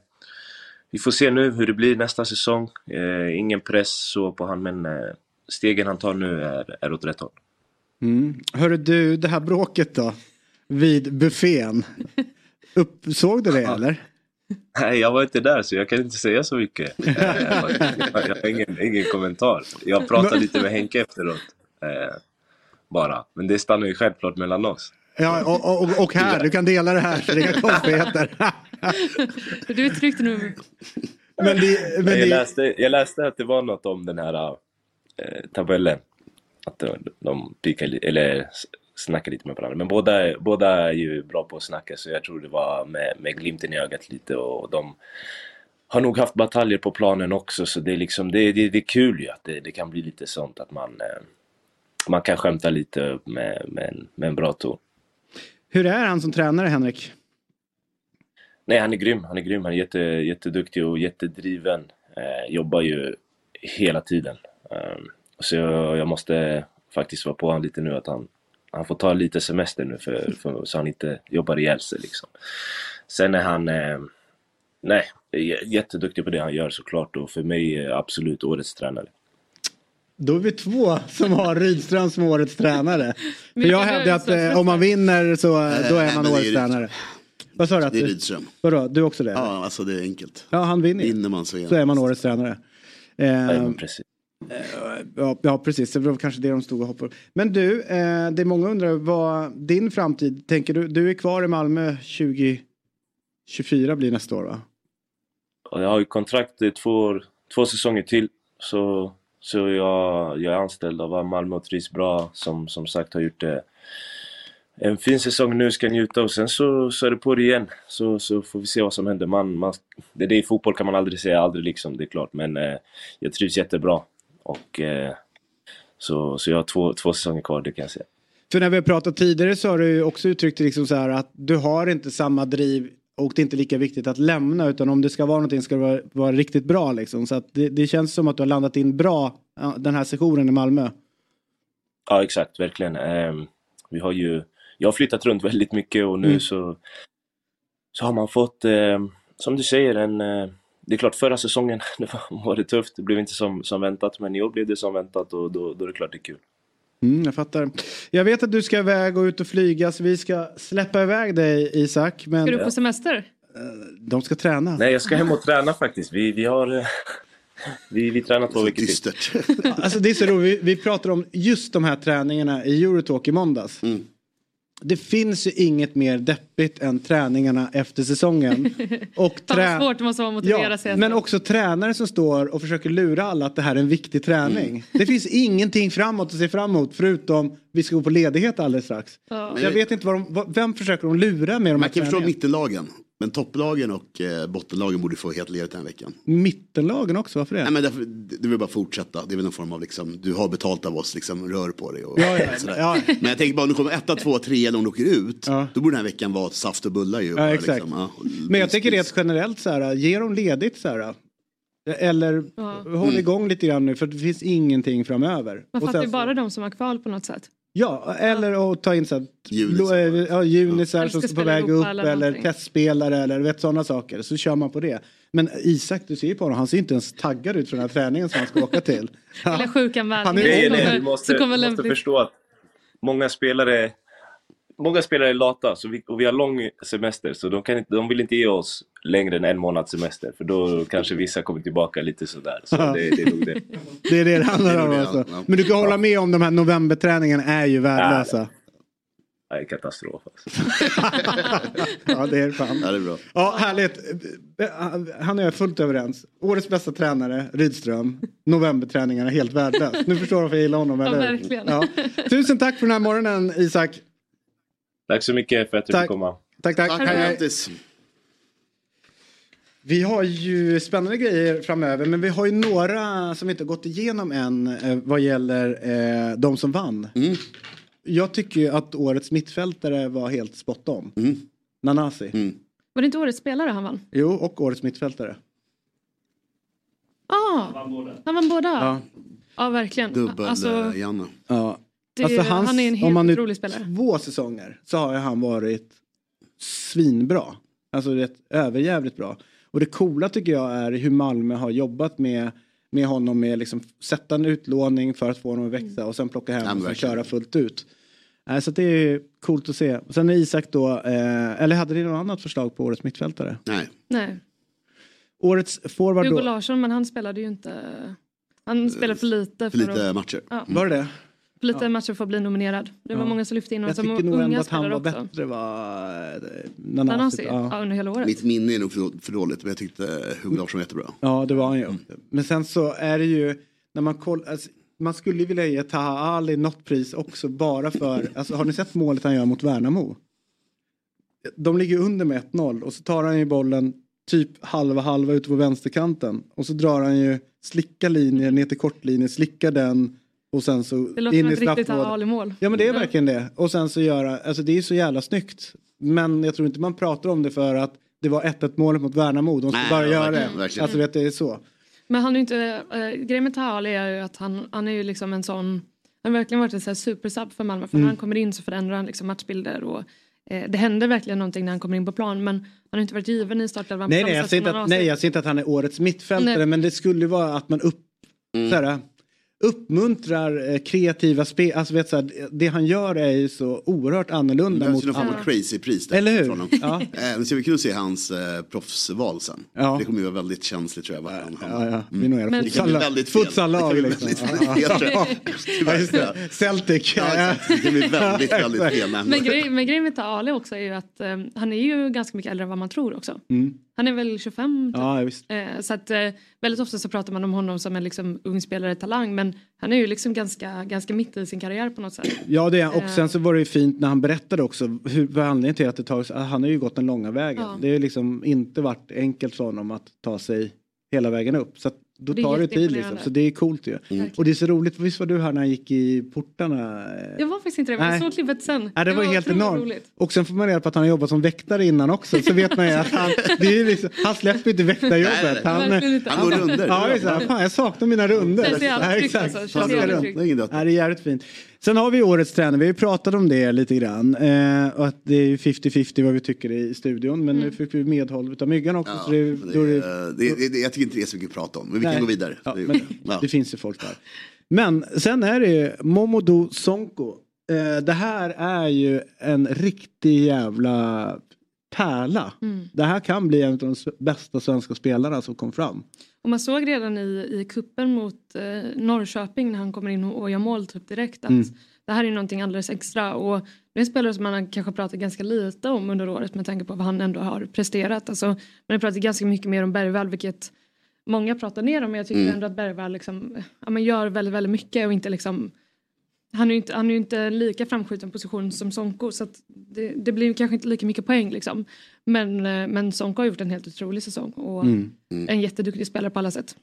vi får se nu hur det blir nästa säsong. Eh, ingen press så på han, men eh, stegen han tar nu är, är åt rätt håll. Mm. Hörru du, det här bråket då? Vid buffén. Uppsåg du det eller? Nej, jag var inte där så jag kan inte säga så mycket. Eh, jag, jag har ingen, ingen kommentar. Jag pratade lite med Henke efteråt. Eh, bara. Men det stannar ju självklart mellan oss. Ja, och, och, och här, du kan dela det här så det är inga konstigheter. Du är tryggt nu. Men det, men jag, läste, jag läste att det var något om den här eh, tabellen. Att de, de pikar, eller snackar lite med varandra. Men båda, båda är ju bra på att snacka så jag tror det var med, med glimten i ögat lite och de har nog haft bataljer på planen också så det är liksom, det, det, det är kul ju att det, det kan bli lite sånt att man, eh, man kan skämta lite med, med, en, med en bra ton hur är han som tränare Henrik? Nej, han är grym. Han är grym. Han är jätte, jätteduktig och jättedriven. Eh, jobbar ju hela tiden. Eh, så jag, jag måste faktiskt vara på honom lite nu att han, han får ta lite semester nu för, för, så han inte jobbar ihjäl sig liksom. Sen är han, eh, nej, jätteduktig på det han gör såklart och för mig är absolut årets tränare. Då är vi två som har Rydström som årets tränare. För jag hävdar att eh, om man vinner så eh, då är man årets tränare. Vad sa du? Att Det är du- Rydström. Vadå, du också det? Ja, alltså det är enkelt. Ja, han vinner ju. Vinner man så är Så är man årets tränare. Eh, precis. ja, ja, precis. Det var kanske det de stod och hoppade. Men du, eh, det är många undrar vad din framtid, tänker du, du är kvar i Malmö 2024 blir nästa år va? Och jag har ju kontrakt i två, år, två säsonger till. Så, så jag, jag är anställd av Malmö och trivs bra. Som, som sagt har gjort det en fin säsong nu, ska njuta och sen så, så är det på det igen. Så, så får vi se vad som händer. Man, man, det det i fotboll kan man aldrig säga aldrig liksom, det är klart. Men eh, jag trivs jättebra. Och, eh, så, så jag har två, två säsonger kvar, det kan jag säga. För när vi har pratat tidigare så har du också uttryckt liksom så här att du har inte samma driv och det är inte lika viktigt att lämna utan om det ska vara någonting ska det vara, vara riktigt bra liksom. Så att det, det känns som att du har landat in bra den här sessionen i Malmö. Ja, exakt, verkligen. Ehm, vi har ju, jag har flyttat runt väldigt mycket och nu Mm. så, så har man fått, ehm, som du säger, en... eh, det är klart, förra säsongen det var, var det tufft. Det blev inte som, som väntat, men i år blev det som väntat och då, då är det klart det är kul. Mm, jag fattar. Jag vet att du ska iväg och ut och flyga så vi ska släppa iväg dig Isak. Men Ska du på semester? de ska träna. Nej, jag ska hem och träna faktiskt. Vi, vi har... eh, Vi, vi tränar två veckor till. Alltså det är så roligt, vi, vi pratar om just de här träningarna i Eurotalk i måndags. Det finns ju inget mer deppigt än träningarna efter säsongen. Och Fan trä- vad svårt det måste vara att motivera Ja, sig. men också tränare som står och försöker lura alla att det här är en viktig träning. Mm. Det finns ingenting framåt att se fram emot förutom vi ska gå på ledighet alldeles strax. Ja. Jag vet inte vad de, vem försöker de lura med de här Man kan förstå mittenlagen. Men topplagen och eh, bottenlagen borde få helt ledigt den här veckan. Mittenlagen också, varför det? Nej, men därför, det vill bara fortsätta. Det är väl någon form av liksom, du har betalt av oss, liksom, rör på dig och Ja, ja, sådär. ja. Men jag tänker bara om du kommer etta, två, tre eller om du åker ut. Då borde den här veckan vara saft och bullar ju. Ja, Bara exakt. Liksom, ja, och Men jag tänker rent generellt så här, ge dem ledigt så här. Eller håll Mm. igång lite grann nu för det finns ingenting framöver. Man Och fattar ju bara de som har kval på något sätt. Ja, eller att ta in så här, Junisar. eh, ja, junisar som ska står på väg upp eller eller, testspelare eller vet sådana saker. Så kör man på det. Men Isak, du ser ju på honom, han ser inte ens taggad ut för den här träningen som han ska åka till. Eller sjukanmälning. Han är- Grejen Så är, kommer- du måste, så kommer du måste förstå att många spelare, många spelare är lata så vi, och vi har lång semester så de, kan inte, de vill inte ge oss längre än en månads semester för då kanske vissa kommer tillbaka lite sådär. Så det, det är nog det. Det är det det handlar om alltså. ja. Men du kan hålla med om de här novemberträningarna är ju värdelösa. det är katastrof. Alltså. Ja, det är fan. Ja, det är bra. Ja, härligt. Han och jag är fullt överens. Årets bästa tränare, Rydström. Novemberträningarna, helt värdelös. Nu förstår du varför jag gillar honom, Ja, eller hur? verkligen. Ja. Tusen tack för den här morgonen, Isak. Tack så mycket för att du Tack. fick komma. Tack, tack. Hej, hej. Vi har ju spännande grejer framöver, men vi har ju några som vi inte har gått igenom än eh, vad gäller eh, de som vann. Mm. Jag tycker ju att årets mittfältare var helt spot on. Mm. Nanasi. Var det inte årets spelare han vann? Jo, och årets mittfältare. Ah, han vann båda. Ja. Ja, verkligen. Dubbel Alltså, eh, Janne. Ja. Det- han är en helt om man otrolig spelare. två säsonger så har han varit svinbra. Alltså rätt överjävligt bra. Och det coola tycker jag är hur Malmö har jobbat med, med honom med liksom sätta en utlåning för att få honom att växa och sen plocka hem men och sen köra fullt ut. Eh, Så det är coolt att se. Sen är Isak då, eh, eller hade ni något annat förslag på årets mittfältare? Nej. nej. Årets forward Hugo då? Larsson, men han spelade ju inte... Han spelade för lite. För lite att, matcher. Ja. Var det det? Lite matcher för att bli nominerad. Det var Ja. många som lyfte in honom Jag som tycker nog ändå unga att han spelare var också. bättre var eh, Nanasi, Nanasi. ja. under hela året. Mitt minne är nog för, för dåligt men jag tyckte Hugo Larsson var jättebra. Ja, det var han ju. Men sen så är det ju, när man kollar, alltså, man skulle vilja ge Taha Ali något pris också bara för, alltså har ni sett målet han gör mot Värnamo? De ligger under med 1-0 och så tar han ju bollen typ halva halva ute på vänsterkanten och så drar han ju slicka linjer ner till kortlinjen, slickar den och sen så Det låter in som ett riktigt. Ali-mål. Ja men det är verkligen det. Och sen så göra, alltså det är så jävla snyggt. Men jag tror inte man pratar om det för att det var 1-1 målet mot Värnamo. De Nej, bara ja, göra verkligen, det. verkligen. Alltså vet du, det är så. Men han är ju inte, äh, grejen med Tahali är ju att han, han är ju liksom en sån, han har verkligen varit en sån supersub för Malmö. För Mm. när han kommer in så förändrar han liksom matchbilder och eh, det händer verkligen någonting när han kommer in på plan. Men han har inte varit given i startelvan. Nej, nej, jag som inte att, har nej, sig. jag säger inte att han är årets mittfältare Nej. men det skulle vara att man upp, så här, uppmuntrar eh, kreativa spel. Alltså, vet, så här, det han gör är ju så oerhört annorlunda Det mot är någon form av crazy-pris där Eller hur? från. Ja. Eh, Det ska bli kul att se hans eh, proffsval sen. Ja. Det kommer ju vara väldigt känsligt tror jag. vart Han, Ja, ja. Men- Det kan bli väldigt fel. futsallag. Liksom. fel. Celtic. Ja, exakt. Det kan bli väldigt, väldigt Exakt. fel. Men, grej, men grejen med Tahali också är ju att eh, han är ju ganska mycket äldre än vad man tror också. Mm. Han är väl 25 typ. Ja, visst. Eh, så att eh, väldigt ofta så pratar man om honom som en liksom ung spelare talang men han är ju liksom ganska, ganska mitt i sin karriär på något sätt. Ja, det är han. Och Eh. sen så var det ju fint när han berättade också hur anledningen till att det tagit, han har ju gått den långa vägen. Ja. Det har liksom inte varit enkelt för honom att ta sig hela vägen upp. Så då Det är tar det tid liksom. Så det är coolt ju. Mm. Och det är så roligt, visst var du här när han gick i portarna? Jag var faktiskt inte det men jag Nej. såg klippet sen. Ja, det var, helt otroligt enormt. roligt. Och sen får man reda på att han har jobbat som väktare innan också. Så vet man ju att han, det är liksom, han släpper inte väktarjobbet. Nej, nej, Han, inte. Han går runder. Ja, visst, fan, jag saknar mina runder. Alltså. Han. Det det är jävligt fint. Sen har vi årets tränare, vi har ju pratat om det lite grann. Eh, och att det är ju 50-50 vad vi tycker i studion. Men nu fick vi medhåll av Myggan också. Ja, så det, det, det, det, jag tycker inte det är så mycket att prata om. Men vi Nej. kan gå vidare. Ja, men ja. det finns ju folk där. Men sen är det ju Momodou Sonko. Eh, det här är ju en riktig jävla pärla. Mm. Det här kan bli en av de bästa svenska spelarna som kom fram. Och man såg redan i, i kuppen mot eh, Norrköping när han kommer in och, gör mål typ direkt att Mm. det här är någonting alldeles extra. Och det är en spelare som man kanske pratat ganska lite om under året med tanke på vad han ändå har presterat. Alltså, man har pratat ganska mycket mer om Bergvall vilket många pratar ner om men jag tycker Mm. ändå att Bergvall liksom, ja, gör väldigt, väldigt mycket och inte liksom han är ju inte, han är inte lika framskjuten position som Sonko så att det, det blir kanske inte lika mycket poäng liksom. Men, eh, men Sonko har gjort en helt otrolig säsong och Mm. en jätteduktig spelare på alla sätt.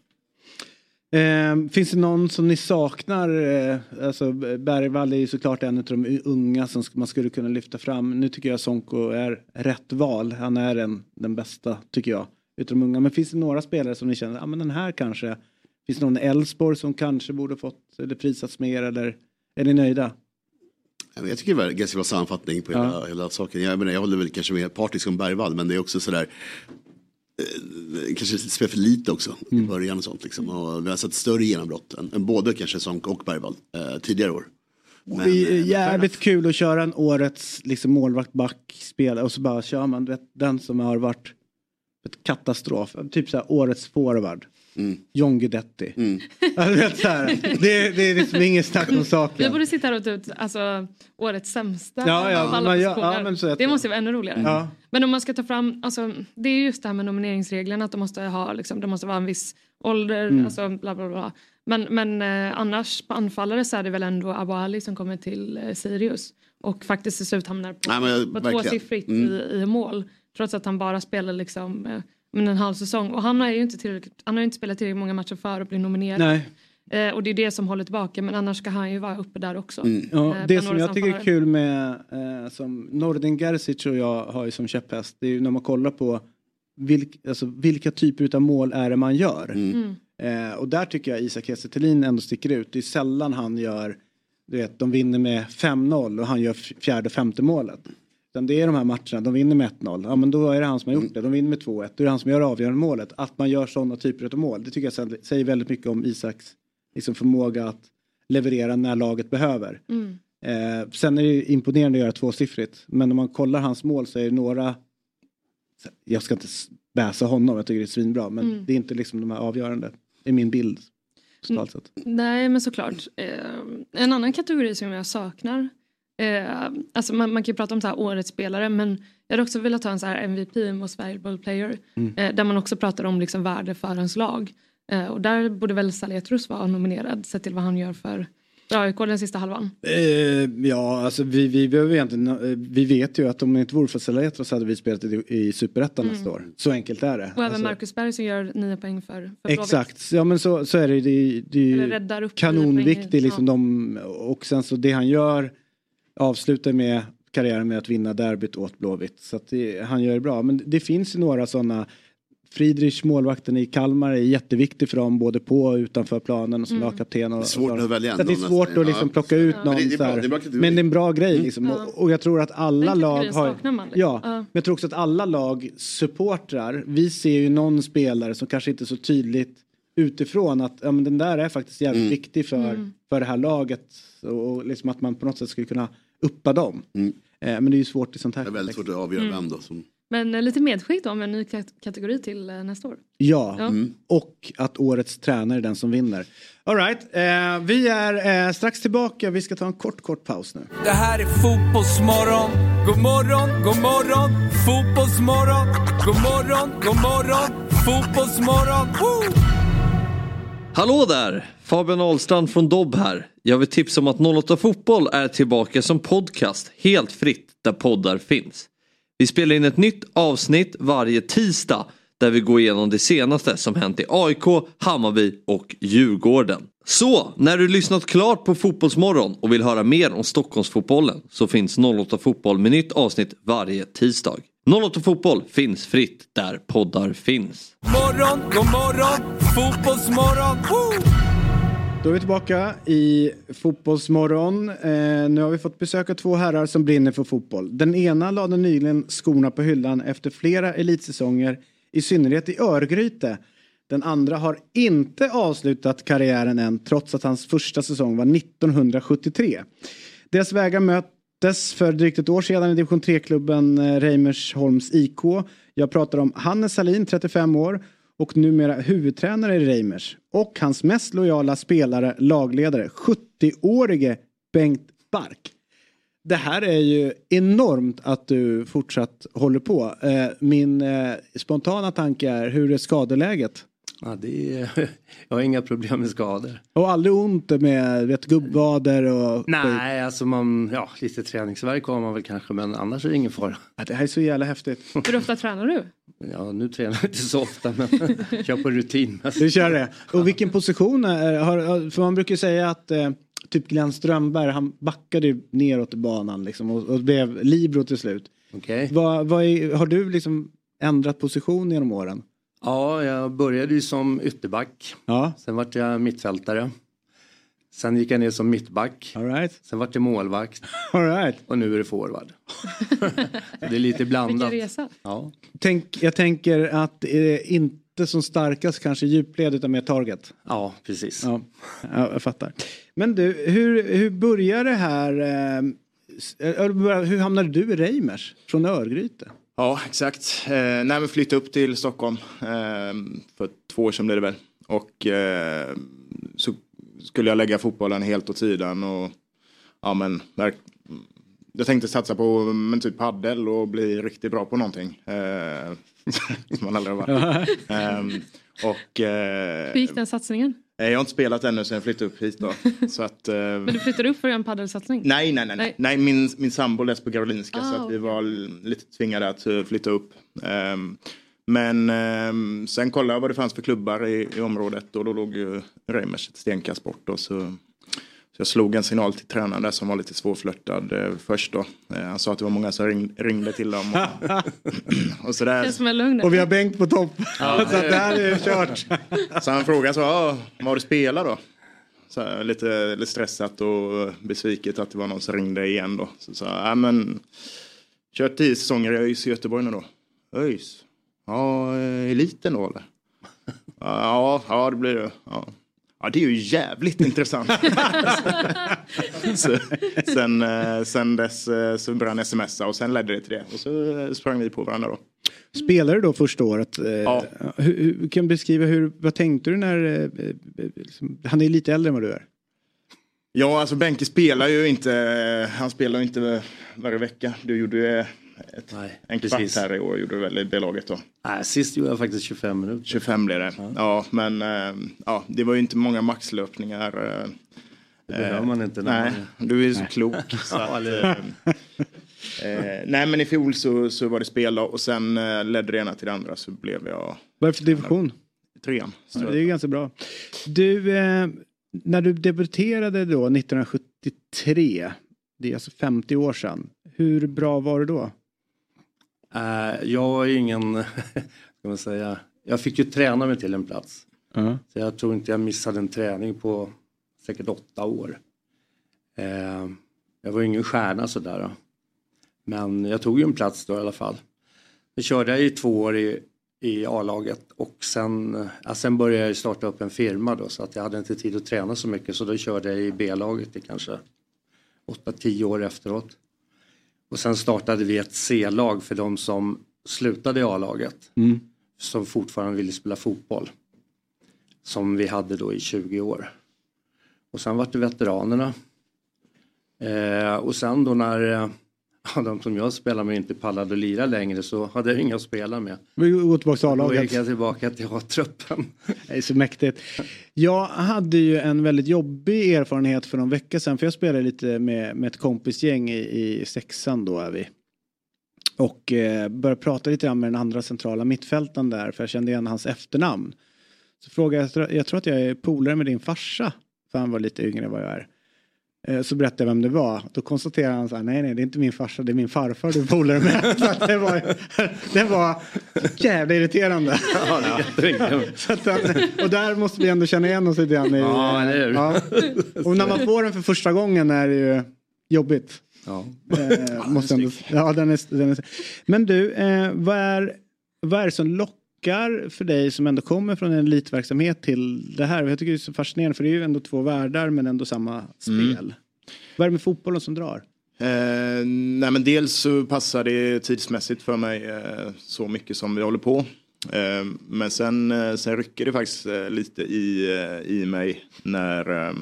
Eh, finns det någon som ni saknar? Eh, alltså Bergvall är ju såklart en av de unga som man skulle kunna lyfta fram. Nu tycker jag Sonko är rätt val. Han är en, den bästa tycker jag. Utav de unga. Men finns det några spelare som ni känner, ja men den här kanske. Finns det någon Elfsborg som kanske borde fått eller prisats mer eller är ni nöjda? Jag tycker det var en ganska bra sammanfattning på hela, Ja. hela saken. Jag, menar, jag håller väl kanske mer partisk som Bergvall men det är också sådär eh, kanske spelar för lite också Mm. i början och sånt. Liksom. Och vi har sett större genombrott än, än både kanske Sonk och Bergvall eh, tidigare år. Men, det är eh, jävligt kul att köra en årets liksom, målvakt, back, spelare och så bara kör man vet, den som har varit katastrof. Typ så här årets forward. John Guidetti. Ja, du vet, så här, det, det är liksom inget snack om Vi saken. borde sitta här och ta ut alltså, årets sämsta Ja, ja, av alla man positioner. ja, men så det. måste ju vara ännu roligare. Ja. Men om man ska ta fram, alltså, det är just det här med nomineringsreglerna att de måste ha, liksom, det måste vara en viss ålder, Mm. alltså bla bla bla. Men, men eh, annars på anfallare så är det väl ändå Abu Ali som kommer till eh, Sirius och faktiskt till slut hamnar på, Nej, men på tvåsiffrigt Mm. i, i mål. Trots att han bara spelar liksom, eh, men en halv säsong. Och han har ju inte, tillräckligt, han har inte spelat tillräckligt många matcher för att bli nominerad. Nej. Eh, och det är det som håller tillbaka men annars ska han ju vara uppe där också. Mm. Ja, Eh, det som jag tycker är kul med, eh, som Nordin Gerzic och jag har ju som käpphäst, det är ju när man kollar på vilk, alltså, vilka typer av mål är det man gör. Mm. Eh, och där tycker jag Isak Kiese ändå sticker ut. Det är sällan han gör, du vet, de vinner med 5-0 och han gör fjärde och femte målet. Utan det är de här matcherna, de vinner med 1-0, ja men då är det han som har gjort det. De vinner med 2-1, då är det han som gör avgörande målet. Att man gör sådana typer av mål, det tycker jag sä- säger väldigt mycket om Isaks liksom, förmåga att leverera när laget behöver. Mm. Eh, sen är det imponerande att göra tvåsiffrigt. Men om man kollar hans mål så är det några, jag ska inte bäsa honom, jag tycker det är svinbra. Men Mm. det är inte liksom de här avgörande. Det är min bild. Totalt sett. Nej men såklart. Eh, en annan kategori som jag saknar. Eh, alltså man, man kan ju prata om så här årets spelare men jag hade också velat ha en så här MVP, Most Valuable Player. Mm. Eh, där man också pratar om liksom värde för ens lag. Eh, och där borde väl Saletros vara nominerad sett till vad han gör för AIK den sista halvan. Eh, ja, alltså vi, vi behöver egentligen, eh, vi vet ju att om det inte vore för Saletros hade vi spelat i, i Superettan Mm. nästa år. Så enkelt är det. Och även Alltså, Marcus Berg som gör nio poäng för, för Blåvitt. Exakt, ja men så, så är det. Det, det är upp kanonviktigt liksom ja. de, och sen så det han gör avslutar med karriären med att vinna derbyt åt Blåvitt. Så att det, han gör det bra. Men det finns ju några sådana Friedrich, målvakten i Kalmar, är jätteviktig för dem både på och utanför planen och som Mm. lagkapten. Och, Det är svårt att välja så det är svårt nästan. att liksom plocka ut Ja. någon. Men det är bra, det är bra men det är en bra grej Mm. liksom. Ja. Och, och jag tror att alla lag har... liksom. Ja, Ja. men jag tror också att alla lag supportrar, vi ser ju någon spelare som kanske inte är så tydligt utifrån att ja, men den där är faktiskt jävligt viktig för, Mm. för det här laget. Och, och liksom att man på något sätt skulle kunna uppa dem. Eh, men det är ju svårt i sånt här. Det är väldigt svårt att avgöra Mm. vem då som... Men eh, lite medskick då om en ny kat- kategori till eh, nästa år. Ja, Ja. Mm. och att årets tränare är den som vinner. All right. eh, vi är eh, strax tillbaka. Vi ska ta en kort, kort paus nu. Det här är fotbollsmorgon. God morgon, god morgon. Fotbollsmorgon. God morgon, god morgon. Fotbollsmorgon. Woo! Hallå där! Fabian Ahlstrand från Dobb här. Jag vill tipsa om att 08 Fotboll är tillbaka som podcast helt fritt där poddar finns. Vi spelar in ett nytt avsnitt varje tisdag där vi går igenom det senaste som hänt i AIK, Hammarby och Djurgården. Så, när du lyssnat klart på Fotbollsmorgon och vill höra mer om Stockholmsfotbollen så finns 08 Fotboll med nytt avsnitt varje tisdag. 08 Fotboll finns fritt där poddar finns. Morgon, god morgon. Fotbollsmorgon. Woo! Då är vi tillbaka i Fotbollsmorgon. Eh, nu har vi fått besöka två herrar som brinner för fotboll. Den ena lade nyligen skorna på hyllan efter flera elitsäsonger, i synnerhet i Örgryte. Den andra har inte avslutat karriären än, trots att hans första säsong var 1973. Deras vägar möttes för drygt ett år sedan i division 3-klubben eh, Reimersholms IK. Jag pratar om Hannes Salin, 35 år, och numera huvudtränare i Reimers. Och hans mest lojala spelare, lagledare, 70-årige Bengt Bark. Det här är ju enormt att du fortsatt håller på. Eh, min eh, spontana tanke är, hur är skadeläget? Ja, det är, jag har inga problem med skador. Och aldrig ont med vet, gubbvader och Nej, alltså man, ja, lite träningsvärk har man väl kanske men annars är det ingen fara. Ja, det här är så jävla häftigt. Hur ofta tränar du? Ja, nu tränar jag inte så ofta men kör på rutin. Du kör det. Och vilken position är, har, för man brukar säga att eh, typ Glenn Strömberg, han backade ju neråt i banan liksom och, och blev libero till slut. Okej. Vad, vad är, har du liksom ändrat position genom åren? Ja, jag började ju som ytterback. Ja. Sen vart jag mittfältare. Sen gick jag ner som mittback. All right. Sen vart jag målvakt. All right. Och nu är det forward. det är lite blandat. Vilken resa. Ja. Tänk, jag tänker att det är inte som starkast kanske djupled utan mer target. Ja, precis. Ja, ja, jag fattar. Men du, hur, hur börjar det här? Eh, eh, hur hamnade du i Reimers från Örgryte? Ja, exakt. Eh, nej, men flyttade upp till Stockholm eh, för två år sedan blev det väl. Och eh, så skulle jag lägga fotbollen helt åt sidan och ja men jag tänkte satsa på men typ paddel och bli riktigt bra på någonting. Eh, som man aldrig har varit. Ehm, och eh, Hur gick den satsningen? Jag har inte spelat ännu sen jag flyttade upp hit då. Så att, eh, Men du flyttade upp för en paddelsatsning? Nej, nej, nej. nej. nej min, min sambo läste på Karolinska Ah, så att vi okej. var lite tvingade att eh, flytta upp. Ehm, men ehm, sen kollade jag vad det fanns för klubbar i, i området och då låg ju Reimers ett stenkast bort. Och så, så jag slog en signal till tränaren där som var lite svårflörtad eh, först då. Eh, han sa att det var många som ring, ringde till dem. Och, och sådär. Och vi har Bengt på topp. Ja. så det här är kört. Så han frågade så, ja, vad har du spelat då? Så här, lite, lite stressat och besviket att det var någon som ringde igen då. Så sa jag, ja men kört tio säsonger i ÖIS i Göteborg nu då. ÖIS? Ja, eh, eliten då eller? Ja, ja det blir det. Ja. Ja, det är ju jävligt intressant. så, sen, eh, sen dess eh, så började han smsa och sen ledde det till det. Och så eh, sprang vi på varandra då. Spelade du då första året? Ja. Hur, hur, kan du beskriva hur, vad tänkte du när, liksom, han är lite äldre än vad du är. Ja, alltså Benke spelar ju inte, han spelar ju inte varje vecka. Du gjorde ju ett, en kvart precis. här i år, gjorde du väl i B-laget då? Nej, sist gjorde jag faktiskt 25 minuter. 25 blev det. Ja, men eh, ja, det var ju inte många maxlöpningar. eh, Det behöver man inte Nej, man- du är ju så Nej. klok. Så Ja, att, eh, nej, men i fjol så, så var det spel och sen eh, ledde det ena till det andra så blev jag Vad är det för division? trean. Ja, det är ju ganska bra. Du, eh, när du debuterade då 1973, det är alltså 50 år sedan. Hur bra var du då? Eh, jag var ju ingen, ska man säga, jag fick ju träna mig till en plats. Så jag tror inte jag missade en träning på säkert åtta år. Eh, jag var ju ingen stjärna sådär. Men jag tog ju en plats då i alla fall. Jag körde i två år i, i A-laget och sen, ja, sen började jag starta upp en firma då så att jag hade inte tid att träna så mycket så då körde jag i B-laget i kanske 8-10 år efteråt. Och sen startade vi ett C-lag för de som slutade i A-laget. Mm. Som fortfarande ville spela fotboll. Som vi hade då i 20 år. Och sen var det veteranerna. Eh, och sen då när ja, de som jag spelar med inte pallade att lira längre så hade jag inga att spela med. Vi går tillbaka till Då gick A-laget. jag tillbaka till A-truppen. Det är så mäktigt. Jag hade ju en väldigt jobbig erfarenhet för någon vecka sedan. För jag spelade lite med, med ett kompisgäng i, i sexan då är vi. Och eh, började prata lite grann med den andra centrala mittfältaren där. För jag kände igen hans efternamn. Så frågade jag, jag tror att jag är polare med din farsa. För han var lite yngre än vad jag är. Eh, Så berättade jag vem det var. Då konstaterade han så här, nej nej det är inte min farsa, det är min farfar du polare med. Så det var, det var jävla irriterande. Ja. Så att, och där måste vi ändå känna igen oss lite grann. I, Ja, eller hur? ja. Och när man får den för första gången är det ju jobbigt. Ja. Eh, måste ändå, ja, den är, den är, men du, eh, vad, är, vad är det som lockar för dig som ändå kommer från en elitverksamhet till det här? Jag tycker det är så fascinerande för det är ju ändå två världar men ändå samma spel. Vad är det med fotbollen som drar? Eh, nej men dels så passar det tidsmässigt för mig eh, så mycket som vi håller på. Eh, men sen, eh, sen rycker det faktiskt eh, lite i, eh, i mig när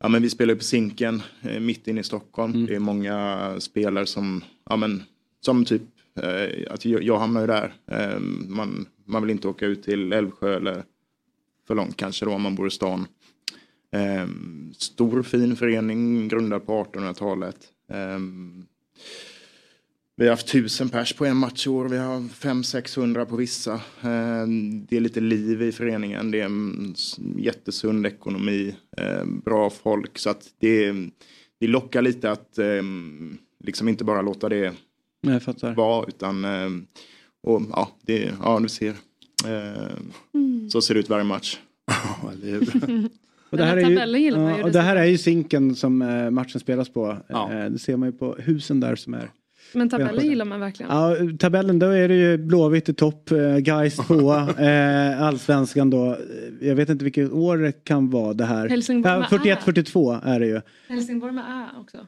ja, men vi spelar på Zinken mitt inne i Stockholm. Det är många spelare som, ja, men, som typ, eh, att jag, jag hamnar ju där. Eh, man, man vill inte åka ut till Älvsjö eller för långt kanske då om man bor i stan. Eh, stor fin förening grundad på 1800-talet. Eh, vi har haft tusen pers på en match i år. Vi har 500-600 på vissa. Eh, det är lite liv i föreningen. Det är mm, en jättesund ekonomi. Eh, bra folk. Så att det, det lockar lite att eh, liksom inte bara låta det jag fattar. vara. Utan, eh, och, ja, det, ja, du ser. Eh, Så ser det ut varje match. Och Den här är ju, ja, och det här är ju Zinken som eh, matchen spelas på. Eh, det ser man ju på husen där som är. Men tabellen gillar man verkligen. Ja, tabellen då är det ju Blåvitt i topp, Gais tvåa, Allsvenskan då. Jag vet inte vilket år det kan vara det här. Helsingborg med Ja, Ä. 41-42 är det ju. Helsingborg med Ä också.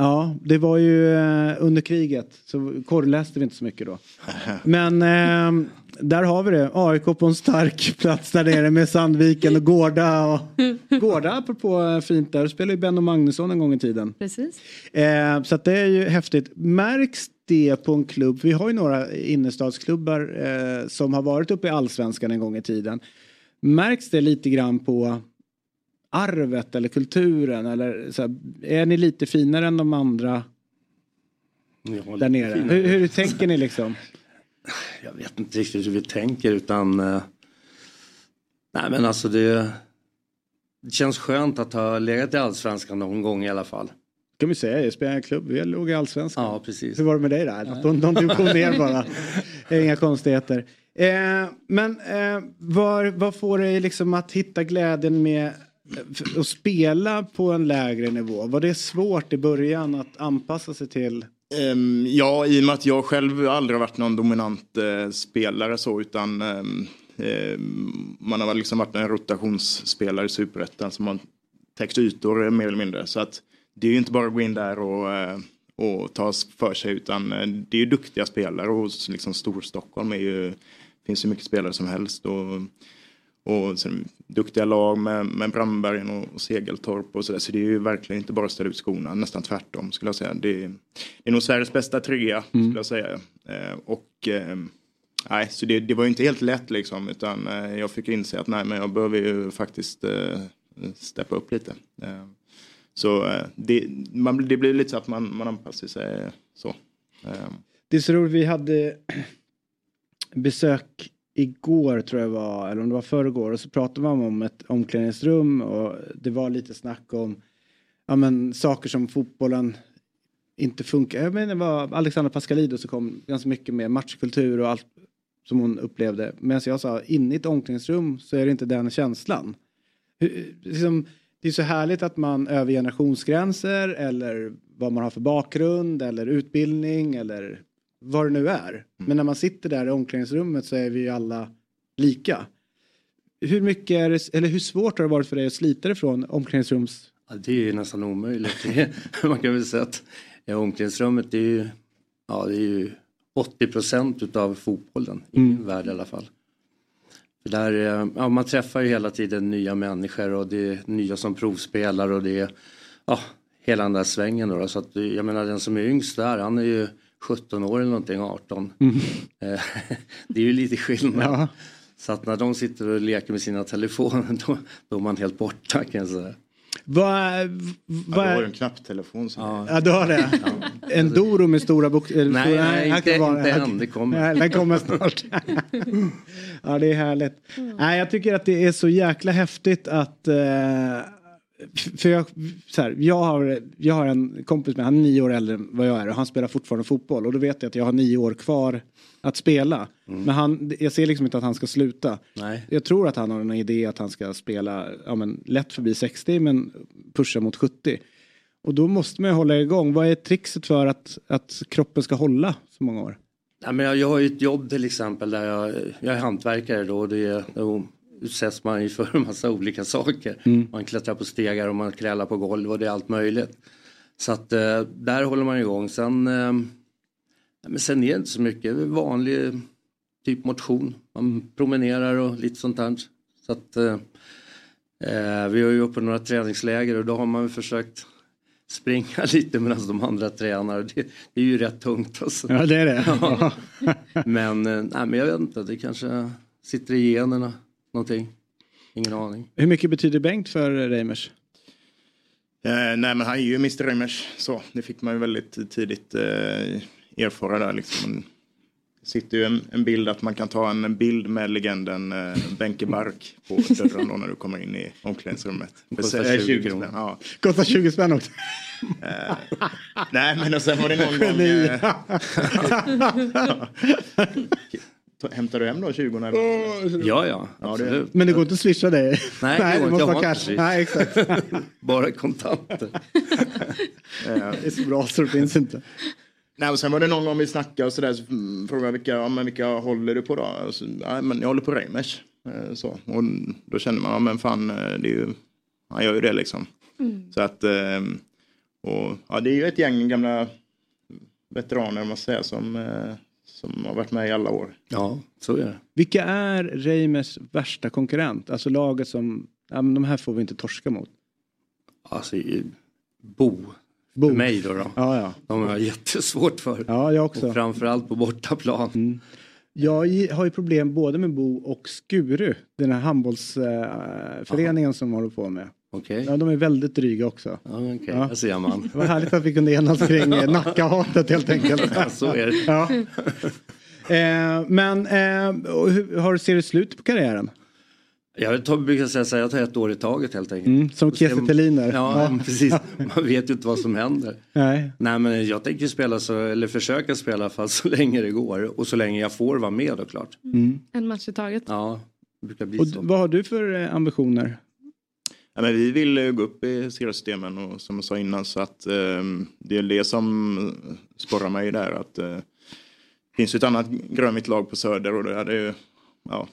Ja, det var ju eh, under kriget så korrläste vi inte så mycket då. Men eh, där har vi det. AIK på en stark plats där nere med Sandviken och Gårda. Och... Gårda apropå eh, fint där, spelade ju Benno Magnusson en gång i tiden. Precis. Eh, så att det är ju häftigt. Märks det på en klubb? Vi har ju några innerstadsklubbar eh, som har varit uppe i allsvenskan en gång i tiden. Märks det lite grann på arvet eller kulturen? Eller så här, är ni lite finare än de andra där nere? Hur, hur tänker ni liksom? Jag vet inte riktigt hur vi tänker utan eh, Nej men alltså det Det känns skönt att ha legat i Allsvenskan någon gång i alla fall. Kan vi säga, jag spelar i en klubb, vi låg i allsvenskan. Ja precis. Hur var det med dig där? De, de division ner bara. Det Inga konstigheter. Eh, men eh, var, vad får dig liksom att hitta glädjen med att spela på en lägre nivå? Var det svårt i början att anpassa sig till? Um, ja, i och med att jag själv aldrig har varit någon dominant uh, spelare så utan um, uh, man har liksom varit en rotationsspelare i superettan som har täckt ytor eh, mer eller mindre. Så att det är ju inte bara att gå in där och, uh, och ta för sig utan det är ju duktiga spelare och liksom Storstockholm är ju, finns ju mycket spelare som helst. Och, och sen, duktiga lag med, med Brandbergen och, och Segeltorp och sådär. Så det är ju verkligen inte bara att ställa ut skorna, nästan tvärtom skulle jag säga. Det, är- det är nog Sveriges bästa trea skulle jag säga. Eh, och eh, nej, så det, det var ju inte helt lätt liksom utan eh, jag fick inse att nej men jag behöver ju faktiskt eh, steppa upp lite. Eh, så eh, det, man, det blir lite så att man, man anpassar sig så. Eh, Det är så roligt, vi hade besök igår tror jag var, eller om det var förrgår, och så pratade man om ett omklädningsrum och det var lite snack om ja, men, saker som fotbollen inte funkar. Jag menar, det var Alexandra Pascalidou som kom ganska mycket med matchkultur och allt som hon upplevde. Medan jag sa, inne i ett omklädningsrum så är det inte den känslan. Hur- Liksom, det är så härligt att man över generationsgränser eller vad man har för bakgrund eller utbildning eller vad det nu är. Men när man sitter där i omklädningsrummet så är vi ju alla lika. Hur mycket är eller hur svårt har det varit för dig att slita dig från omklädningsrums... Ja, det är ju nästan omöjligt. Man kan väl säga att ja, omklädningsrummet är ju, ja, det är ju 80 procent utav fotbollen i min värld i alla fall. För där, ja, man träffar ju hela tiden nya människor och det är nya som provspelar och det är ja, hela den där svängen. Då, så att, jag menar den som är yngst där han är ju 17 år eller någonting, 18. Eh, det är ju lite skillnad. Så att när de sitter och leker med sina telefoner då, då är man helt borta kan jag säga. Vad, ja, vad du har en knapptelefon. Som Ja. Ja, du har det? En Doro med stora bokstäver? Nej, nej, inte- inte än, det kommer. Nej, den kommer snart. ja, det är härligt. Nej, jag tycker att det är så jäkla häftigt att... Eh, för jag, så här, jag, har, jag har en kompis med, han är nio år äldre än vad jag är och han spelar fortfarande fotboll och då vet jag att jag har nio år kvar att spela. Men han, jag ser liksom inte att han ska sluta. Nej. Jag tror att han har en idé att han ska spela ja, men, lätt förbi 60 men pusha mot 70. Och då måste man ju hålla igång. Vad är trixet för att, att kroppen ska hålla så många år? Nej, men jag, jag har ju ett jobb till exempel där jag, jag är hantverkare då och det, då utsätts man ju för en massa olika saker. Mm. Man klättrar på stegar och man krälar på golv och det är allt möjligt. Så att eh, där håller man igång. Sen, eh, men sen är det inte så mycket vanlig typ motion. Man promenerar och lite sånt där. Så att, eh, eh, vi har ju uppe några träningsläger och då har man försökt springa lite medan de andra tränar. Det, det är ju rätt tungt alltså. Ja, det är det. Ja. men, eh, nej, men jag vet inte, det kanske sitter i generna någonting. Ingen aning. Hur mycket betyder Bengt för Reimers? Eh, nej men han är ju Mr Reimers så det fick man ju väldigt tidigt eh, erfara där liksom. Man sitter ju en, en bild att man kan ta en bild med legenden eh, Benke Bark på dörren då när du kommer in i omklädningsrummet. Kostar Eh, 20 spänn, kronor. Ja. Kostar 20 spänn också. Eh, nej men och sen var det någon gång... Eh, Hämtar du hem då 20 när Ja, ja, det- absolut. Men det går inte att swisha dig? Nej, det går måste vara cash. Nej, exakt. Bara kontanter. det är så bra så det finns inte. Nej, och sen var det någon gång vi snackade och sådär så frågade jag vilka, ja, men vilka håller du på då? Och så, ja, men jag håller på Reimers. Eh, Så. Och då kände man, ja men fan, eh, det är ju, han gör ju det liksom. Mm. Så att, eh, och, ja det är ju ett gäng gamla veteraner om man säger som, som har varit med i alla år. Ja, så är det. Vilka är Reimers värsta konkurrent? Alltså laget som, ja men de här får vi inte torska mot. Alltså, Bo. Bo. För mig då. då. Ja, ja. De har jag jättesvårt för. Ja, jag också. Och framförallt på bortaplan. Jag i- har ju problem både med Bo och Skuru. Den här handbollsföreningen som håller på med. Okej. Ja, de är väldigt dryga också. Ja, okej, där ser man. Det var härligt att vi kunde enas kring Nackahatet helt enkelt. Ja, så är det. Ja. Eh, men eh, hur, har, ser du slut på karriären? Jag tar, brukar säga så här, jag tar ett år i taget helt enkelt. Mm, som Kiese. Ja, Ja. precis. Man vet ju inte vad som händer. Nej. Nej men jag tänker spela så, eller försöka spela i alla fall så länge det går. Och så länge jag får vara med då klart. Mm. En match i taget. Ja, det brukar bli Och så. vad har du för eh, ambitioner? Ja, men vi vill eh, gå upp i seriesystemen och som jag sa innan så att eh, det är det som sporrar mig där att eh, det finns ju ett annat grönvitt lag på Söder och det är ju, ja,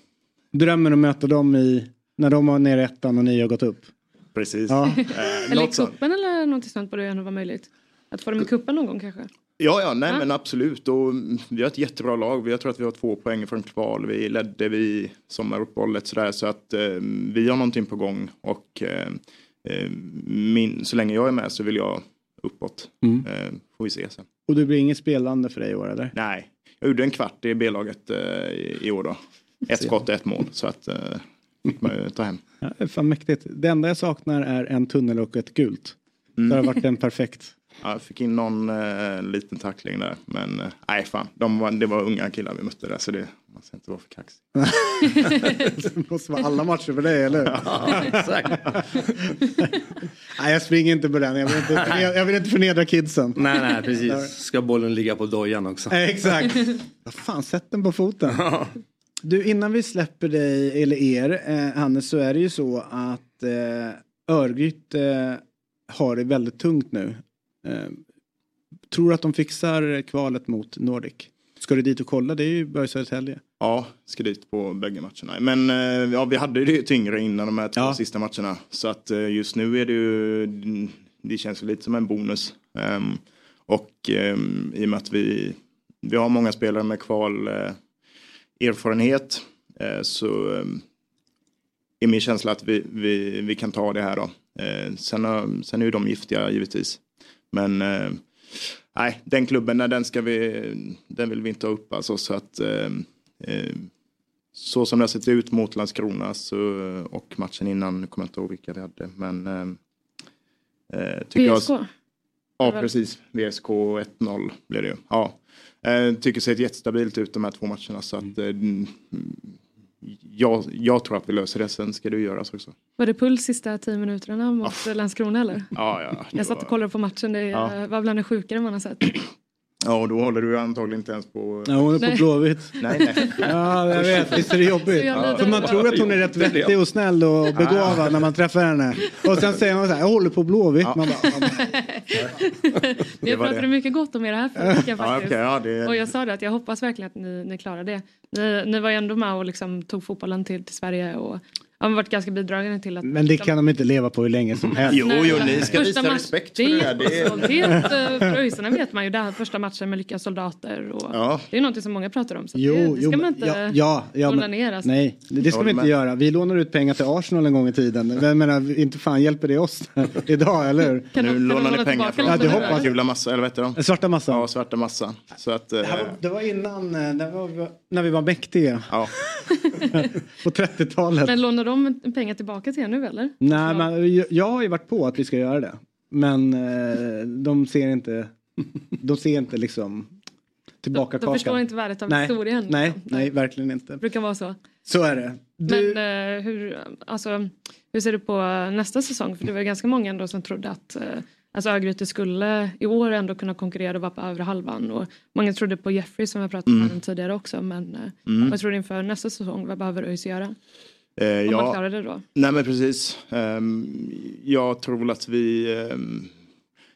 Drömmen att möta dem i, när de var nere i ettan och ni har gått upp? precis. Ja. Eh, Eller i kuppen eller något sånt borde ju ändå vara möjligt. Att få dem i kuppen någon gång kanske. Ja, ja, nej Ja. men absolut. Och vi har ett jättebra lag. Jag tror att vi har två poäng från kval. Vi ledde vid sommaruppehållet sådär. Så att eh, vi har någonting på gång. Och eh, eh, min, så länge jag är med så vill jag uppåt. Mm. Eh, får vi se sen. Och det blir inget spelande för dig i år eller? Nej, jag gjorde en kvart i B-laget eh, i, i år då. Ett skott, ett mål. Så att eh, fick man ju ta hem. Ja, fan mäktigt. Det enda jag saknar är en tunnel och ett gult. Mm. Det har varit en perfekt. Ja, jag fick in någon eh, liten tackling där. Men eh, nej, fan. De var, det var unga killar vi mötte där. Så det, man ska inte vara för kaxig. det måste vara alla matcher för dig, eller hur? Ja, exakt. nej, jag springer inte på den. Jag vill inte, jag vill inte förnedra kidsen. Nej, nej, precis. Ska bollen ligga på dojan också. Eh, Exakt. Vad fan, sätt den på foten. Du, innan vi släpper dig, eller er, eh, Hannes, så är det ju så att eh, Örgryte eh, har det väldigt tungt nu. Eh, tror du att de fixar kvalet mot Nordic? Ska du dit och kolla? Det är ju i Södertälje. Ja, ska dit på bägge matcherna. Men eh, ja, vi hade ju det tyngre innan de här två sista matcherna. Så att eh, just nu är det ju, det känns lite som en bonus. Ehm, och ehm, i och med att vi, vi har många spelare med kval eh, erfarenhet eh, så ehm, är min känsla att vi, vi, vi kan ta det här då. Eh, sen, sen är ju de giftiga givetvis. Men eh, nej, den klubben, nej, den, ska vi, den vill vi inte ha upp alltså. Så att eh, eh, så som det har sett ut mot Landskrona så, och matchen innan, nu kommer jag inte ihåg vilka vi hade. Men eh, tycker VSK? Jag, ja, precis. VSK 1-0 blev det ju. Ja. Eh, tycker ser jättestabilt ut de här två matcherna. Så att, eh, jag, jag tror att vi löser det. Sen ska det göras också. Var det puls sista tio minuterna mot Landskrona eller? Ja, ja. Jag satt och kollade på matchen. Det Ja. var bland det sjukare man har sett. Ja, och då håller du antagligen inte ens på... Ja, hon är på Nej. Blåvitt. Nej, nej. Ja, jag vet. Visst är det jobbigt? Jävla För man tror att hon är rätt vettig och snäll och begåvad när man träffar henne. Och sen säger man så här, jag håller på Blåvitt. Man bara, ja, men- Vi var pratade det. mycket gott om er här Ja, faktiskt. okej, ja, det- Och jag sa det att jag hoppas verkligen att ni, ni klarar det. Ni, ni var ju ändå med och liksom tog fotbollen till, till Sverige och har varit ganska bidragande till att... men det kan de inte leva på hur länge som helst. Jo, jo, ni ska Första visa respekt det för är det där. Det är- eh, Preussarna vet man ju, det här första matchen med Lyckas soldater. Och Ja. Det är något som många pratar om. Så Jo, det, det ska jo, man inte ja, ja, ja, tona men- ner. Alltså. Nej, det, ska vi inte göra. Vi lånar ut pengar till Arsenal en gång i tiden. Jag menar, inte fan hjälper det oss idag, eller hur? Kan nu lånar låna ni pengar från Ja, det eh, hoppas gula massa, eller vad heter de? Svarta massan. Ja, svarta massan. Så att... eh, Det, här var, det var innan, eh, det var, när vi var mäktiga. Ja. På 30-talet. Men lånar de pengar tillbaka till er nu eller? Nej, men jag, har ju varit på att vi ska göra det. Men eh, de ser inte, de ser inte liksom tillbaka De förstår inte värdet av nej, historien. Nej, liksom. nej, verkligen inte. Det brukar vara så. Så är det. Du, Men eh, hur, alltså, hur ser du på nästa säsong? För det var ju ganska många ändå som trodde att eh, alltså Örgryte skulle i år ändå kunna konkurrera och vara på övre halvan. Och många trodde på Jeffrey som vi pratat Mm. om tidigare också. Men eh, Mm. vad tror du inför nästa säsong? Vad behöver ÖIS göra? Eh, Om ja. man klarar det då? Nej men precis. Ehm, jag tror väl att vi, ehm,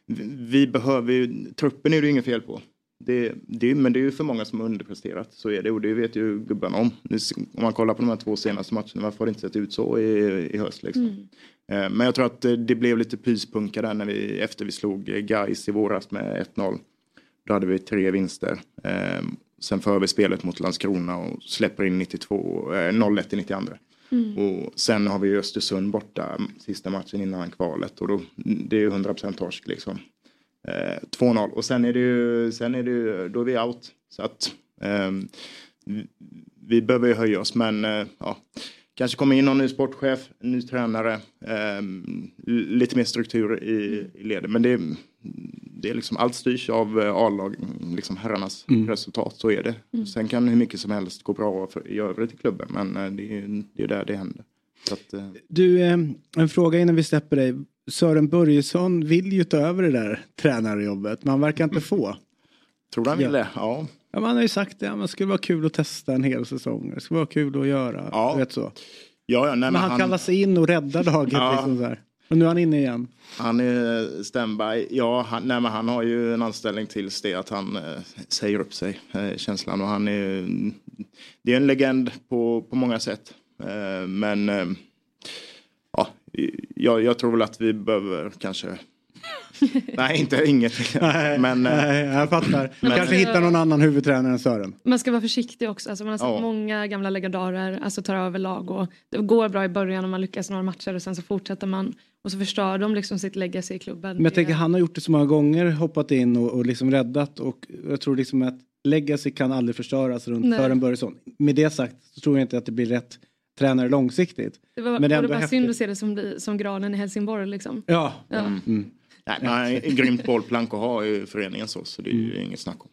vi, vi behöver ju, truppen är det ju inget fel på. Det, det, men det är ju för många som har underpresterat, så är det och det vet ju gubbarna om. Nu, om man kollar på de här två senaste matcherna, varför har det inte sett ut så i, i höst liksom? Mm. Eh, Men jag tror att eh, det blev lite pyspunka där när vi, efter vi slog eh, Gais i våras med 1-0. Då hade vi tre vinster. Sen för vi spelet mot Landskrona och släpper in 92, eh, 0-1 i 92. Mm. Och sen har vi Östersund borta sista matchen innan kvalet och då, det är ju 100% torsk liksom. Eh, 2-0 och sen är det ju, sen är det ju, då är vi out. Så att vi- vi behöver ju höja oss men eh, ja, kanske kommer in någon ny sportchef, ny tränare, ehm, l- lite mer struktur i, i ledet. Men det, är- det är liksom, allt styrs av eh, A-lag, liksom herrarnas Mm. resultat, så är det. Mm. Sen kan hur mycket som helst gå bra för, i övrigt i klubben men eh, det är det är där det händer. Att, eh, Du, eh, en fråga innan vi släpper dig. Sören Börjesson vill ju ta över det där tränarjobbet, men han verkar inte få. Tror du han vill det? Ja. Ja, man har ju sagt det, ja, men det skulle vara kul att testa en hel säsong. Det skulle vara kul att göra. Ja. Vet så. Ja, ja, nej, men, men han, han- kallar sig in och räddar laget. Ja. Liksom så här. Och nu är han inne igen. Han är standby. Ja, han, nej, men han har ju en anställning tills det att han eh, säger upp sig, eh, känslan. Och han är, det är en legend på, på många sätt. Eh, men eh, ja, jag, jag tror väl att vi behöver kanske... nej, inte inget. Nej, men, eh, nej, jag fattar. men- Kanske hitta någon annan huvudtränare än Sören. Man ska vara försiktig också. Alltså man har sett Ja. många gamla legendarer alltså tar över lag och det går bra i början och man lyckas några matcher och sen så fortsätter man och så förstör de liksom sitt legacy i klubben. Men jag tänker han har gjort det så många gånger, hoppat in och, och liksom räddat och jag tror liksom att legacy kan aldrig förstöras runt Nej. Sören Börjesson. Med det sagt så tror jag inte att det blir rätt tränare långsiktigt. det var, men det var bara häftigt. synd att se det som, som granen i Helsingborg liksom. Ja. Ja. Mm. Nej, ett grymt bollplank att ha i föreningen så, så det är ju inget snack om.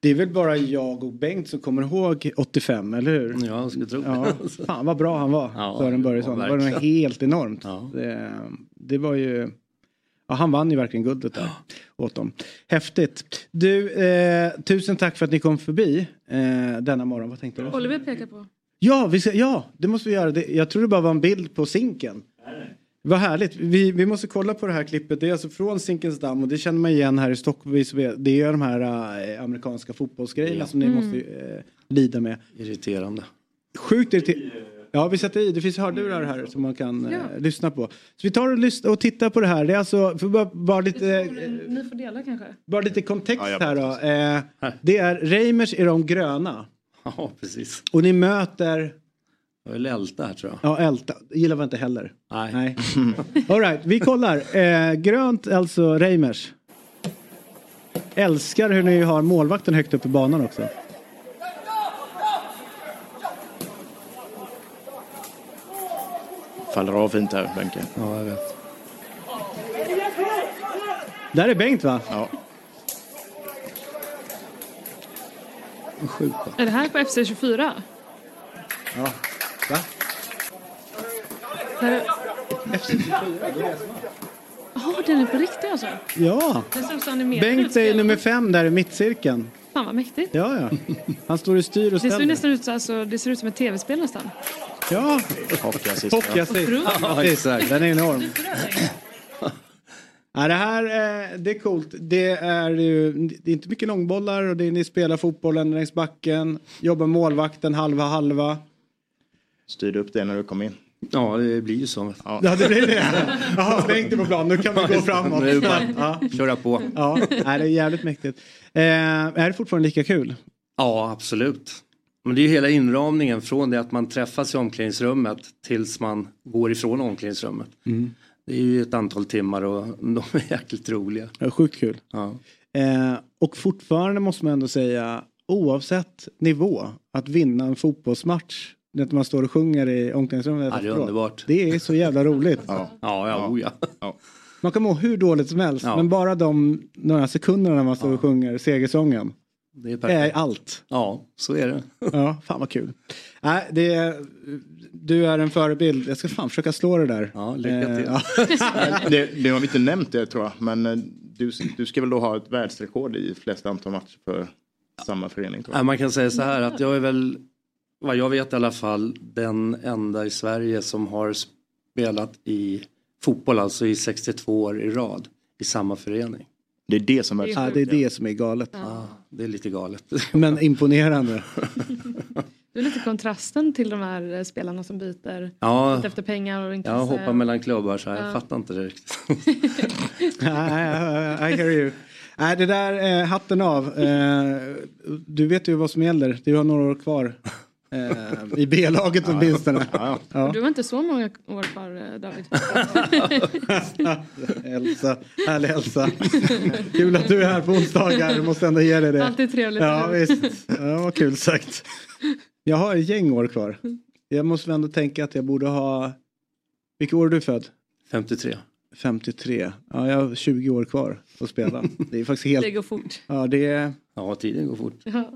Det är väl bara jag och Bengt som kommer ihåg 85, eller hur? Ja, jag skulle tro det. ja. Fan vad bra han var, Ja, Sören Börjesson. ja, det var något helt enormt. Det, det var ju... Ja, han vann ju verkligen guldet där åt dem. Häftigt. Du, eh, tusen tack för att ni kom förbi eh, denna morgon. Vad tänkte du? Oliver pekar på. Ja, vi ska, ja, det måste vi göra. Det, jag tror det bara var en bild på Zinken. Vad härligt. Vi, vi måste kolla på det här klippet. Det är alltså från Zinkens damm och det känner man igen här i Stockholm. Det är ju de här äh, amerikanska fotbollsgrejerna Ja. som ni Mm. måste äh, lida med. Irriterande. Sjukt irriterande. Ja, vi sätter i. Det finns hörlurar här som man kan eh, Ja. lyssna på. Så vi tar och, lyssnar och tittar på det här. Det är alltså, för bara, bara lite... eh, Ni får dela kanske. Bara lite kontext Ja, här då. Eh, det är Reimers i de gröna. Ja, precis. Och ni möter... Jag vill älta här tror jag. Ja, Älta. Gillar vi inte heller. Nej. Nej. All right, vi kollar. Eh, grönt alltså Reimers. Älskar hur ni har målvakten högt upp i banan också. Faller av fint här, Benke. Ja, jag vet. Där är Bengt va? Ja. Sjukt. Är det här på FC24? Ja. Va? Där... Jaha, den är på riktigt alltså? Ja. Bengt är nummer fem där i mittcirkeln. Fan vad mäktigt. Ja, ja. Han står i styr och Det ser ställer. nästan ut, så- alltså, det ser ut som ett tv-spel nästan. Ja. Hockeyassist. Hockeyassist. Ja, exakt. Den är enorm. Ja, det här det är coolt. Det är ju det är inte mycket långbollar och det är, ni spelar fotbollen längs backen. Jobbar målvakten halva halva. Styrde upp det när du kom in. Ja, det blir ju så. Ja, det blir det. Jaha, är på plan. Nu kan vi gå framåt. Nu Ja. köra på. Ja, det är jävligt mäktigt. Eh, är det fortfarande lika kul? Ja, absolut. Men det är ju hela inramningen från det att man träffas i omklädningsrummet tills man går ifrån omklädningsrummet. Mm. Det är ju ett antal timmar och de är jäkligt roliga. Ja, sjukt kul. Ja. Eh, och fortfarande måste man ändå säga, oavsett nivå, att vinna en fotbollsmatch när man står och sjunger i omklädningsrummet. Ja, det är underbart. Det är så jävla roligt. Ja, ja, ja. Oh, ja. Man kan må hur dåligt som helst, Ja. men bara de några sekunderna när man står och sjunger segersången. Det är är allt. Ja, så är det. Ja, fan vad kul. Nej, det är, du är en förebild. Jag ska fan försöka slå det där. Ja, lycka till. ja. det, det har vi inte nämnt det tror jag. Men eh, du, du ska väl då ha ett världsrekord i flest antal matcher för samma förening? Tror Ja, jag. man kan säga så här att jag är väl, vad jag vet i alla fall, den enda i Sverige som har spelat i fotboll, alltså i 62 år i rad, i samma förening. Det är det som är... Ja, det är det som är galet. Ja, det är lite galet. Men imponerande. Det är lite kontrasten till de här eh, spelarna som byter Ja. efter pengar och intresse. Jag hoppar mellan klubbar så här, jag Ja. fattar inte det riktigt. I, I hear you. Nej, det där, eh, hatten av. Eh, du vet ju vad som gäller. Du har några år kvar. Eh, I B-laget åtminstone. Ja. Du har inte så många år kvar eh, David. Elsa, härlig Elsa. Kul att du är här på onsdagar. Jag måste ändå ge dig det. Alltid trevligt. Ja, visst. Ja, vad kul sagt. Jag har ett gäng år kvar. Jag måste väl ändå tänka att jag borde ha... Vilket år är du född? 53. 53. Ja, jag har 20 år kvar att spela. Det är faktiskt helt... Det går fort. Ja, det är... Ja, tiden går fort. Ja.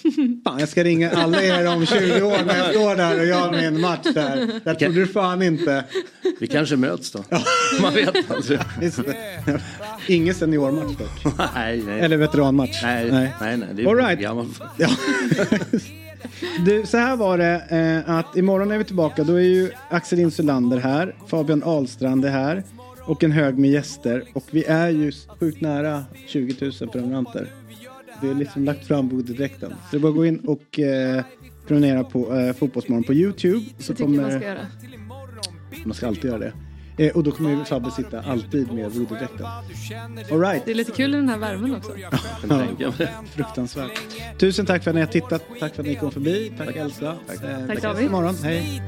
Fan, jag ska ringa alla er om 20 år när jag står där och gör min match där. Jag trodde du fan inte. Vi kanske möts då. Man vet aldrig. Ingen seniormatch dock. nej, nej. Eller veteranmatch. Nej, nej, nej. nej det är All right. Ja. Du, så här var det eh, att imorgon är vi tillbaka. Då är ju Axel Insulander här, Fabian Ahlstrand är här och en hög med gäster. Och vi är ju sjukt nära 20 000 prenumeranter. Vi har liksom lagt fram bodedräkten. Så det är bara att gå in och eh, prenumerera på eh, Fotbollsmorgon på YouTube. Så Det tycker jag man ska göra. Man ska alltid göra det. Eh, och då kommer Fabbe sitta alltid med right. Det är lite kul i den här värmen också. Ja, fruktansvärt. Tusen tack för att ni har tittat. Tack för att ni kom förbi. Tack Elsa. Tack, eh, tack David. imorgon. Hej.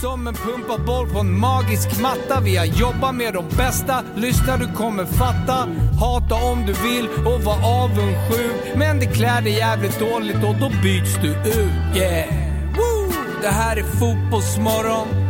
Som en pumpad boll på en magisk matta. Vi har jobbat med de bästa. Lyssna, du kommer fatta. Hata om du vill och var avundsjuk. Men det klär dig jävligt dåligt och då byts du ut. Yeah! Woo! Det här är Fotbollsmorgon.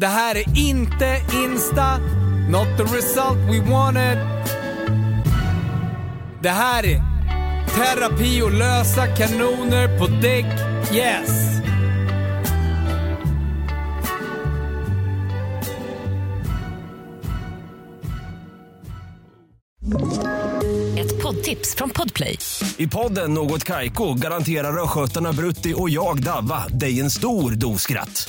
Det här är inte Insta, not the result we wanted. Det här är terapi och lösa kanoner på däck. Yes! Ett poddtips från Podplay. I podden Något Kaiko garanterar östgötarna Brutti och jag, Davva, dig en stor dos skratt.